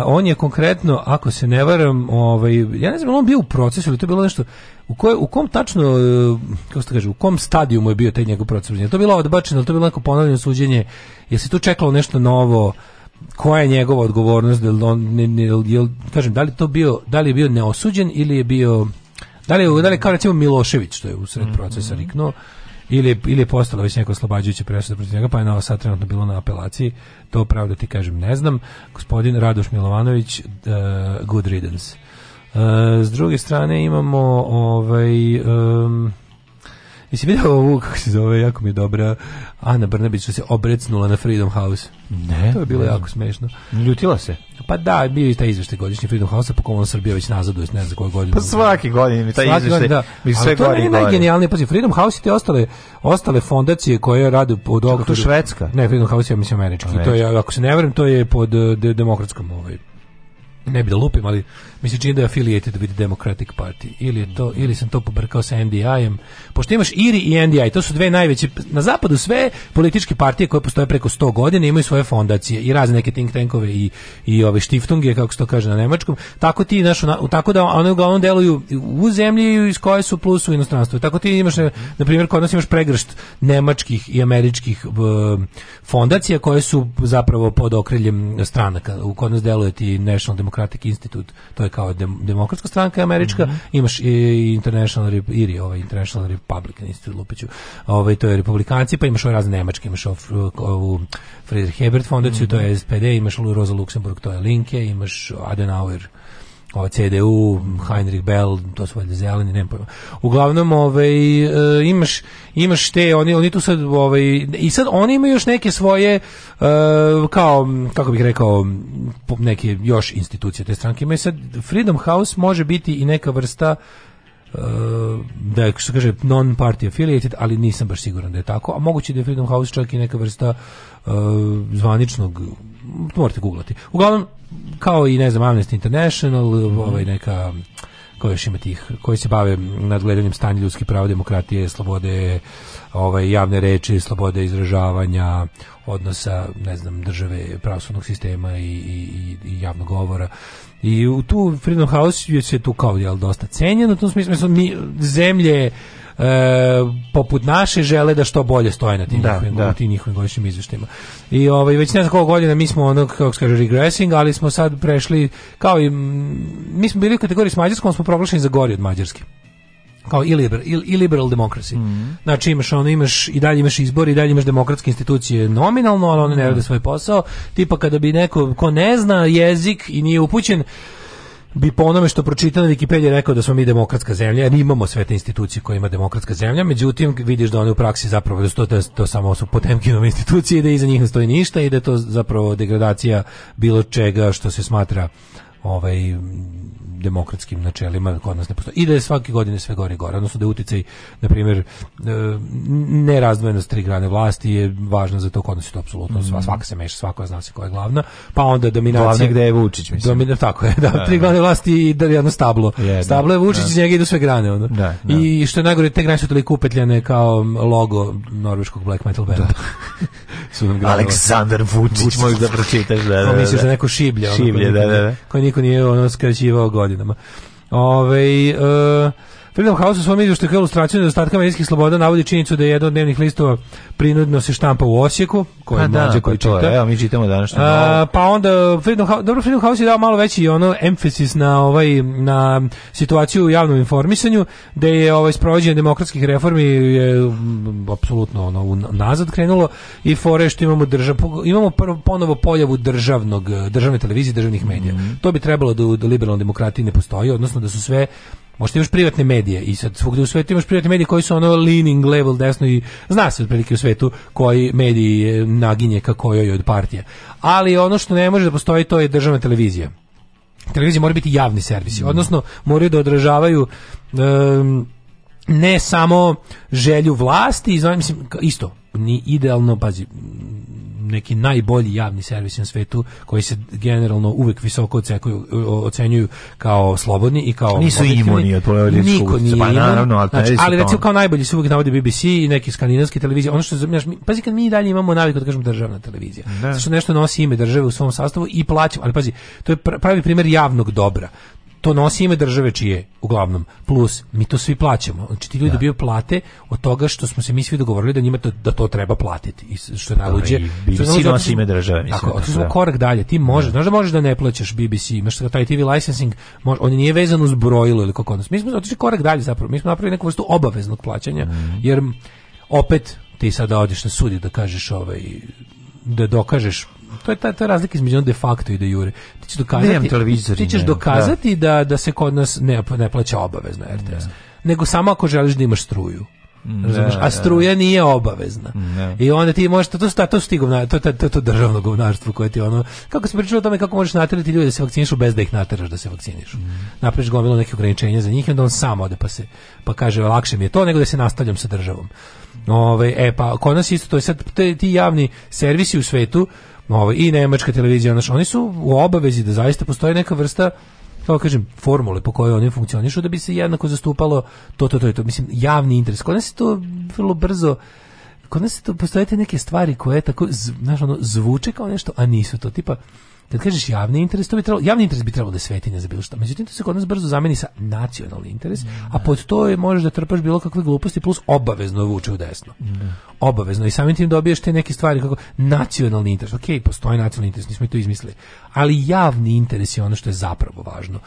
on je konkretno, ako se ne varam, ovaj, ja ne znam, on bio u procesu ili to je bilo nešto, u, kojoj, u kom tačno, kako se kaže, u kom stadiju je bio taj njegov proces? Je to bilo odbačeno, to je bilo neko ponovljeno suđenje, je se tu čekalo nešto novo, koja je njegova odgovornost da jel, kažem da li to bio da li je bio neosuđen ili je bio da li je, da li kao recimo Milošević što je usred mhm. procesa riknuo ili, ili je postala već neko oslobađajuća presuda protiv njega, pa je na sad trenutno bilo na apelaciji, to pravda ti kažem ne znam. Gospodin Radoš Milovanović, e, good riddance. E, s druge strane imamo ovaj Jesi vidio ovu, kako se zove, jako mi je dobra, Ana Brnabić što se obrecnula na Freedom House. Ne. To je bilo ne. jako smešno. Ljutila se? Pa da, bio je taj izveštaj godišnji Freedom House-a, po on Srbija već nazaduje, ne znam za koju godinu. Pa svaki godin mi taj svaki da. sve to je najgenijalnije, pazi, Freedom House i te ostale, ostale fondacije koje rade pod okviru. To švedska? Ne, Freedom House je, mislim, američki. To je, ako se ne vrem, to je pod eh, demokratskom ovaj. Ne bi da lupim, ali mi se čini da je affiliated with Democratic Party. Ili, je to, ili sam to pobrkao sa NDI-em. Pošto imaš IRI i NDI, to su dve najveće, na zapadu sve političke partije koje postoje preko 100 godina imaju svoje fondacije i razne neke think tankove i, i ove štiftunge, kako se to kaže na nemačkom. Tako ti, znaš, tako da one uglavnom deluju u zemlji iz koje su plus u inostranstvu. Tako ti imaš, na primjer, kod nas imaš pregršt nemačkih i američkih fondacija koje su zapravo pod okriljem stranaka. U kod nas deluje ti National Democratic Institute, to je kao demokratska stranka američka, mhm. imaš i International Republic, ovaj International Republican Lupiću. Ovaj to je republikanci, pa imaš ove razne nemačke, imaš ovu Friedrich Hebert fondaciju, to je SPD, imaš Rosa Luxemburg, to je Linke, imaš Adenauer ova CDU, Heinrich Bell, to su valjda zeleni, nema pojma. Uglavnom, ovaj, e, imaš, imaš te, oni, oni tu sad, ovaj, i sad oni imaju još neke svoje, e, kao, kako bih rekao, neke još institucije te stranke imaju. Sad, Freedom House može biti i neka vrsta e, da je, se kaže non-party affiliated, ali nisam baš siguran da je tako, a moguće da je Freedom House čak i neka vrsta zvaničnog morate googlati. Uglavnom, kao i, ne znam, Amnesty International, mhm. ovaj neka koji još ima tih, koji se bave nadgledanjem stanja ljudskih prava, demokratije, slobode, ovaj, javne reči, slobode izražavanja, odnosa, ne znam, države, pravosudnog sistema i, i, i javnog govora. I u tu Freedom House je se tu kao jel, dosta cenjeno, u tom smislu mi zemlje E, poput naše žele da što bolje stoje na tim da, njihovim, da. Tim njihovim godišnjim izveštajima. I ovaj, već ne znam koliko godina mi smo ono, kako kaže, regressing, ali smo sad prešli, kao i, mi smo bili u kategoriji s Mađarskom, smo proglašeni za gori od Mađarske kao i, liberal democracy. Mm Znači imaš ono, imaš i dalje imaš izbor i dalje imaš demokratske institucije nominalno, ali one ne rade svoj posao. Tipa kada bi neko ko ne zna jezik i nije upućen, bi po onome što pročita na rekao da smo mi demokratska zemlja, jer imamo sve te institucije koje ima demokratska zemlja, međutim vidiš da one u praksi zapravo da su to, to samo su Potemkinove institucije i da iza njih ne stoji ništa i da je to zapravo degradacija bilo čega što se smatra ovaj demokratskim načelima kod nas ne postoji. I da je svake godine sve gore i gore, odnosno da je uticaj, na primjer, e, nerazdvojenost tri grane vlasti je važna za to kod nas je to apsolutno. Mm Svaka se meša, svako zna se koja je glavna. Pa onda dominacija... Glavne gde je Vučić, mislim. Domin, tako je, da, da tri grane vlasti i da jedno stablo. Je, stablo je Vučić, iz njega idu sve grane. Ono. Da, da. I što je najgore, te grane su toliko upetljene kao logo norveškog black metal benda. <laughs> Aleksandar Vučić, Vučić. možeš da pročitaš. Da, da, da. misliš da neko šiblje. Ono, šiblje, da, da, da niko nije ono skraćivao godinama. Ove, e, Freedom House u svom izvještaju kao ilustraciju nedostatka medijskih sloboda navodi činjenicu da je jedan od dnevnih listova prinudno se štampa u Osijeku, pa pa koji je koji čita. evo, mi čitamo danas. pa onda, Freedom House, dobro, Freedom House je dao malo veći ono emphasis na ovaj na situaciju u javnom informisanju, da je ovaj sprovođenje demokratskih reformi je mm, apsolutno ono nazad krenulo i fore imamo držav, imamo prvo, ponovo poljavu državnog državne televizije, državnih medija. Mhm. To bi trebalo da u liberalnoj demokratiji ne postoji, odnosno da su sve Možete imaš privatne medije i sad svugdje u svetu imaš privatne medije koji su ono leaning level desno i zna se otprilike u svetu koji mediji e, naginje ka kojoj od partije. Ali ono što ne može da postoji to je državna televizija. Televizija mora biti javni servisi, mm. odnosno moraju da odražavaju ne samo želju vlasti, mislim, isto, ni idealno, pazi, neki najbolji javni servis na svetu koji se generalno uvek visoko ocekuju, ocenjuju kao slobodni i kao nisu imuni Niko nije pa, ali, znači, recimo kao najbolji su uvek navodi BBC i neke skandinavske televizije. Ono što znaš, pazi kad mi dalje imamo naviku da kažemo državna televizija. Ne. Znači nešto nosi ime države u svom sastavu i plaćamo. Ali pazi, to je pravi primjer javnog dobra to nosi ime države čije, uglavnom. Plus, mi to svi plaćamo. Znači, ti ljudi da. plate od toga što smo se mi svi dogovorili da njima to, da to treba platiti. I što je najluđe... BBC nosi ime države, mislim. Tako, korak dalje. Ti možeš, da. znaš da možeš da ne plaćaš BBC, imaš taj TV licensing, on nije vezan uz brojilo ili kako ono. Mi smo otišli korak dalje zapravo. Mi smo napravili neku vrstu obaveznog plaćanja, mhm. jer opet ti sada odeš na sud da kažeš ovaj da dokažeš to je ta, ta razlika između de facto i de jure. Ti ćeš dokazati, ti ćeš dokazati da. da, da se kod nas ne, ne plaća obavezno RTS. Nego samo ako želiš da imaš struju. Ne, a struja nije obavezna. I onda ti možeš, to, to, to to, to, to, to državno govnarstvo koje ti ono, kako se pričalo o tome kako možeš naterati ljude da se vakcinišu bez da ih nateraš da se vakcinišu. Mm. Napraviš gomilo neke ograničenja za njih i onda on sam ode pa, se, pa kaže lakše mi je to nego da se nastavljam sa državom. Ove, ovaj, e pa kod nas isto, to je sad ti javni servisi u svetu ovo, ovaj, i nemačka televizija, znači, oni su u obavezi da zaista postoji neka vrsta kao kažem, formule po kojoj oni funkcionišu da bi se jednako zastupalo to, to, to to. Mislim, javni interes. Kod nas je to vrlo brzo kod nas to postoje te neke stvari koje tako, znaš, ono, zvuče kao nešto, a nisu to. Tipa, kad kažeš javni interes, to bi trebalo, javni interes bi trebalo da je svetinja za bilo šta. Međutim, to se kod nas brzo zameni sa nacionalni interes, a pod to je možeš da trpaš bilo kakve gluposti, plus obavezno vuče u desno. Obavezno. I samim tim dobiješ te neke stvari kako nacionalni interes. Ok, postoji nacionalni interes, nismo i to izmislili. Ali javni interes je ono što je zapravo važno.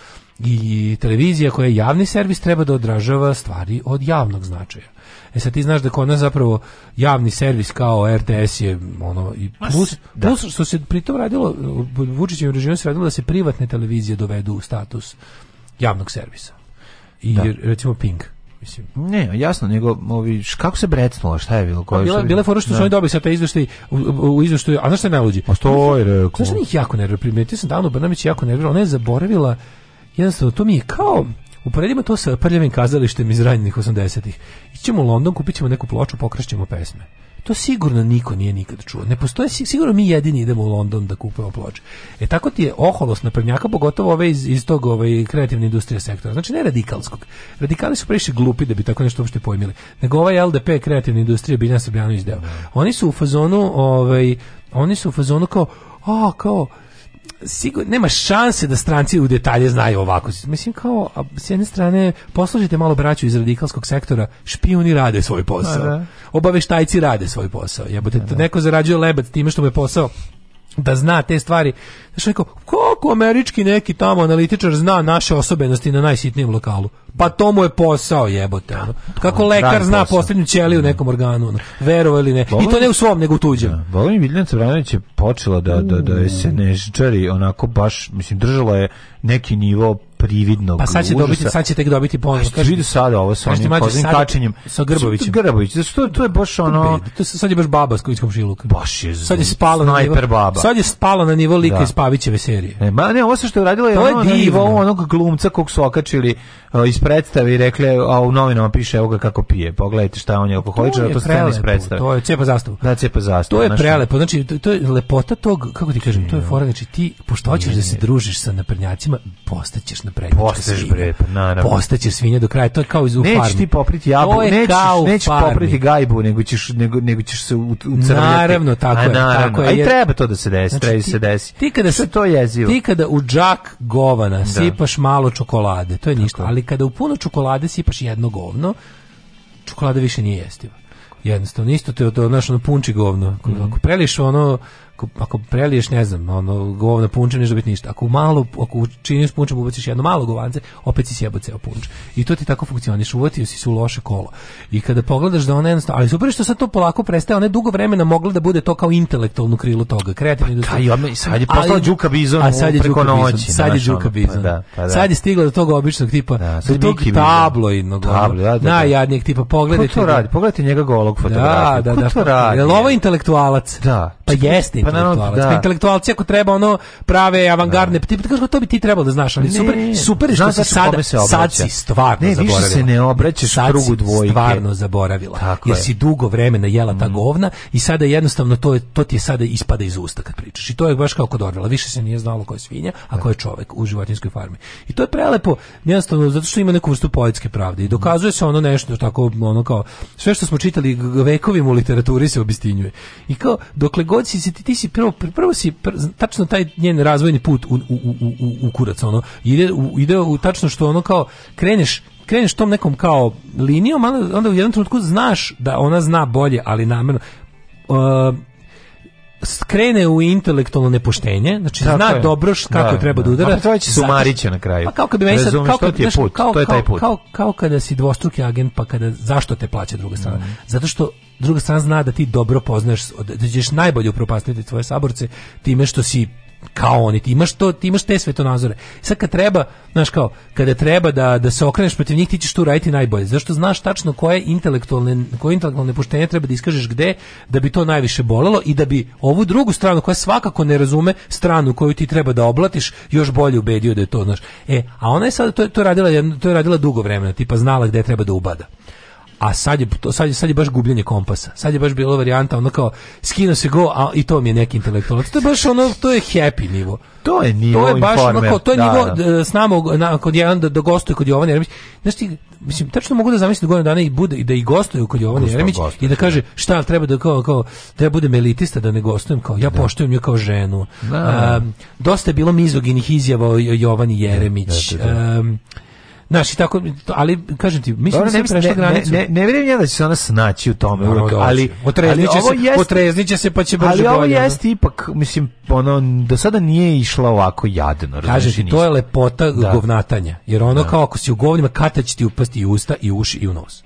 I televizija koja je javni servis treba da odražava stvari od javnog značaja. E sad ti znaš da kod nas zapravo javni servis kao RTS je ono i plus, plus što se pritom radilo Vučićem u se radilo da se privatne televizije dovedu u status javnog servisa. I da. recimo Pink mislim. Ne, jasno, nego ovi kako se brecnulo, šta je bilo, pa koje Bila bile fora što su oni dobili sa te izveštaji u, u a znaš šta je uđi A što je rekao? Znaš njih jako nervira, primijetio sam davno Brnamić jako nervira, ona je zaboravila jednostavno, to mi je kao Uporedimo to sa prljavim kazalištem iz ranjenih 80-ih. Ićemo u London, kupit ćemo neku ploču, pokrašćemo pesme. To sigurno niko nije nikad čuo. Ne postoje, sigurno mi jedini idemo u London da kupujemo ploče. E tako ti je oholost prvnjaka pogotovo ove iz, iz tog ove, ovaj, kreativne industrije sektora. Znači ne radikalskog. Radikali su previše glupi da bi tako nešto uopšte pojmili. Nego ovaj LDP kreativne industrije Biljana Srbljanović deo. Oni su u fazonu, ovaj, oni su u fazonu kao, a, kao, sigurno nema šanse da stranci u detalje znaju ovako. Mislim kao a s jedne strane poslužite malo braću iz radikalskog sektora, špijuni rade svoj posao. obavještajci Obaveštajci rade svoj posao. Jebote, neko zarađuje lebat time što mu je posao da zna te stvari. Znaš, rekao, koliko američki neki tamo analitičar zna naše osobenosti na najsitnijem lokalu? Pa to mu je posao jebote. Ono. Kako lekar zna posljednju ćeliju u nekom organu, ono. ili ne. I to ne u svom, nego u tuđem. Da, Bolim Miljana je počela da, da, da je se onako baš, mislim, držala je neki nivo prividnog Pa sad će dobiti, užasa. sad će tek dobiti ponos. Kaži vidi sad ovo sa onim kozim kačenjem. Sa Grbovićem. Grbović, to, to je baš ono... To sad je baš baba s kojičkom šiluka. Baš je. Sad je spala na nivo, baba. Sad je spala na nivo lika da. iz Pavićeve serije. E, ma ne, ovo se što je uradila je, ono je divno. nivo onog glumca kog su okačili uh, iz predstave i rekle a u novinama piše evo ga kako pije. Pogledajte šta on je alkoholičar, to, je scena iz predstave. To je cepa zastavu. Da, cepa zastavu. To je prelepo, znači to je lepota tog, kako ti kažem, to je fora, znači ti pošto da se družiš sa naprnjacima postaćeš prednjačka Postaješ bre, pa naravno. Postaće svinja do kraja, to je kao iz u farmi. Nećeš ti popriti jabu, nećeš, nećeš popriti gajbu, nego ćeš, nego, nego ćeš se ucrljati. Naravno, tako je. Tako je, Aj treba to da se desi, znači, treba da se desi. Ti kada, se, to jezivo. ti kada u džak govana sipaš malo čokolade, to je ništa, ali kada u puno čokolade sipaš jedno govno, čokolada više nije jestiva jednostavno isto te od našo ono punči govno. Mhm. Ako preliš ono ako, ako preliješ, ne znam, ono, govna punče, ne dobiti ništa. Ako malo, ako učiniš punčom, ubaciš jedno malo govance, opet si sjebo ceo punč. I to ti tako funkcioniš, uvatio si se u loše kolo. I kada pogledaš da ona jednostavno, ali super što sad to polako prestaje, ona je dugo vremena mogla da bude to kao intelektualno krilo toga, kreativni pa, taj, i sad je postala Đuka Bizon a sad je preko noći. Sad je Đuka ono, pa Bizon. Pa da, pa da. Sad je stigla do toga običnog tipa, da, do tog tabloidnog, ono, Tablo, ja, da, najjadnijeg tipa, pa pogledajte. Ko to radi? Pogledajte njega golog fotografiju. Da, da, da. Ko to radi? Jel ovo intelektualac? Da. Pa jeste pa intelektualac. Pa, intelektualci ako treba ono prave avangardne, ti kako to bi ti trebalo da znaš, ali super super što se sad se sad si stvarno ne, zaboravila. Ne, više se ne obraćaš Stvarno zaboravila. jer si dugo vremena jela ta mm. govna i sada jednostavno to je, to ti je sada ispada iz usta kad pričaš. I to je baš kao kod Orvela, više se nije znalo ko je svinja, a ko je čovjek u životinjskoj farmi. I to je prelepo, jednostavno zato što ima neku vrstu poetske pravde i mm. dokazuje se ono nešto tako ono kao sve što smo čitali vekovima u literaturi se obistinjuje. I kao dokle god si ti si prvo, prvo si, tačno taj njen razvojni put u, u, u, u kurac, ono, ide, u, ide u tačno što ono kao, kreneš, kreneš tom nekom kao linijom, onda u jednom trenutku znaš da ona zna bolje, ali namjerno, uh, skrene u intelektualno nepoštenje, znači zna dobro kako treba da, da udara. Pa na kraju. Pa kao bi meni sad, kao je kao, to je taj put. Kao, kada si dvostruki agent, pa kada zašto te plaća druga strana? Mhm. Zato što druga strana zna da ti dobro poznaš, da ćeš najbolje upropastiti tvoje saborce time što si kao oni, ti imaš, to, ti imaš te svetonazore. Sad kad treba, znaš kao, kada treba da, da se okreneš protiv njih, ti ćeš tu raditi najbolje. Zašto znaš tačno koje intelektualne, koje intelektualne poštenje treba da iskažeš gde, da bi to najviše bolelo i da bi ovu drugu stranu, koja svakako ne razume stranu koju ti treba da oblatiš, još bolje ubedio da je to, znaš. E, a ona je sad, to, to, radila, to je radila dugo vremena, tipa znala gde treba da ubada a sad je, sad, baš gubljenje kompasa. Sad je baš bilo varijanta, ono kao, skino se go, a i to mi je neki intelektualac. To je baš ono, to je happy nivo. To je nivo To je baš informer. to je nivo da. E, s nama, na, kod jedan, da, da gostuje kod Jovana Jeremić. Znaš ti, mislim, tačno mogu da zamislim godinu dana i bude, i da i gostuju kod Jovana Jeremić i da kaže, šta treba da kao, kao, da budem elitista, da ne gostujem, kao, ja da. poštujem nju kao ženu. Da. dosta je bilo mizoginih izjava o Jovani Jeremić. Um, Znaš, i tako, ali kažem ti, mislim Dobre, da se prešla granicu. Ne, ne, ne vjerujem ja da će se ona snaći u tome, uvijek, ali, ali ovo se, jest, potrezniće se pa će brže bolje. Ali ovo ono. jeste ipak, mislim, ono, do sada nije išla ovako jadno. Kažeš, ti, to je lepota da. govnatanja, jer ono da. kao ako si u govnima, kata će ti upasti i usta, i uši, i u nos.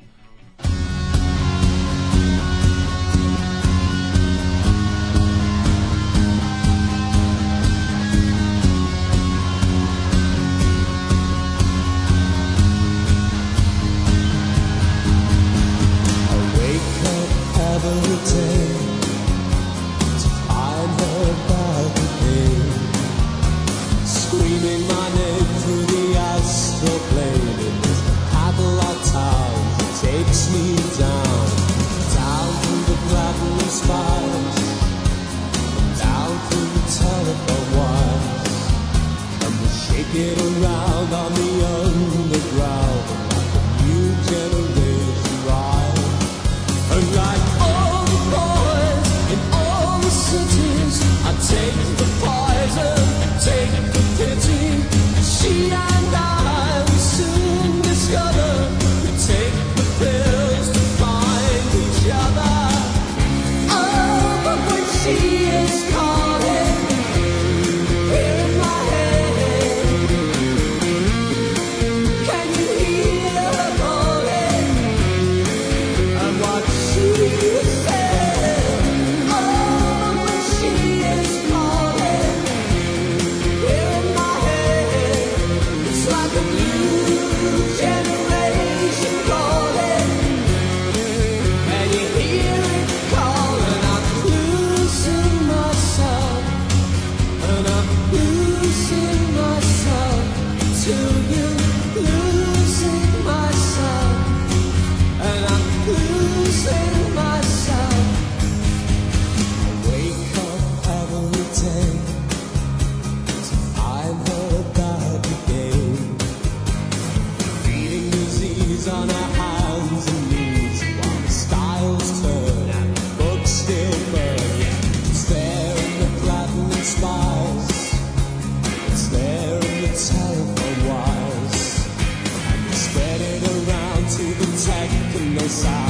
pensar.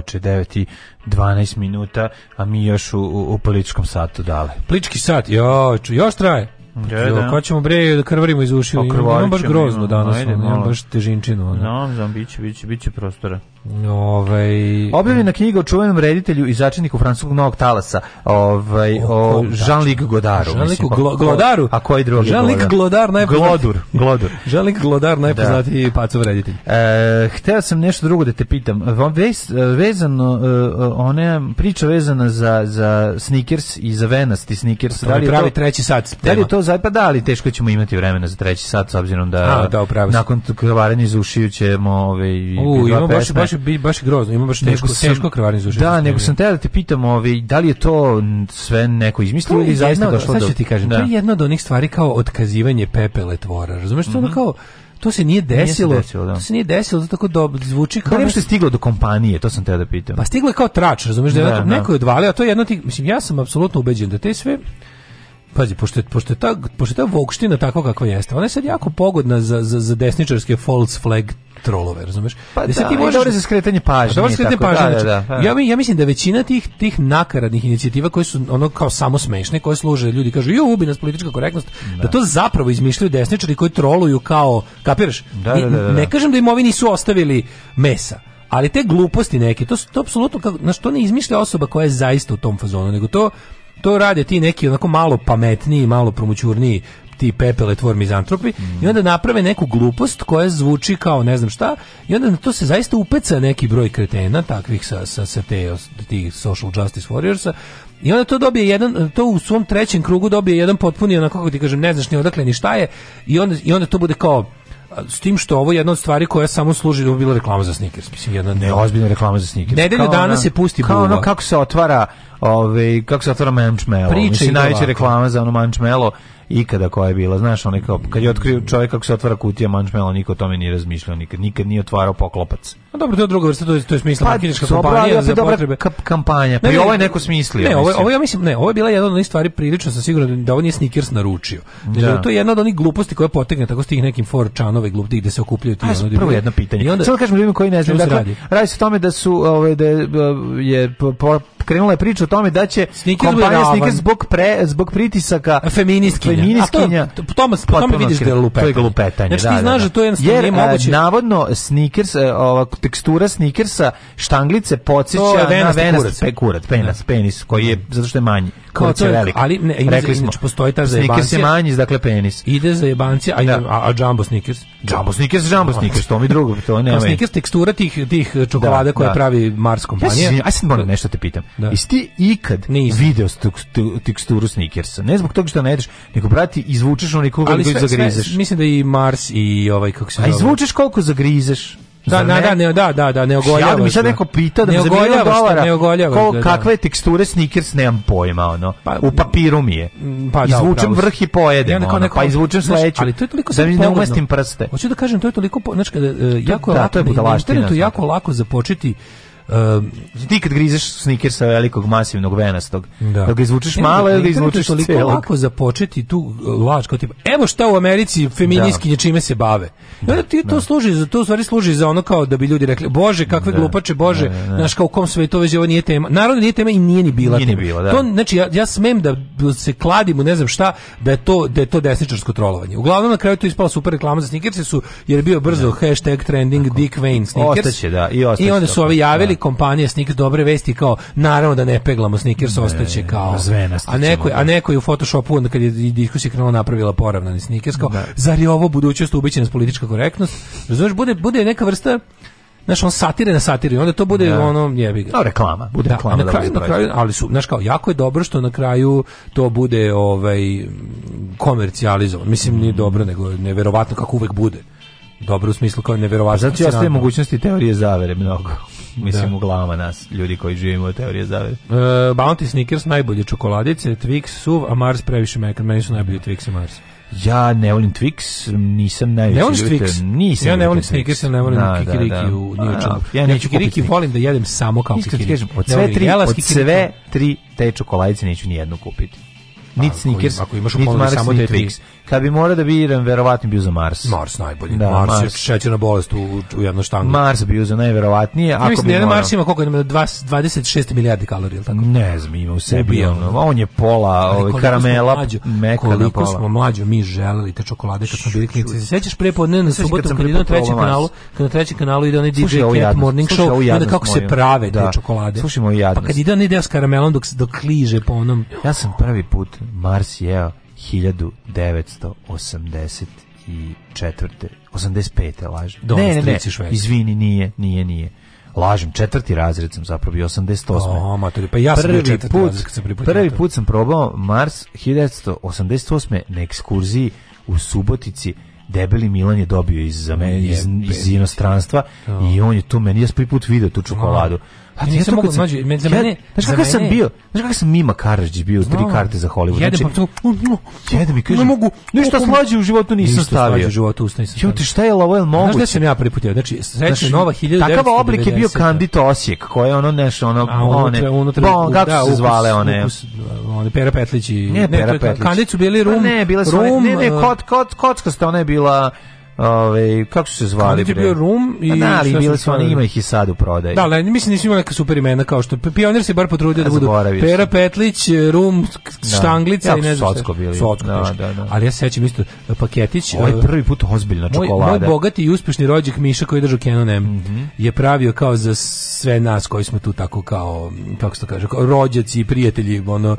uveče 9 i 12 minuta, a mi još u, u, u političkom satu dale. Plički sat, jo, još traje.
Da, pa
da. Ko bre
da
krvarimo iz ušiju, imam baš grozno danas, ono, imam baš težinčinu. Ono.
No, znam, biće, biće, biće prostora.
Ovaj
objavljena knjiga o čuvenom reditelju i začetniku francuskog novog talasa, ovaj o Jean-Luc Godaru, Jean-Luc
Godaru,
a koji drugi?
Jean-Luc Godar Glodur, <laughs> Jean-Luc pacov reditelj.
E, hteo sam nešto drugo da te pitam. Vez, vezano e, e, one priča vezana za za sneakers i za venasti sneakers. Da li je pravi
to, treći sat?
Da li je to zajpa da ali teško ćemo imati vremena za treći sat s obzirom da, a, da nakon kvarenja iz ušiju ćemo ovaj baš
baš baš grozno, ima baš teško, sam, teško krvarni
Da, nego sam te da te pitam, ovaj da li je to sve neko izmislio ili zaista došlo do... ti
kažem,
da.
to je jedna od onih stvari kao otkazivanje pepele tvora, razumeš, mm -hmm. ono mhm. kao to se nije desilo. se To se nije desilo,
to
tako do, zvuči kao...
Da nešto je stiglo do kompanije, to sam te da pitam.
Pa stiglo
je
kao trač, razumiješ, da, da, neko je odvalio, a to je jedno ti... Mislim, ja sam apsolutno ubeđen da te sve pazi, pošto je, pošto je ta, pošto je ta vokština takva kakva jeste, ona je sad jako pogodna za, za, desničarske false flag trolove, razumeš?
Pa da,
sad
ti možeš... dobro za skretanje pažnje. Znači, da,
ja, ja mislim da većina tih tih nakaradnih inicijativa koje su ono kao samo smešne, koje služe ljudi kažu ju ubi nas politička korektnost, da. to zapravo izmišljaju desničari koji troluju kao kapiraš? Ne kažem da im ovi nisu ostavili mesa, ali te gluposti neke, to, to apsolutno, na što ne izmišlja osoba koja je zaista u tom fazonu, nego to to rade ti neki onako malo pametniji, malo promućurniji ti pepele tvor mizantropi i onda naprave neku glupost koja zvuči kao ne znam šta i onda na to se zaista upeca neki broj kretena takvih sa, sa, sa te, tih social justice warriorsa i onda to dobije jedan, to u svom trećem krugu dobije jedan potpuni onako kako ti kažem ne znaš ni odakle ni šta je i onda, i onda to bude kao s tim što ovo je jedna od stvari koja samo služi da bi bila reklama za sneakers mislim
jedna neozbiljna reklama za sneakers
Nedelju danas se pusti
kao ono kako se otvara, ovaj kako se otvara Manchmelo. Mislim najveća reklama za ono Manchmelo ikada koja je bila. Znaš, onaj kao, kad je otkrio čovjek kako se otvara kutija mančmela, niko o tome nije razmišljao, nikad, nikad nije otvarao poklopac.
A dobro, to je druga vrsta, to je, to je smisla pa, makinička kampanja za potrebe.
kampanja, pa ne, i ovo je neko smislio.
Ne, ovo,
ovo,
ja mislim, ne, ovo je bila jedna od onih stvari prilično, sam siguran da ovo nije Snickers naručio. Da. Znači, to je jedna od onih gluposti koja potegne tako stih nekim for čanove gluposti gde se okupljaju ti.
Ono, prvo jedno pitanje. I onda, Sada kažem ljudima koji ne znam, dakle, radi. radi se o tome da su, ove, ovaj, da je, je po, krenula je priča o tome da će kompanija Snickers zbog, pre, zbog pritisaka
feminiskinja.
feminiskinja A
to, Tomas, po tome vidiš da je
lupetanje. To je lupetanje, znači, da, ti znaš da,
da. to jednostavno Jer, nije e, moguće.
navodno, Snickers, e, ova tekstura Snickersa, štanglice podsjeća na venas
pekurac,
penas,
penis, koji je, zato što je manji. Kurac je
velik. Ali, ne, rekli znači, smo, postoji ta zajebancija. Snickers
je manji, dakle, penis.
Ide zajebancija, a, a, Jumbo Snickers?
Jumbo Snickers, Jumbo Snickers, to mi drugo, to ne.
Snickers tekstura tih, tih čokolade koje pravi Mars kompanija.
Aj sad moram nešto te pitam. Da. i ti ikad Nisam. video teksturu snikersa? Ne zbog toga što ne ideš nego brati izvučeš onoliko koliko zagrizeš. Sve,
mislim da i Mars i ovaj kako se
A izvučeš koliko zagrizeš.
Da, da, da, ne, da, da, da, ne ogoljavaš. Ja mi sad
neko pitao da mi za dolara ne ogoljavaš, ko, da, kakve teksture sneakers nemam pojma, ono. Pa, u papiru mi je. Mm, pa, da, izvučem vrh i pojedem, ja, ono, neko, pa izvučem sledeću. Ali to je toliko da mi ne umestim prste.
Hoću da kažem, to je toliko, znači, jako da, lako, to je na internetu jako lako započeti
Uh, ti kad grizeš sniker sa velikog masivnog venastog, da, da ga izvučeš malo ili ga izvučeš toliko lako započeti tu
uh, laž kao evo šta u Americi da. čime se bave. Da, ti to služi to u stvari služi za ono kao da bi ljudi rekli bože kakve da, glupače bože, znaš kao u kom to ovo ovo nije tema. Naravno nije tema i nije ni bila. To znači ja, ja smem da se kladim u ne znam šta da je to da je to desničarsko trolovanje. Uglavnom na kraju to ispala super reklama za snikerse su jer je bio brzo hashtag trending Dick Vane snikers da, i, I onda su ovi javili kompanije Snickers dobre vesti kao naravno da ne peglamo Snickers ne, ostaće kao a neko a neko je u Photoshopu onda kad je diskusija krenula napravila poravnani Snickers kao zar je ovo budućnost ubiće nas politička korektnost razumeš bude bude neka vrsta Znaš, on satire na satiri, onda to bude ono jebi ga.
reklama,
bude
da, reklama.
Na ali su, znaš kao, jako je dobro što na kraju to bude ovaj, komercijalizovan. Mislim, nije mm. dobro, nego neverovatno kako uvek bude. Dobro u smislu kao nevjerovatno. Pa
znači, ostaje mogućnosti teorije zavere mnogo. Mislim, da. u glavama nas, ljudi koji živimo u teorije zavere. Uh,
Bounty Snickers, najbolje čokoladice, Twix, suv, a Mars previše mekan. Meni su najbolji Twix i Mars.
Ja ne volim Twix, nisam najviše Ne voliš Twix? Nisam. Ja ne volim
Snickers, ne volim
da, kikiriki u Ja,
ja neću kikiriki volim da jedem samo kao kikiriki.
od sve tri, od sve tri te čokoladice neću ni jednu kupiti. Nit pa, Snickers, ako imaš u samo te Twix. Kad bi morao da biram, verovatno bi uzao Mars.
Mars najbolji. Da, Mars, Mars. je šećerna bolest u, u jednu štangu.
Mars bi uzao najverovatnije. Ja mislim, jedan
Mars ima koliko? Ima 26 milijardi kalorija,
tako? Ne znam, ima u sebi. Ono, on je pola ove, ovaj, karamela, mlađo, meka
koliko pola. Koliko smo mlađo mi želeli te čokolade kad smo bili
klinici. Se prije prepodne na subotu kad, kad na trećem kanalu, kad na trećem kanalu ide onaj DJ Cat Morning Show, onda kako se prave te čokolade.
i
Pa kad ide onaj
deo
s karamelom dok, dok kliže po onom. Ja sam
prvi put Mars jeo 1984. 85. lažem. ne, ne, ne, izvini, nije, nije, nije. Lažem, četvrti razred sam zapravo bio 88. O, maturi,
pa ja sam prvi bio četvrti
put, razred sam priputio. Prvi put sam probao Mars 1988. na ekskurziji u Subotici debeli Milan je dobio iz, iz, iz, iz inostranstva i on je tu meni, ja sam prvi put vidio tu čokoladu.
Pa ti nisam mogu, znači,
za mene... Znaš kako sam bio? Znaš kako sam Mima Karadžić bio, tri karte za Hollywood. Jedem, znači, pa jedem mi, kažem, ne mogu, ništa slađe u životu nisam stavio. Ništa u
životu nisam stavio. Jute,
šta je ovo, je moguće? Znaš gde
sam ja prvi put, znači, srećno znači, nova 1990. Takav
oblik je bio Kandit Osijek, koja je ono, nešto, ono, one, unutra, bon, kako su se zvale one? one, Pera Petlić i... Ne, Pera Petlić. Kandit su bili rum, pa ne, bile su rum, ne, ne, kocka što ona je bila... Ove, kako su se zvali
je bio Rum pa i
da, ali bili su oni ima ih i sad u prodaji.
Da, ali mislim nisu imali neka super imena kao što Pionir se bar potrudio da budu Pera Petlić, Rum, Štanglica i ne znam.
bili.
Ali ja se sećam isto e, paketić.
Ovo e, prvi put ozbiljna čokolada. Moj,
bogati i uspešni rođak Miša koji držu Canon M mhm. je pravio kao za sve nas koji smo tu tako kao kako se to kaže, rođaci i prijatelji, ono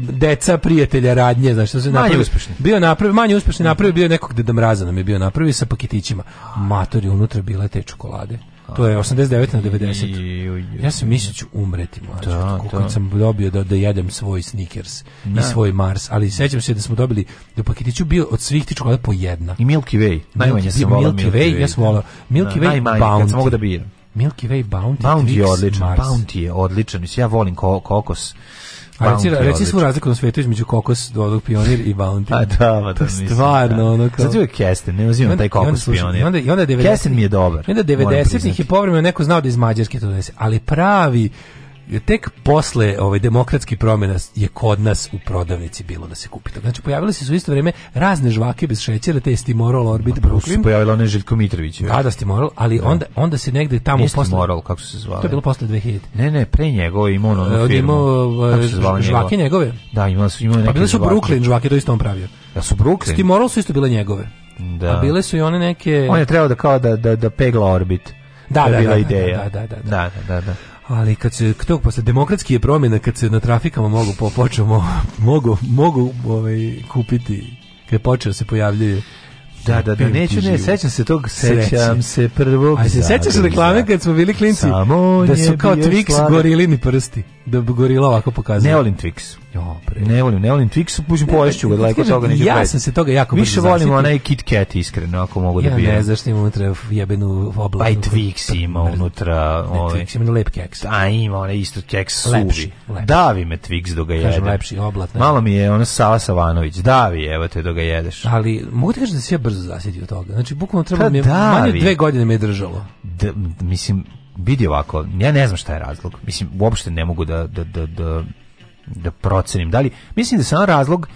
deca prijatelja radnje, znači što se napravio. Bio napravio, manje uspešni napravio bio nekog deda mraza nam je bio napravio sa paketićima. Matori unutra bile te čokolade. To je 89 na 90. Ja sam mislio ću umreti, mlađo, kako kad sam dobio da, da jedem svoj Snickers i svoj Mars, ali sećam se da smo dobili da paketiću bio od svih ti čokolade po jedna.
I Milky Way. Najmanje sam
volao
Milky, Way.
Ja sam volao Milky da, Way najmanje, Bounty. Kad sam mogu da biram. Milky Way Bounty. Bounty je
odličan.
Mars.
Bounty je odličan. Ja volim kokos
a reci, reci svu razliku na svetu između kokos dodog pionir i bounty. A pa, da, ba, pa, da, mislim, stvarno, da. ono kao. Zato
je Kesten, ne uzimam taj kokos i pionir. onda, onda 90, Kesten mi je dobar.
I onda 90-ih je povremeno neko znao da iz Mađarske to desi. ali pravi tek posle ovaj demokratski promjena je kod nas u prodavnici bilo da se kupi. Znači pojavile se su isto vrijeme razne žvake bez šećera, te moral Orbit Brooklyn.
Se pojavila Željko Mitrović.
Da, da Stimorol, ali da. onda onda se negde tamo Nije posle
Stimorol kako se zvao.
To je bilo posle 2000.
Ne, ne, pre njegove imao ono firmu. Imao
e, žvake njegove.
Da, imao su imao pa neke. Pa bile su
Brooklyn žvake, to isto on pravio.
Da su Brooklyn.
Stimorol su isto bile njegove. Da. A bile su i one neke
On je trebao da kao da da, da pegla Orbit. Da, da, da, da, da, da, da, da, da,
da, da, da. Ali kad se to posle demokratski je promjena kad se na trafikama mogu po, počemo <laughs> mogu mogu ovaj kupiti kad počeo se pojavljuje
da, da, da,
neću, ne, sećam se tog,
sećam se prvog. se
sećaš reklame kad smo bili klinci? Samo da su kao Twix gorilini prsti da bi gorila ovako pokazala.
Ne volim Twix. Jo, pre. Ne volim, ne volim Twix, pušim poješću ga, daleko toga
neću Ja sam se toga jako
Više volim one Kit Kat, iskreno, ako mogu da bi. Ja
ne zašto ima unutra jebenu oblaku. Pa
i Twix ima unutra. Ne, ovaj.
Twix ima lep keks.
A ima, onaj isto keks suvi. Davi me Twix do ga jedem. Kažem,
lepši oblat.
Malo mi je ono Sava Savanović. Davi, evo
te
do ga jedeš.
Ali, mogu ti kažem
da
se ja brzo zasjetio toga. Znači, bukvalno treba pa mi manje dve godine me je držalo.
mislim, vidi ovako, ja ne znam šta je razlog. Mislim, uopšte ne mogu da, da, da, da, da procenim. Da li, mislim da sam razlog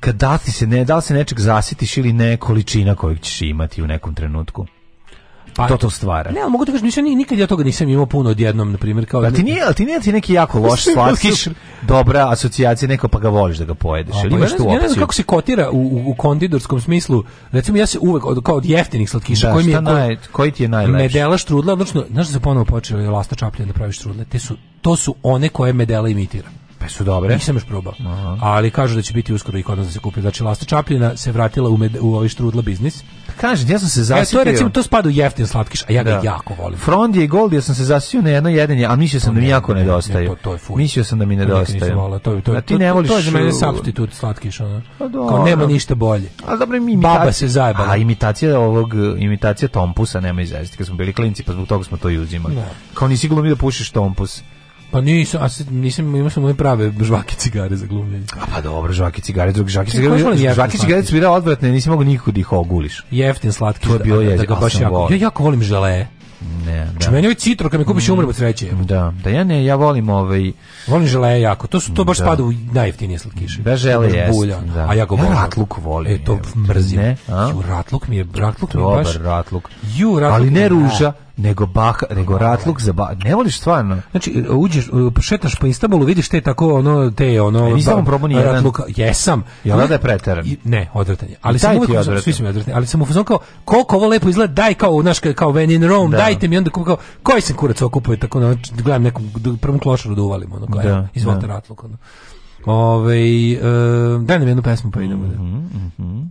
kad da se ne, da li se nečeg zasitiš ili ne količina kojeg ćeš imati u nekom trenutku. Pa to to stvara.
Ne, mogu
ti
kažem, nisam, nikad ja toga nisam imao puno odjednom, na primjer.
Kao, da ti nije, ali ti nije ti neki jako <laughs> loš slatkiš, dobra asocijacija, neko pa ga voliš da ga pojedeš. Ali pa Ja ne znam
kako se kotira u, u, konditorskom smislu. Recimo, ja se uvek, od, kao od jeftinih slatkiša, da, koji, je, naj,
koji ti je najlepši?
Medela štrudla, odnosno, znaš da se ponovo počeo je Lasta Čaplja da praviš štrudle, te su, to su one koje Medela imitira
su dobre.
Nisam još probao. Ali kažu da će biti uskoro i kod nas da se kupi. Znači Lasta Čapljina se vratila u med, u ovaj štrudla biznis.
Kaže ja sam se zasitio. E,
to je recimo to spada u jeftin slatkiš, a ja ga jako
volim. je i Gold ja sam se zasitio na jedno jedenje, a mislio sam to da mi jako ne, nedostaju. Ne, to, to je Mislio sam da mi nedostaje. To,
to, to,
a
ti ne voliš. To je za mene substitut slatkiš ono. Pa Kao nema ništa bolje.
A dobro mi baba se zajebala.
A imitacija ovog imitacija tompusa nema izaziti. Kad smo bili klinci, pa zbog toga smo to i uzimali.
Kao ni sigurno mi da pušiš tompus.
Pa
nisam, a
nisam, imao sam moje prave žvake cigare za glumljenje.
A pa dobro, žvake cigare, drugi žvake cigare. Žvake cigare su bile odvratne, nisi mogu nikog ih oguliš.
Jeftin slatki.
To je bio je, da jako. Ja
jako volim žele. Ne, da. Če znači, meni citro, kad mi kupiš mm, umrbo od sreće.
Da, da ja ne, ja volim
ovaj... Volim žele jako, to su to baš da. u najjeftinije slatkiše. Da žele je. da. a ja ga Ja
ratluk volim. E, to
mrzim. a? Ju, ratluk mi je, ratluk baš...
Dobar ratluk.
Ju,
ratluk Ali ne ruža nego baka, nego ratluk za ba, ne voliš stvarno.
Znači uđeš, šetaš po Istanbulu, vidiš te tako ono te ono e, nisam probao ni jedan ratluka. Jesam.
Ja da je preteran.
ne, odvratan je. Ali sam uvek svi su mi ali sam u kao koliko ovo lepo izgleda, daj kao naš kao when in Rome, dajte mi onda kao koji se kurac okupuje tako na ono, gledam nekom, prvom klošaru da uvalim ono kao da, ratluk ono. Ove, e, daj nam jednu pesmu pa idemo. Mm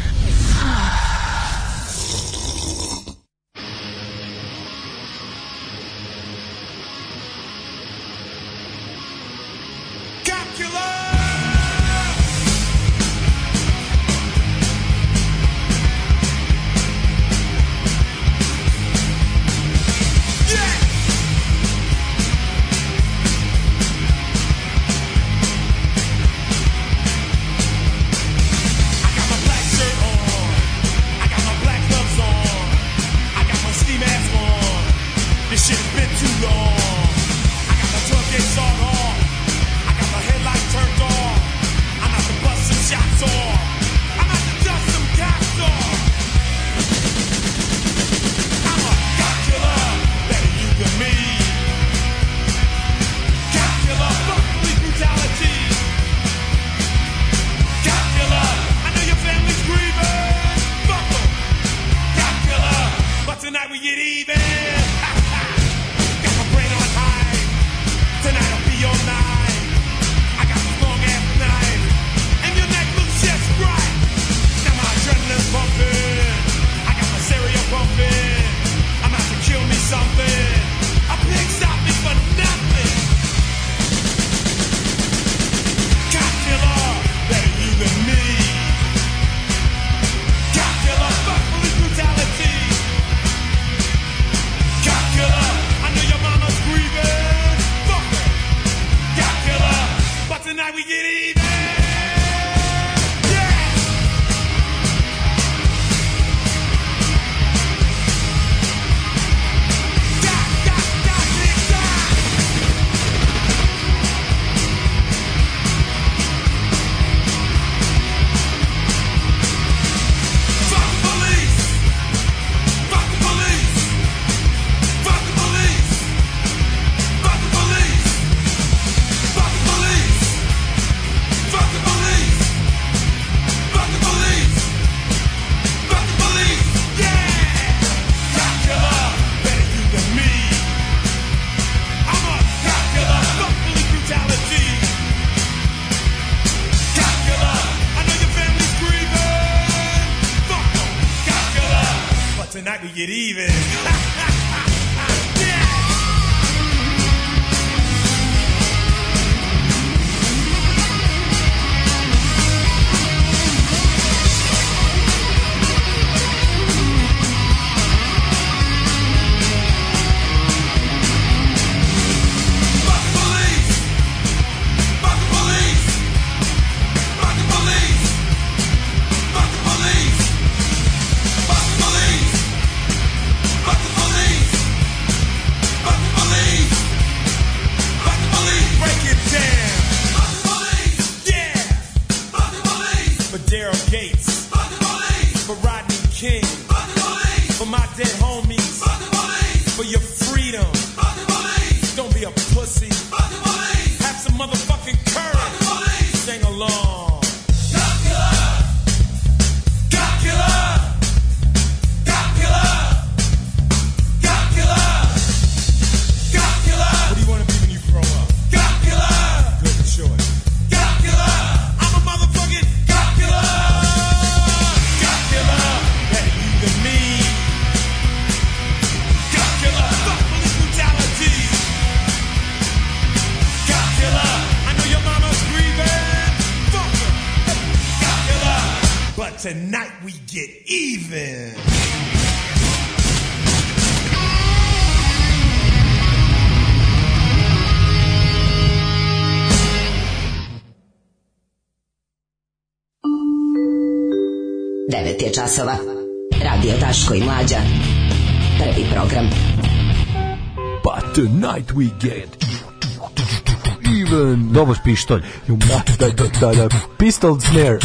pištolj. Da, da, da, da, pistol snare.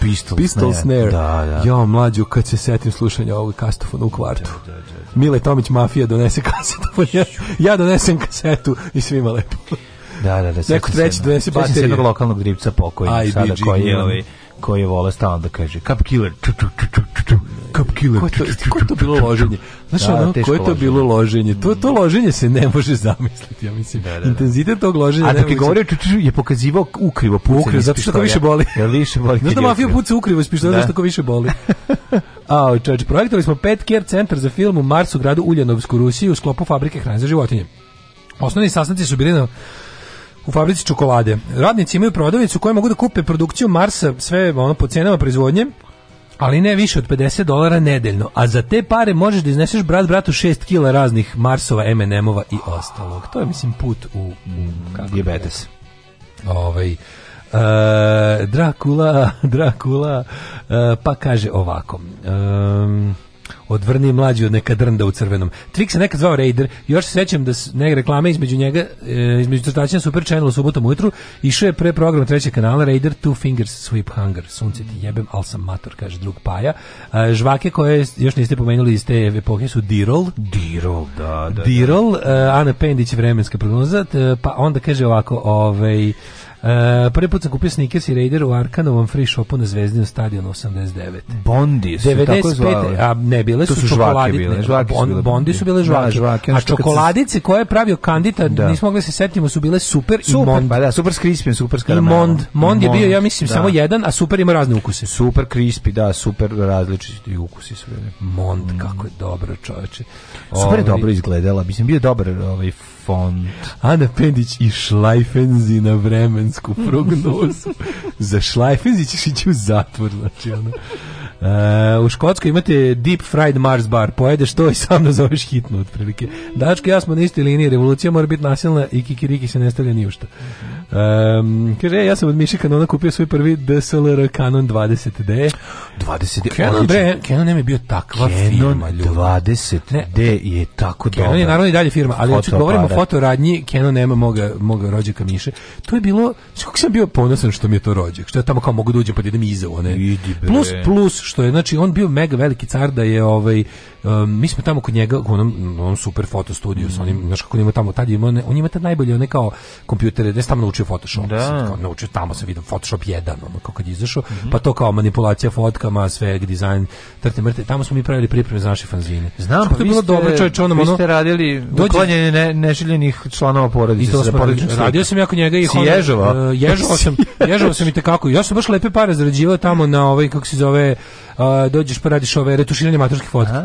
Pistol, pistol snare.
Da, da. Jo, mlađu, kad se setim slušanja ovog kastofona u kvartu. Da, da, da, Mile Tomić Mafija donese kasetofon. Ja, ja donesem kasetu i svima lepo.
Da, da, da.
Neko treći donese baterije. Sjećam se jednog
lokalnog drivca pokoj. sada koji je, ovaj- koji je vole stalno da kaže Cup Killer, ču, ču,
kilo. Ko je to, ko je to bilo <laughs> loženje? Znaš, da, ono, ko je to bilo loženje? To, to loženje se ne može zamisliti, ja mislim. Da, da, Intenzitet tog loženja
A
dok je
govorio je pokazivao ukrivo
pucanje ukrivo, zato što to više boli. Jel više boli? <laughs> Znaš da mafija puca ukrivo iz pištolja, zato što ko više boli. A, <laughs> čovječe. projektovali smo Pet Care centar za film u Marsu gradu Uljanovsku, Rusiji, u sklopu fabrike hrane za životinje. Osnovni sastanci su bili na u fabrici čokolade. Radnici imaju prodavnicu koje mogu da kupe produkciju Marsa sve ono po cenama proizvodnje ali ne više od 50 dolara nedeljno, a za te pare možeš da izneseš brat bratu 6 kila raznih Marsova, M&M-ova i ostalog. To je, mislim, put u,
u diabetes.
Ovaj, e, Drakula, <laughs> Drakula, e, pa kaže ovako odvrni mlađi od neka drnda u crvenom. Trik se nekad zvao Raider, još se sećam da ne reklame između njega, e, između crtačina Super Channel u subotom ujutru, išao je pre program trećeg kanala Raider Two Fingers Sweep Hunger. Sunce ti jebem, al sam mator, kaže drug Paja. E, žvake koje još niste pomenuli iz te epohe su Dirol.
Dirol, da, da.
Dirol, e, Ana Pendić vremenska prognoza, pa onda kaže ovako, Ovej Eh, prvi put sam kupio sneakers i Raider u Arkanovom free shopu na Zvezdinu stadionu 89.
Bondi su 95, tako zvali. A
ne, bile su, su čokoladice. Bile, bon, su Bondi su bile žvake. Da, žvake a ono čokoladice koje je pravio kandita, da. nismo mogli se setimo, su bile super,
super
i Mond. Ba, pa da,
super s super s
Mond. Mond, je bio, ja mislim, da. samo jedan, a super ima razne ukuse.
Super crispy, da, super različiti ukusi su bile. Mond, mm. kako je dobro, čoveče. Super je ovaj- dobro izgledala. Mislim, bio je dobar ovaj, font.
Ana Pendić i Šlajfenzi na vremensku prognozu. <laughs> Za Šlajfenzi ćeš ići u zatvor, znači ono. Uh, u Škotskoj imate deep fried Mars bar, pojedeš to i sam nazoveš hitnu otprilike. i ja smo na istoj liniji, revolucija mora biti nasilna i kikiriki se ne stavlja ni u Um, kaže, e, ja sam od Miše Kanona kupio svoj prvi DSLR Canon 20D. 20D,
Canon, bre, Canon
je bio takva Canon firma,
ljudi. 20D je tako Canon
je naravno i dalje firma, ali ako govorimo o fotoradnji, Canon nema moga, moga rođaka Miše. To je bilo, kako sam bio ponosan što mi je to rođak, što ja tamo kao mogu da uđem pa idem iza one. Plus, plus, što je znači on bio mega veliki car da je ovaj um, mi smo tamo kod njega u onom, onom super foto studiju, mm. onim, znaš kako ima tamo, tad ima, on ima tad najbolje one kao kompjutere, da sam naučio Photoshop, da. kao, naučio tamo sam vidio Photoshop jedan ono, kako kad izašao, mm pa to kao manipulacija fotkama, sve, dizajn, trte mrte, tamo smo mi pravili pripreme za naše fanzine.
Znam,
pa je bilo ste, dobro, čovječ, ono, vi ono- ste
radili dođe, uklanjanje ne, neželjenih članova porodice. I to
radio, radio sam ja kod njega i si ježova. ježova e, sam, <laughs> ježova sam i tekako. Ja sam baš lepe pare zarađivao tamo na ovaj, kako se zove, uh, dođeš pa radiš ove retuširanje maturskih fotka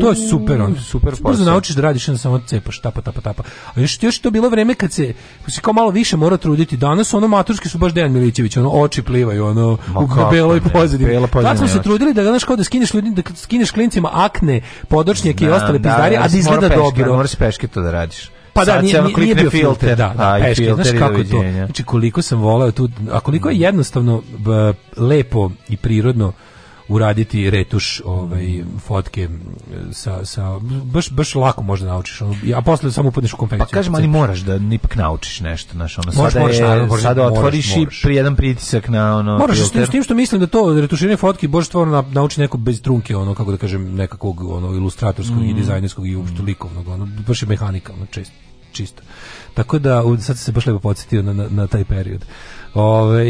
to je super on.
Super Brzo
naučiš da radiš na samo cepaš, tapa, tapa, tapa. A još, još to bilo vreme kad se, se kao malo više mora truditi. Danas ono maturski su baš Dejan Milićević, ono oči plivaju, ono Ma, u beloj pozadini.
Tako
smo se trudili da danas kao da skineš, ljudi, da skineš klincima akne, podočnjake i ostale pizdarije, a da izgleda peške, dobro.
Moraš peške to da radiš.
Pa da, nije, nije, nije bio filter, da, a,
peške, filter znaš kako to,
znači koliko sam volao tu, a koliko je jednostavno b, lepo i prirodno uraditi retuš ovaj fotke sa, sa baš baš lako možda naučiš ono, a posle samo upadneš u konfekciju.
Pa kažem ali moraš da ipak naučiš nešto, znaš, ono sada moraš, je, naravno, sada moraš, otvoriš i pri jedan pritisak na ono
Moraš s tim, što mislim da to retuširanje fotki baš stvarno nauči neko bez trunke ono kako da kažem nekakvog ono ilustratorskog mm. i dizajnerskog i uopšte likovnog, ono baš je mehanika, ono čisto. Tako da sad se baš lepo podsjetio na, na, na taj period. Ove,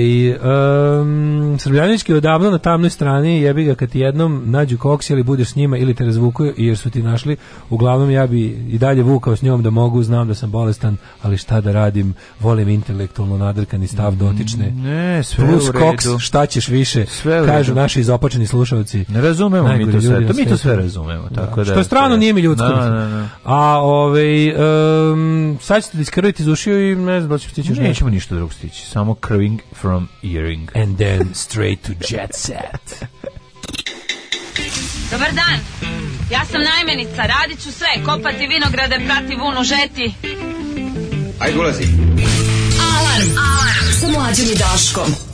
um, Srbljanički je odavno na tamnoj strani jebi ga kad ti jednom nađu koks ili budeš s njima ili te razvukuju jer su ti našli. Uglavnom ja bi i dalje vukao s njom da mogu, znam da sam bolestan, ali šta da radim, volim intelektualno nadrkan i stav mm, dotične.
Ne, sve
Plus koks, šta ćeš više, sve kažu naši izopačeni slušalci.
Ne razumemo mi to sve, to mi to sve razumemo. Tako da, što
je strano, nije mi ljudsko. A ovaj, um, sad ćete iskrviti iz i ne znam
da Nećemo ništa drugo stići, samo Suffering from
Earring. And then straight to Jet Set.
Dobar dan, ja sam najmenica, radit ću sve, kopati vinograde, prati vunu, žeti.
Ajde, ulazi. Alarm, alarm, sa mlađim i Daškom.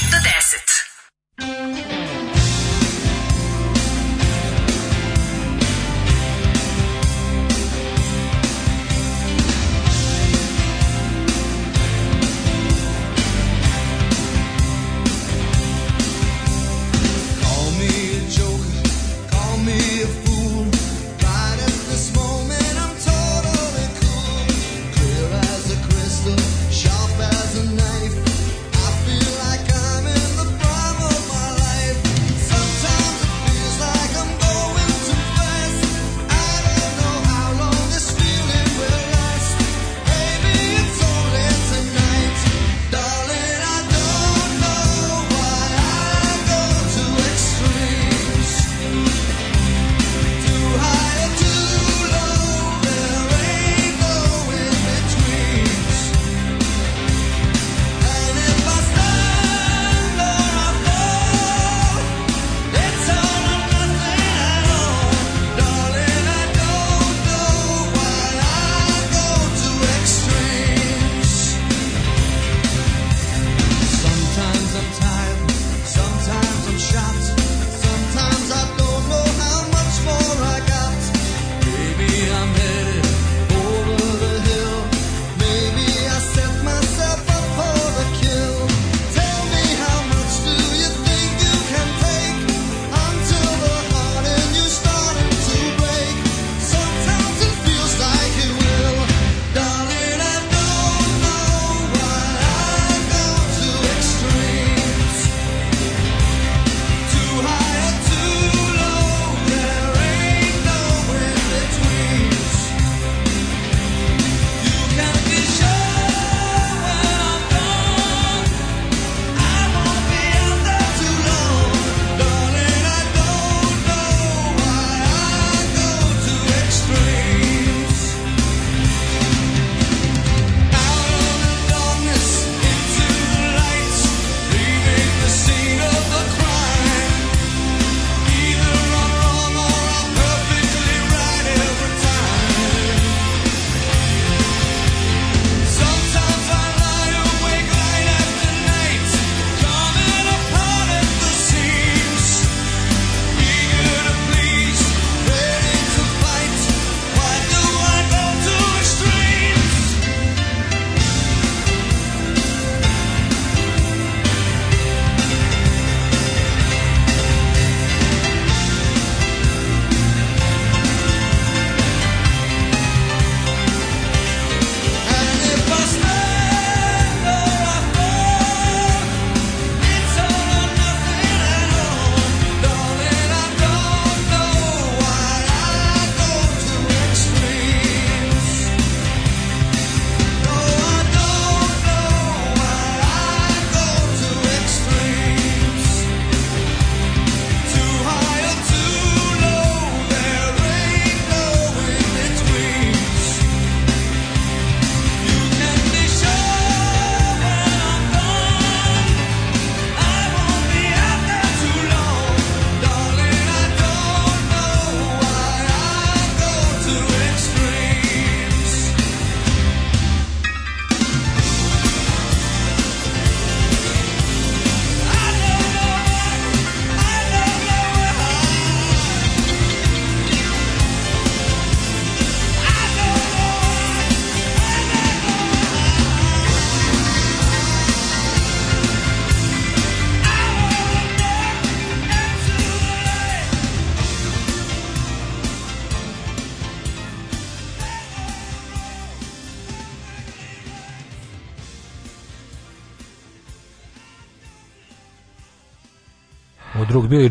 7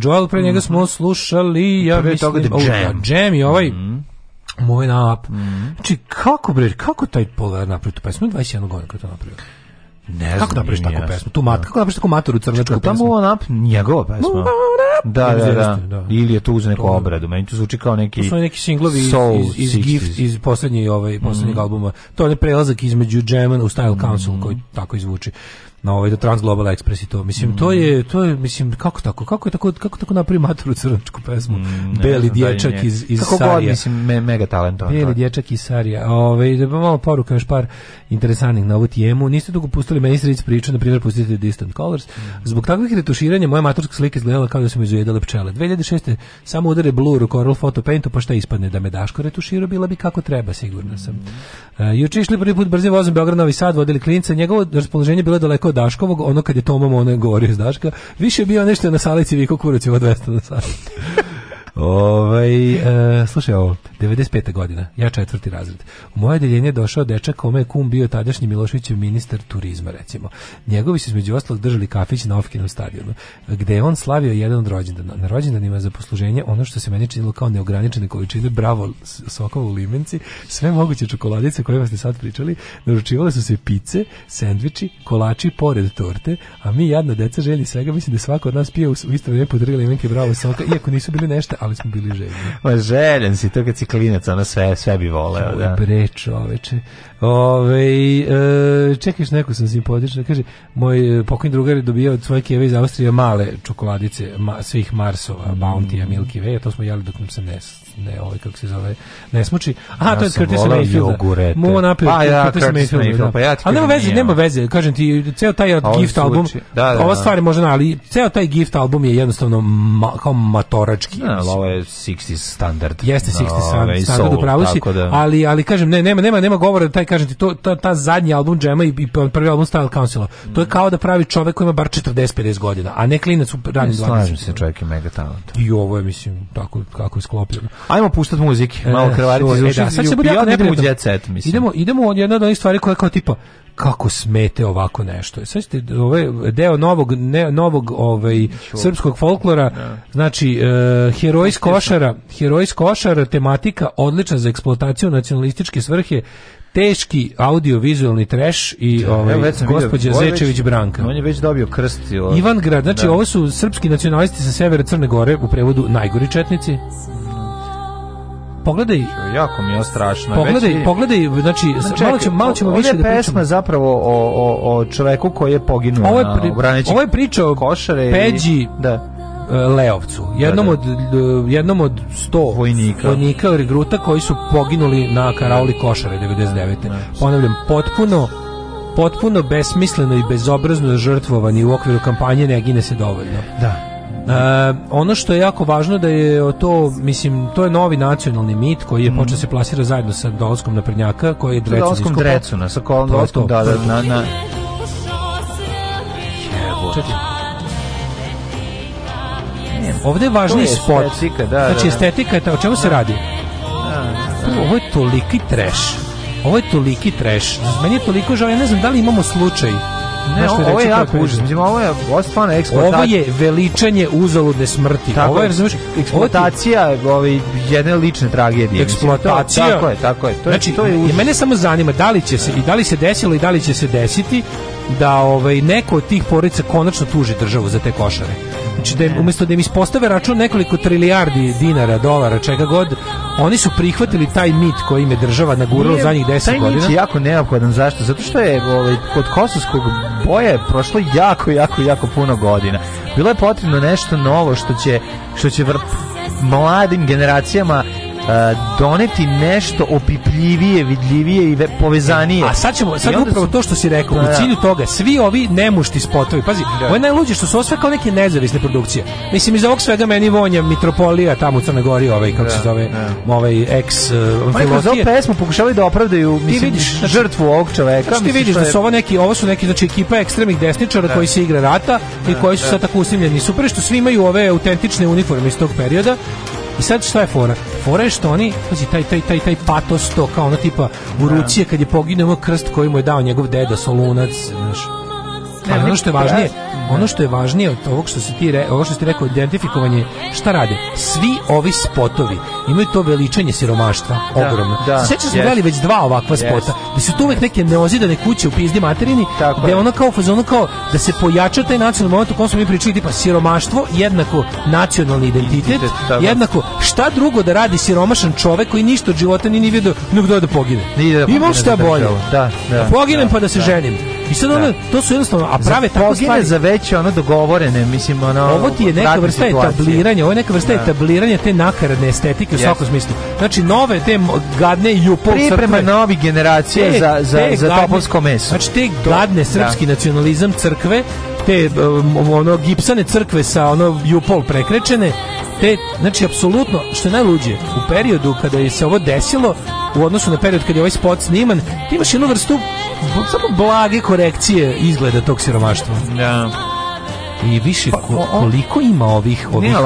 Joel, pre njega smo mhm. slušali, ja pre mislim... toga The
Jam. Jam
i ovaj... Mm -hmm. Moj nap. Mm -hmm. Znači, kako, bre, kako taj Polar napravio tu pesmu? 21 godina kada to napravio.
Ne kako znam.
Kako takvu pesmu? Tu mat, kako napraviš takvu matoru crnačku pesmu? Tamo on up
njegova pesma. Da, da, da, da. Ili je to uz neku obradu. Meni tu zvuči kao neki... To su neki singlovi iz, iz,
iz, iz Gift, iz poslednjeg ovaj, poslednjeg mm. albuma. To je prelazak između Jamman u Style Council, mm. koji tako izvuči na ovaj Transglobal Express i to. Mislim to je mm. to je mislim kako tako kako je tako kako tako napravi primatoru crnačku pesmu. Mm, Beli dječak iz iz
kako
Sarija.
God, mislim me, mega talentovan.
Beli dječak iz Sarija. Ovaj da bi malo poruka još par interesantnih na ovu temu. Niste dugo pustili meni sredić priču, na primjer pustite Distant Colors. Mm. Zbog takvih retuširanja moja maturska slika izgledala kao da su me izjedale pčele. 2006. samo udare blur u Coral Photo Paintu, pa šta ispadne da me Daško retuširao, bila bi kako treba, sigurno sam. Mm. Uh, juče išli prvi put brzim vozom Beograd Novi Sad, vodili klinca, njegovo raspoloženje bilo daleko od Daškovog, ono kad je Tomo Mone govorio iz Daška, više je bio nešto na salici viko od 200 na salici. Ovaj e, slušaj ovo, 95. godina, ja četvrti razred. U moje deljenje je došao dečak kome je kum bio tadašnji Miloševićev ministar turizma, recimo. Njegovi su između ostalog držali kafić na Ofkinom stadionu, gde je on slavio jedan od rođendana. Na rođendanima za posluženje ono što se meni činilo kao neograničene količine bravo sokova u limenci, sve moguće čokoladice koje ste sad pričali, naručivale su se pice, sendviči, kolači pored torte, a mi jadna deca želi svega, mislim da svako od nas pije u, isto vrijeme po bravo soka, iako nisu bili nešto ali smo bili željni. <laughs> Ma
željen si, to kad si klinac, ono sve, sve bi voleo. Da.
Bre, čoveče. Ove, e, čekaš, neko sam simpatična. Kaže, moj e, pokojni drugar je dobio od svoje kjeve iz Austrije male čokoladice ma, svih Marsova, mm. Bounty-a, Milky Way, a to smo jeli dok nam se ne ne, ovaj kako se zove, ne smuči. Aha, ja to je Curtis Mayfield.
Mo napio pa, ja, Curtis
Mayfield. Mayfield pa ja ali nema veze, nema veze. Kažem ti, ceo taj Ovo Gift suči. album, da, da, ova stvar je možda, ali ceo taj Gift album je jednostavno ma, kao matorački.
Ali ovo je 60 s standard.
Jeste
60
no, standard, upravo si, ali, ali kažem, ne, nema, nema, nema govora da taj, kažem ti, to, ta, ta zadnji album Džema i, pa prvi album Style Council, to je mm. kao da pravi čovek koji ima bar 40-50 godina, a ne klinac
u ranim 20. Slažim se, čovjek je mega talent.
I ovo je, mislim, tako kako je sklopljeno. Ajmo puštati muzike, e, malo krvariti iz e, uši. Sad
se idemo
u set, Idemo, idemo od od onih stvari koja kao tipa kako smete ovako nešto. E, sad ste ovaj deo novog ne, novog ovaj srpskog folklora, znači uh, heroj košara, heroj košara tematika odlična za eksploataciju nacionalističke svrhe, teški audiovizualni trash i ovaj ja gospođa Zečević Branka.
On je već dobio krst.
Ivan Grad, znači ovo su srpski nacionalisti sa severa Crne Gore u prevodu najgori četnici pogledaj
jako mi je strašno
pogledaj Veći... pogledaj znači malo ćemo malo ćemo
više
da
pesma zapravo o o o čoveku koji je poginuo ovo je, ono, pri, na ovo je priča o košare
Peđi da e, Leovcu, jednom da, da. od e, jednom od 100
vojnika,
vojnika regruta koji su poginuli na karauli košare 99. Ponavljam, potpuno potpuno besmisleno i bezobrazno žrtvovani u okviru kampanje ne gine se dovoljno.
Da.
E, ono što je jako važno da je to, mislim, to je novi nacionalni mit koji je mm. počeo se plasirati zajedno sa Dolskom naprednjaka, koji je
Drecun Drecuna, sa da, da, na, na.
je je spot. estetika,
da,
znači, estetika
je
o čemu se radi? ovo je toliki trash. Ovo je toliki trash. Znači, meni je toliko žao, ja ne znam da li imamo slučaj
ne, ovo, ovo, je jako Mislim, ovo je
stvarno eksploatacija. Ovo
je
veličanje uzaludne smrti. Tako ovo je, razumiješ,
eksploatacija ovaj, jedne lične tragedije.
Eksploatacija.
tako je, tako je.
To je, znači, to je mene samo zanima da li će se i da li se desilo i da li će se desiti da ovaj neko od tih porodica konačno tuži državu za te košare. Znači da im, umjesto da im ispostave račun nekoliko trilijardi dinara, dolara, čega god, oni su prihvatili taj mit koji im
je
država nagurala za njih deset godina. Taj mit
je jako neophodan, zašto? Zato što je ovaj, kod kosovskog boja prošlo jako, jako, jako puno godina. Bilo je potrebno nešto novo što će, što će mladim generacijama doneti nešto opipljivije, vidljivije i povezanije. A
sad ćemo, sad upravo to što si rekao, u cilju toga, svi ovi nemušti spotovi, pazi, ovo je najluđe što su ovo sve kao neke nezavisne produkcije. Mislim, iz ovog svega meni vonja Mitropolija tamo u Crnoj Gori, ovaj, kako se zove, ovaj ex
uh, Pa kroz ovu pesmu pokušavali da opravdaju, mislim, vidiš, znači, žrtvu ovog čoveka.
ti vidiš da su ovo neki, ovo su neki, znači, ekipa ekstremnih desničara koji se igra rata i koji su sad tako usimljeni. Super što svi imaju ove autentične uniforme iz tog perioda i sad šta je fora? Fora je što oni, znači taj, taj, taj, taj patos to, kao ono tipa u Rucije kad je poginuo krst koji mu je dao njegov deda Solunac, znaš ne, pa, ono što je važnije, ono što je važnije od ovog što se ti, re, što ste rekao, identifikovanje, šta rade? Svi ovi spotovi imaju to veličanje siromaštva, ogromno. Da, Sećaš smo gledali već dva ovakva yes. spota, da su tu uvek neke neozidane kuće u pizdi materini,
Tako je
ono kao, fazono kao da se pojača taj nacionalni moment u kom smo mi pričali, tipa siromaštvo, jednako nacionalni identitet, jednako šta drugo da radi siromašan čovek koji ništa od života ni ni nego
da pogine. Imam
šta bolje.
Da,
da, poginem pa da se ženim. I sad ono, to su jednostavno, a prave za tako stvari.
za veće ono dogovorene, mislim, ono...
Ovo ti je neka vrsta etabliranja, ovo je neka vrsta etabliranja te nakaradne estetike u svakom smislu. Znači, nove te gadne i upol
Priprema novi generacije za, za, za topovsko meso.
Znači, te gadne srpski nacionalizam crkve te um, ono gipsane crkve sa ono jupol prekrečene te znači apsolutno što je najluđe u periodu kada je se ovo desilo u odnosu na period kada je ovaj spot sniman ti imaš jednu vrstu samo blage korekcije izgleda tog siromaštva
da
i više pa, koliko ima ovih ovih ne,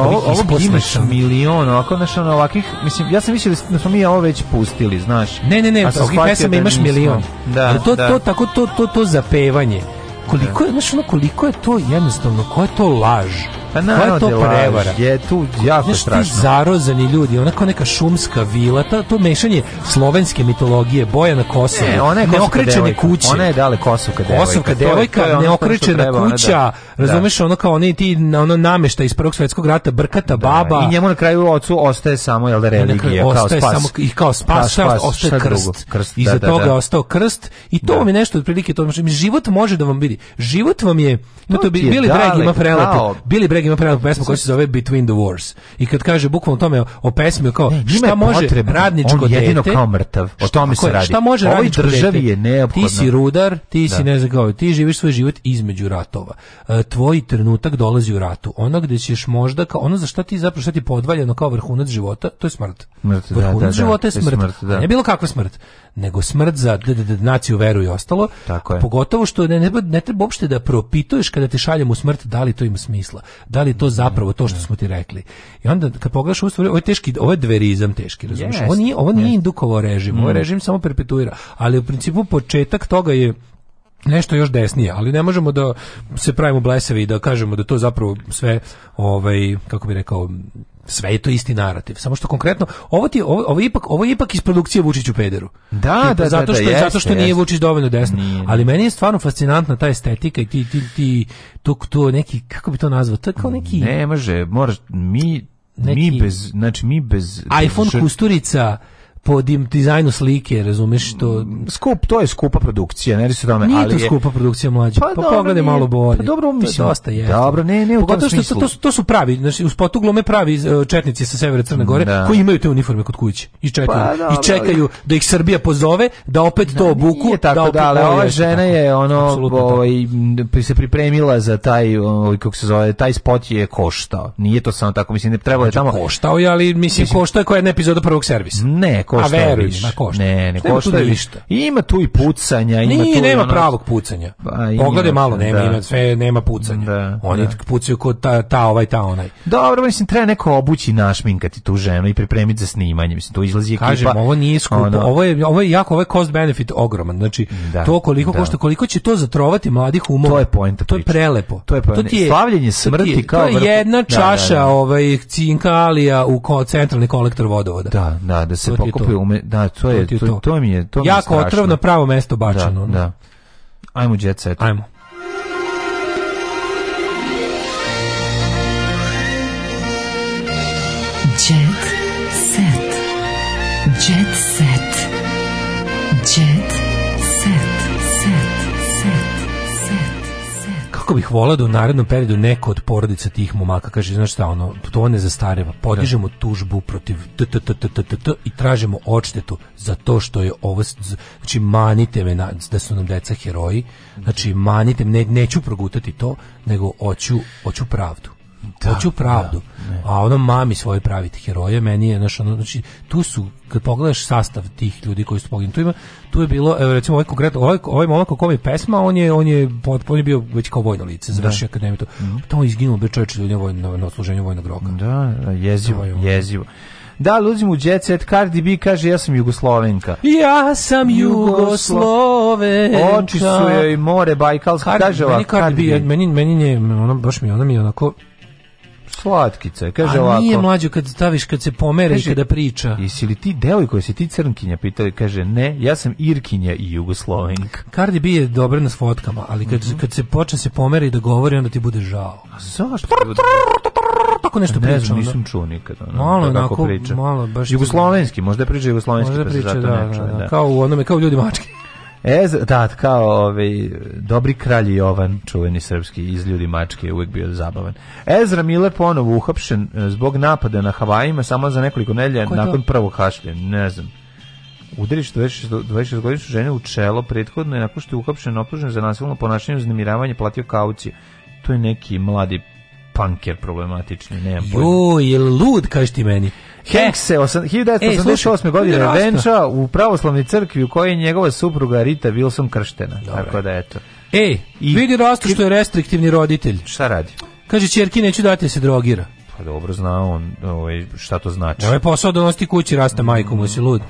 ovih milion ovako znaš ono mislim ja sam više da smo mi ovo već pustili znaš
ne ne ne ovih
pesama
imaš milion
da, da,
to,
to
tako to to to zapevanje koliko je, znaš, ono, koliko je to jednostavno, koja je to laž
pa je to prevara? Je
tu jako Znaš, strašno. Ti zarozani ljudi, onako neka šumska vila, ta, to mešanje slovenske mitologije, boja na Kosovu, ne,
ona je kuće. Ona
je
dale Kosovka devojka. Kosovka
devojka, je, ono neokrećena kuća, razumeš, ono kao oni ti ono namešta iz Prvog svjetskog rata, brkata baba.
I njemu na kraju ocu ostaje samo jel, religija, ostaje kao spas. Samo,
I kao spas, ostaje krst. I za toga je ostao krst i to vam je nešto otprilike, to, znači, život može da vam vidi. Život vam je, to bi, bili breg ima prelepo. Bili ima pravu pesmu koja se zove Between the Wars. I kad kaže bukvalno tome o pesmi kao šta može radničko on
jedino
kao
mrtav. O tome se radi.
Šta Ovoj
državi je neophodno.
Ti si rudar, ti si ne kao, ti živiš svoj život između ratova. E, tvoj trenutak dolazi u ratu. Ono gde ćeš možda kao ono za šta ti zapravo šta ti podvaljeno kao vrhunac života, to je smrt. vrhunac života je smrt. ne bilo kakva smrt, nego smrt za naciju, veru i ostalo. Pogotovo što ne, treba uopšte da propituješ kada ti šaljem u smrt da li to ima smisla da li je to zapravo to što smo ti rekli? I onda kad pogledaš u stvari, ovo je teški, ovo je dverizam teški, razumiješ? Yes. Ovo nije, ovo nije indukovo režim, mm. režim samo perpetuira, ali u principu početak toga je nešto još desnije, ali ne možemo da se pravimo blesevi i da kažemo da to zapravo sve, ovaj, kako bi rekao, sve je to isti narativ. Samo što konkretno, ovo, ti, ovo, ovo, ipak, ovo je ipak iz produkcije Vučić u pederu.
Da, da, zato što,
zato što nije Vučić dovoljno desni. Ali meni je stvarno fascinantna ta estetika i ti, ti, ti to, to neki, kako bi to nazvao, to je kao neki...
Ne može, moraš, mi, mi bez, znači mi bez...
iPhone kusturica, po dizajnu slike, razumeš to.
Skup, to je skupa produkcija, ne se tome, Nije ali
to skupa produkcija mlađa. Pa, pa dobro, pogledaj malo bolje. Pa
dobro, mislim,
dosta je.
Dobro, ne, ne, u
što To, su pravi, znači spotu me pravi e, četnici sa severa Crne Gore koji imaju te uniforme kod kuće i pa čekaju i čekaju da ih Srbija pozove da opet da, to obuku, nije
tako da opet ali ova žena je ono ovaj se pripremila za taj ovaj kako se zove, taj spot je koštao. Nije to samo tako, mislim, ne trebalo je znači, tamo.
Koštao je, ali mislim koštao je koja je epizoda prvog servisa.
Ne,
košta A košta.
Ne, ne košta ništa. Ima tu i pucanja,
ima Nije, nema ono- pravog pucanja. Pa, malo, nema, ima, sve, nema pucanja. Da, Oni da. pucaju kod ta, ta, ovaj, ta, onaj.
Dobro, mislim, treba neko obući našminkati tu ženu i pripremiti za snimanje. Mislim, tu izlazi ekipa. Kažem,
ovo nije skupo. Ono- ovo, je, ovo je jako, ovo je cost benefit ogroman. Znači, to koliko košta, koliko će to zatrovati mladih umova. To
je
To je prelepo.
To je To je,
Slavljenje smrti
kao...
jedna čaša ovaj, cinkalija u centralni kolektor vodovoda.
Da, da, da se Trpe ume, da, to je, to, to, to mi je, to
jako mi je otrovno pravo mesto bačano. Da,
ono. da. Ajmo jet set.
Ajmo.
Jet set. Jet
set.
kako bih volao da u narednom periodu neko od porodica tih momaka kaže, znaš šta, ono, to ne zastareva, podižemo tužbu protiv t, i tražimo odštetu za to što je ovo, znači manite me da su nam deca heroji, znači manite me, neću progutati to, nego hoću, hoću pravdu da, hoću pravdu. Da, a ono mami svoje praviti heroje, meni je, znaš, ono, znači, tu su, kad pogledaš sastav tih ljudi koji su poginuli, tu, ima, tu je bilo, recimo, ovaj konkretno, ovaj, ovaj momak o kom je pesma, on je, on je, on je bio već kao vojno lice, završio akademiju, to, mm. je izginuo, bio čovječ ljudi vojno, na odsluženju vojnog roka. Da, jezivo, ono. jezivo. Da, luzim u jet set, Cardi B kaže ja sam Jugoslovenka.
Ja sam Jugoslovenka.
Oči su joj more Bajkalska, kaže ovak. Meni
Cardi B, meni, meni je, ono, baš mi, ona mi je onako,
Slatkica, kaže ovako. A
nije mlađo kad staviš, kad se pomere kaže, i kada priča.
Jesi li ti devojko, jesi ti crnkinja? Pita, kaže, ne, ja sam Irkinja i Jugoslovenka.
Cardi B je dobra na fotkama, ali kad, mhm. kad se počne se pomere i da govori, onda ti bude žao. A zašto? tako nešto priča. Ne nisam
čuo
nikad. Ono,
malo
malo baš...
Jugoslovenski, možda priča jugoslovenski, možda pa priča, da, da,
Kao u onome, kao ljudi mački
Ez, da, kao ovaj, dobri kralj Jovan, čuveni srpski, iz Ljudi Mačke, je uvijek bio zabavan. Ezra Miller ponovo uhapšen e, zbog napada na Havajima samo za nekoliko nedelja nakon prvog hašlja, ne znam. Udriš 26 su žene u čelo prethodno je nakon što je uhapšen optužen za nasilno ponašanje uznemiravanje platio kauci To je neki mladi panker problematični, nemam
pojma. je lud, kažeš ti meni.
Hanks se 1988. E, godine u pravoslavnoj crkvi u kojoj je njegova supruga Rita Wilson krštena. Tako da eto.
Ej, I, vidi rastu što je restriktivni roditelj.
Šta radi?
Kaže, čerki neću dati se drogira.
Pa dobro zna on ovaj, šta to znači. Ovo
ovaj je posao donosti kući rasta majku, mu si lud.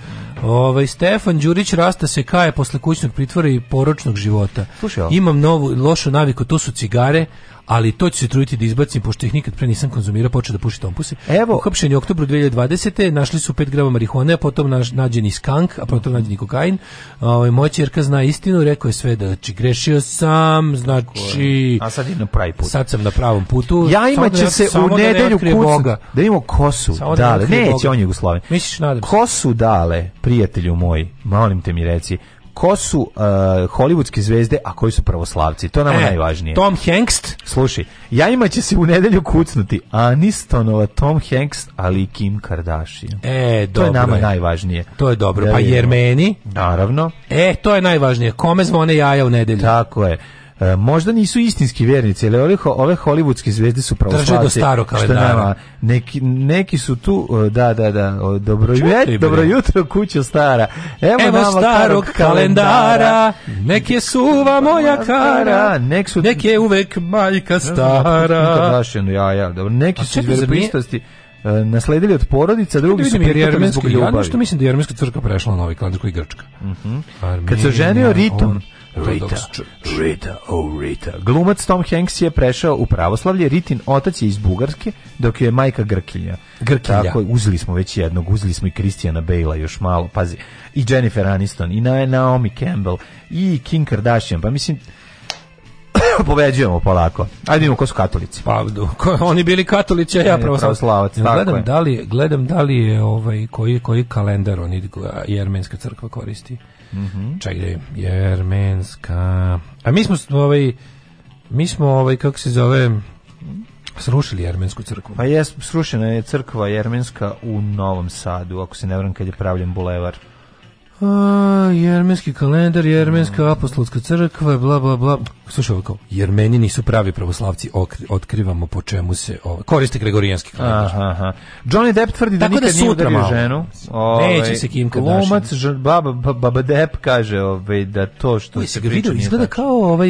Ovaj Stefan Đurić rasta se kaje posle kućnog pritvora i poročnog života. Slušaj, Imam novu lošu naviku, to su cigare, ali to ću se truditi da izbacim pošto ih nikad pre nisam konzumirao, počeo da puši tompuse. Evo, uhapšen je oktobru 2020. našli su 5 grama marihuane, a potom naš, nađeni skank, a potom nađeni kokain. Ovaj moja ćerka zna istinu, rekao je sve da znači grešio sam, znači
A sad je na
pravi put. Sad sam na pravom putu.
Ja ima će se u nedelju da kucu, da imamo kosu, dale, da neće on Misliš Kosu dale prijatelju moj, molim te mi reci, ko su uh, hollywoodske zvezde, a koji su pravoslavci. To nam e, najvažnije.
Tom Hanks,
slušaj, ja ima će se u nedelju kucnuti Anistonova, Tom Hanks, ali i Kim Kardashian.
E, dobro.
To je nama najvažnije.
To je dobro. Pa pa meni,
Naravno.
E, to je najvažnije. Kome zvone jaja u nedelju?
Tako je. E, možda nisu istinski vjernici, ali ove, ove hollywoodske zvezde su pravoslavci. Drže do
starog kalendara.
Neki, neki su tu, e, da, da, da, dobro, Čutri, dobro jutro, kuća stara.
Evo, Evo starog kalendara, nek je suva moja kara, nek, su, nek je uvek majka stara.
ja, ono,
neki pa
su
pristosti e,
nasledili od porodica, drugi su
prijatelji zbog ljubavi. Ja nešto mislim da je Jermijska crkva prešla na novi ovaj kalendar koji je Grčka.
Mhm. Kad se ženio Riton,
Rita, Rita, oh Rita.
Glumac Tom Hanks je prešao u pravoslavlje, Ritin otac je iz Bugarske, dok je majka Grkinja.
Grkinja.
Tako, uzeli smo već jednog, uzeli smo i Kristijana Bejla još malo, pazi, i Jennifer Aniston, i Naomi Campbell, i Kim Kardashian, pa mislim, <coughs> pobeđujemo polako. Ajde vidimo ko su katolici. Pa
oni bili katolici, a ja pravoslavac. Gledam da li gledam da li je ovaj koji koji kalendar oni Jermenska crkva koristi.
Mhm.
je Jermenska. A mi smo ovaj mi smo ovaj kako se zove srušili jermensku crkvu.
Pa je srušena je crkva jermenska u Novom Sadu, ako se ne varam kad je pravljen bulevar
jermenski kalendar, jermenska apostolska crkva, bla, bla, bla. Slušaj, ovako, jermeni nisu pravi pravoslavci, otkrivamo po čemu se... Ovo, koriste gregorijanski kalendar.
Aha, aha. Johnny Depp tvrdi da nikad nije udario ženu. Ove, ovaj, Neće se Kim Kardashian. baba, baba Depp kaže ove, ovaj, da to što Uj, se priča
izgleda kao ovaj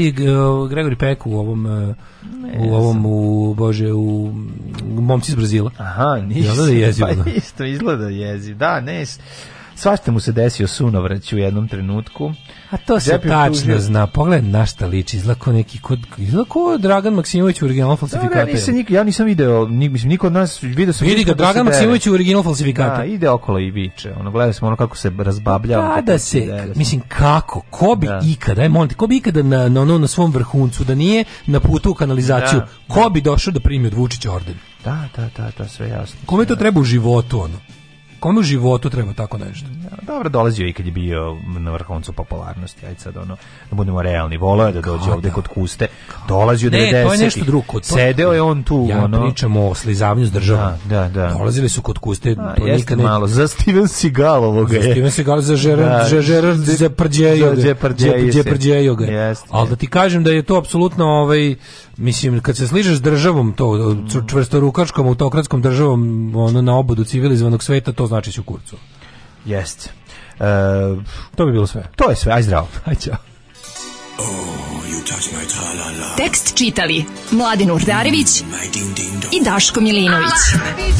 Gregory Peck u ovom... E, u ovom, u, bože, u, momci iz Brazila.
Aha, ništa. Izgleda jezivno. Pa isto izgleda jezi Da, ne, Svašta mu se desio sunovrać u jednom trenutku.
A to se tačno zna. Pogledaj na šta liči. Izlako neki kod... Izlako Dragan Maksimović u original falsifikatu.
Ja nisam, nik, ja nisam video, nik, mislim, niko od nas... Video sam
Vidi ga, Dragan Maksimović u original falsifikatu.
Da, ide okolo i viče. Ono, gledali smo ono kako se razbabljava.
Pa da se, mislim, kako? Ko bi da. ikada, molim ko bi ikada na, na, ono, na svom vrhuncu, da nije na putu u kanalizaciju, ko bi došao da primi od Vučića orden?
Da, da, da, da, sve jasno.
Kome to treba u životu, ono? kome u životu treba tako nešto? Dobro,
dolazio i kad je bio na vrhuncu popularnosti, aj sad ono, da budemo realni, voleo je da dođe ovdje kod Kuste, dolazio
ne,
90 to je nešto
drugo.
Sedeo je on tu,
ja
ono...
pričamo o slizavnju s državom.
Da, da, da.
Dolazili su kod Kuste, A, pa to nikad
ne... malo, za Steven Seagal ovoga
je. Za Steven Sigal za za za Prđejo, ali da ti kažem da je to apsolutno ovaj, mislim, kad se sližeš državom, to mm. rukačkom, autokratskom državom, ono, na obodu civilizovanog sveta, to znači si u kurcu.
Jeste. E,
to bi bilo sve.
To je sve, aj zdravo. <laughs> Aj ćao.
Oh, Tekst čitali Mladin Urdarević mm, i Daško Milinović. Alarm.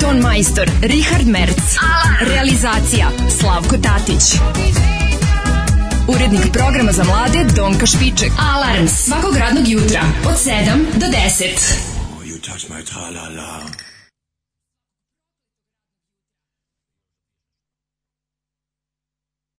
Ton majstor Richard Merc. Realizacija Slavko Tatić. Urednik programa za mlade Donka Špiček. Alarms svakog radnog jutra od 7 do 10. Oh, you touch my